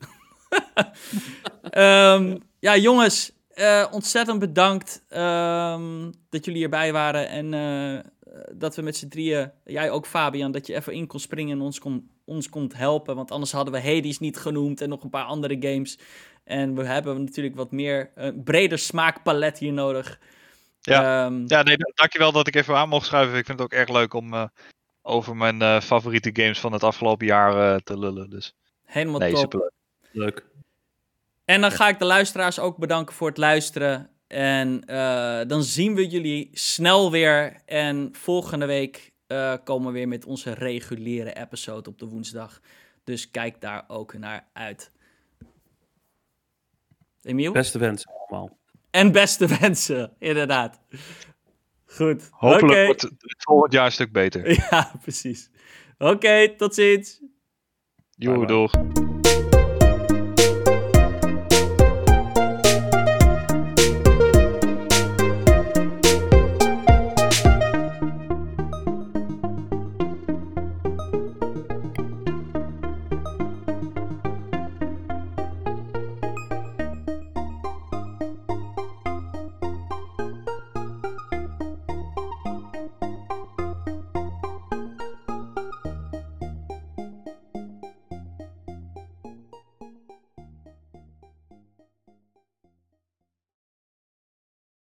[SPEAKER 1] um, ja, jongens, uh, ontzettend bedankt um, dat jullie erbij waren. En uh, dat we met z'n drieën, jij ook Fabian, dat je even in kon springen en ons kon, ons kon helpen. Want anders hadden we Hades niet genoemd en nog een paar andere games. En we hebben natuurlijk wat meer, een breder smaakpalet hier nodig.
[SPEAKER 3] Ja, um, ja nee, dankjewel dat ik even aan mocht schuiven. Ik vind het ook erg leuk om uh, over mijn uh, favoriete games van het afgelopen jaar uh, te lullen. Dus.
[SPEAKER 1] Helemaal
[SPEAKER 3] nee,
[SPEAKER 1] top.
[SPEAKER 3] Superleuk.
[SPEAKER 2] Leuk.
[SPEAKER 1] En dan ga ik de luisteraars ook bedanken voor het luisteren. En uh, dan zien we jullie snel weer. En volgende week uh, komen we weer met onze reguliere episode op de woensdag. Dus kijk daar ook naar uit. Emiel?
[SPEAKER 2] Beste wensen allemaal.
[SPEAKER 1] En beste wensen, inderdaad. Goed.
[SPEAKER 3] Hopelijk
[SPEAKER 1] okay.
[SPEAKER 3] wordt het volgend jaar een stuk beter.
[SPEAKER 1] Ja, precies. Oké, okay, tot ziens.
[SPEAKER 3] Joe, doeg.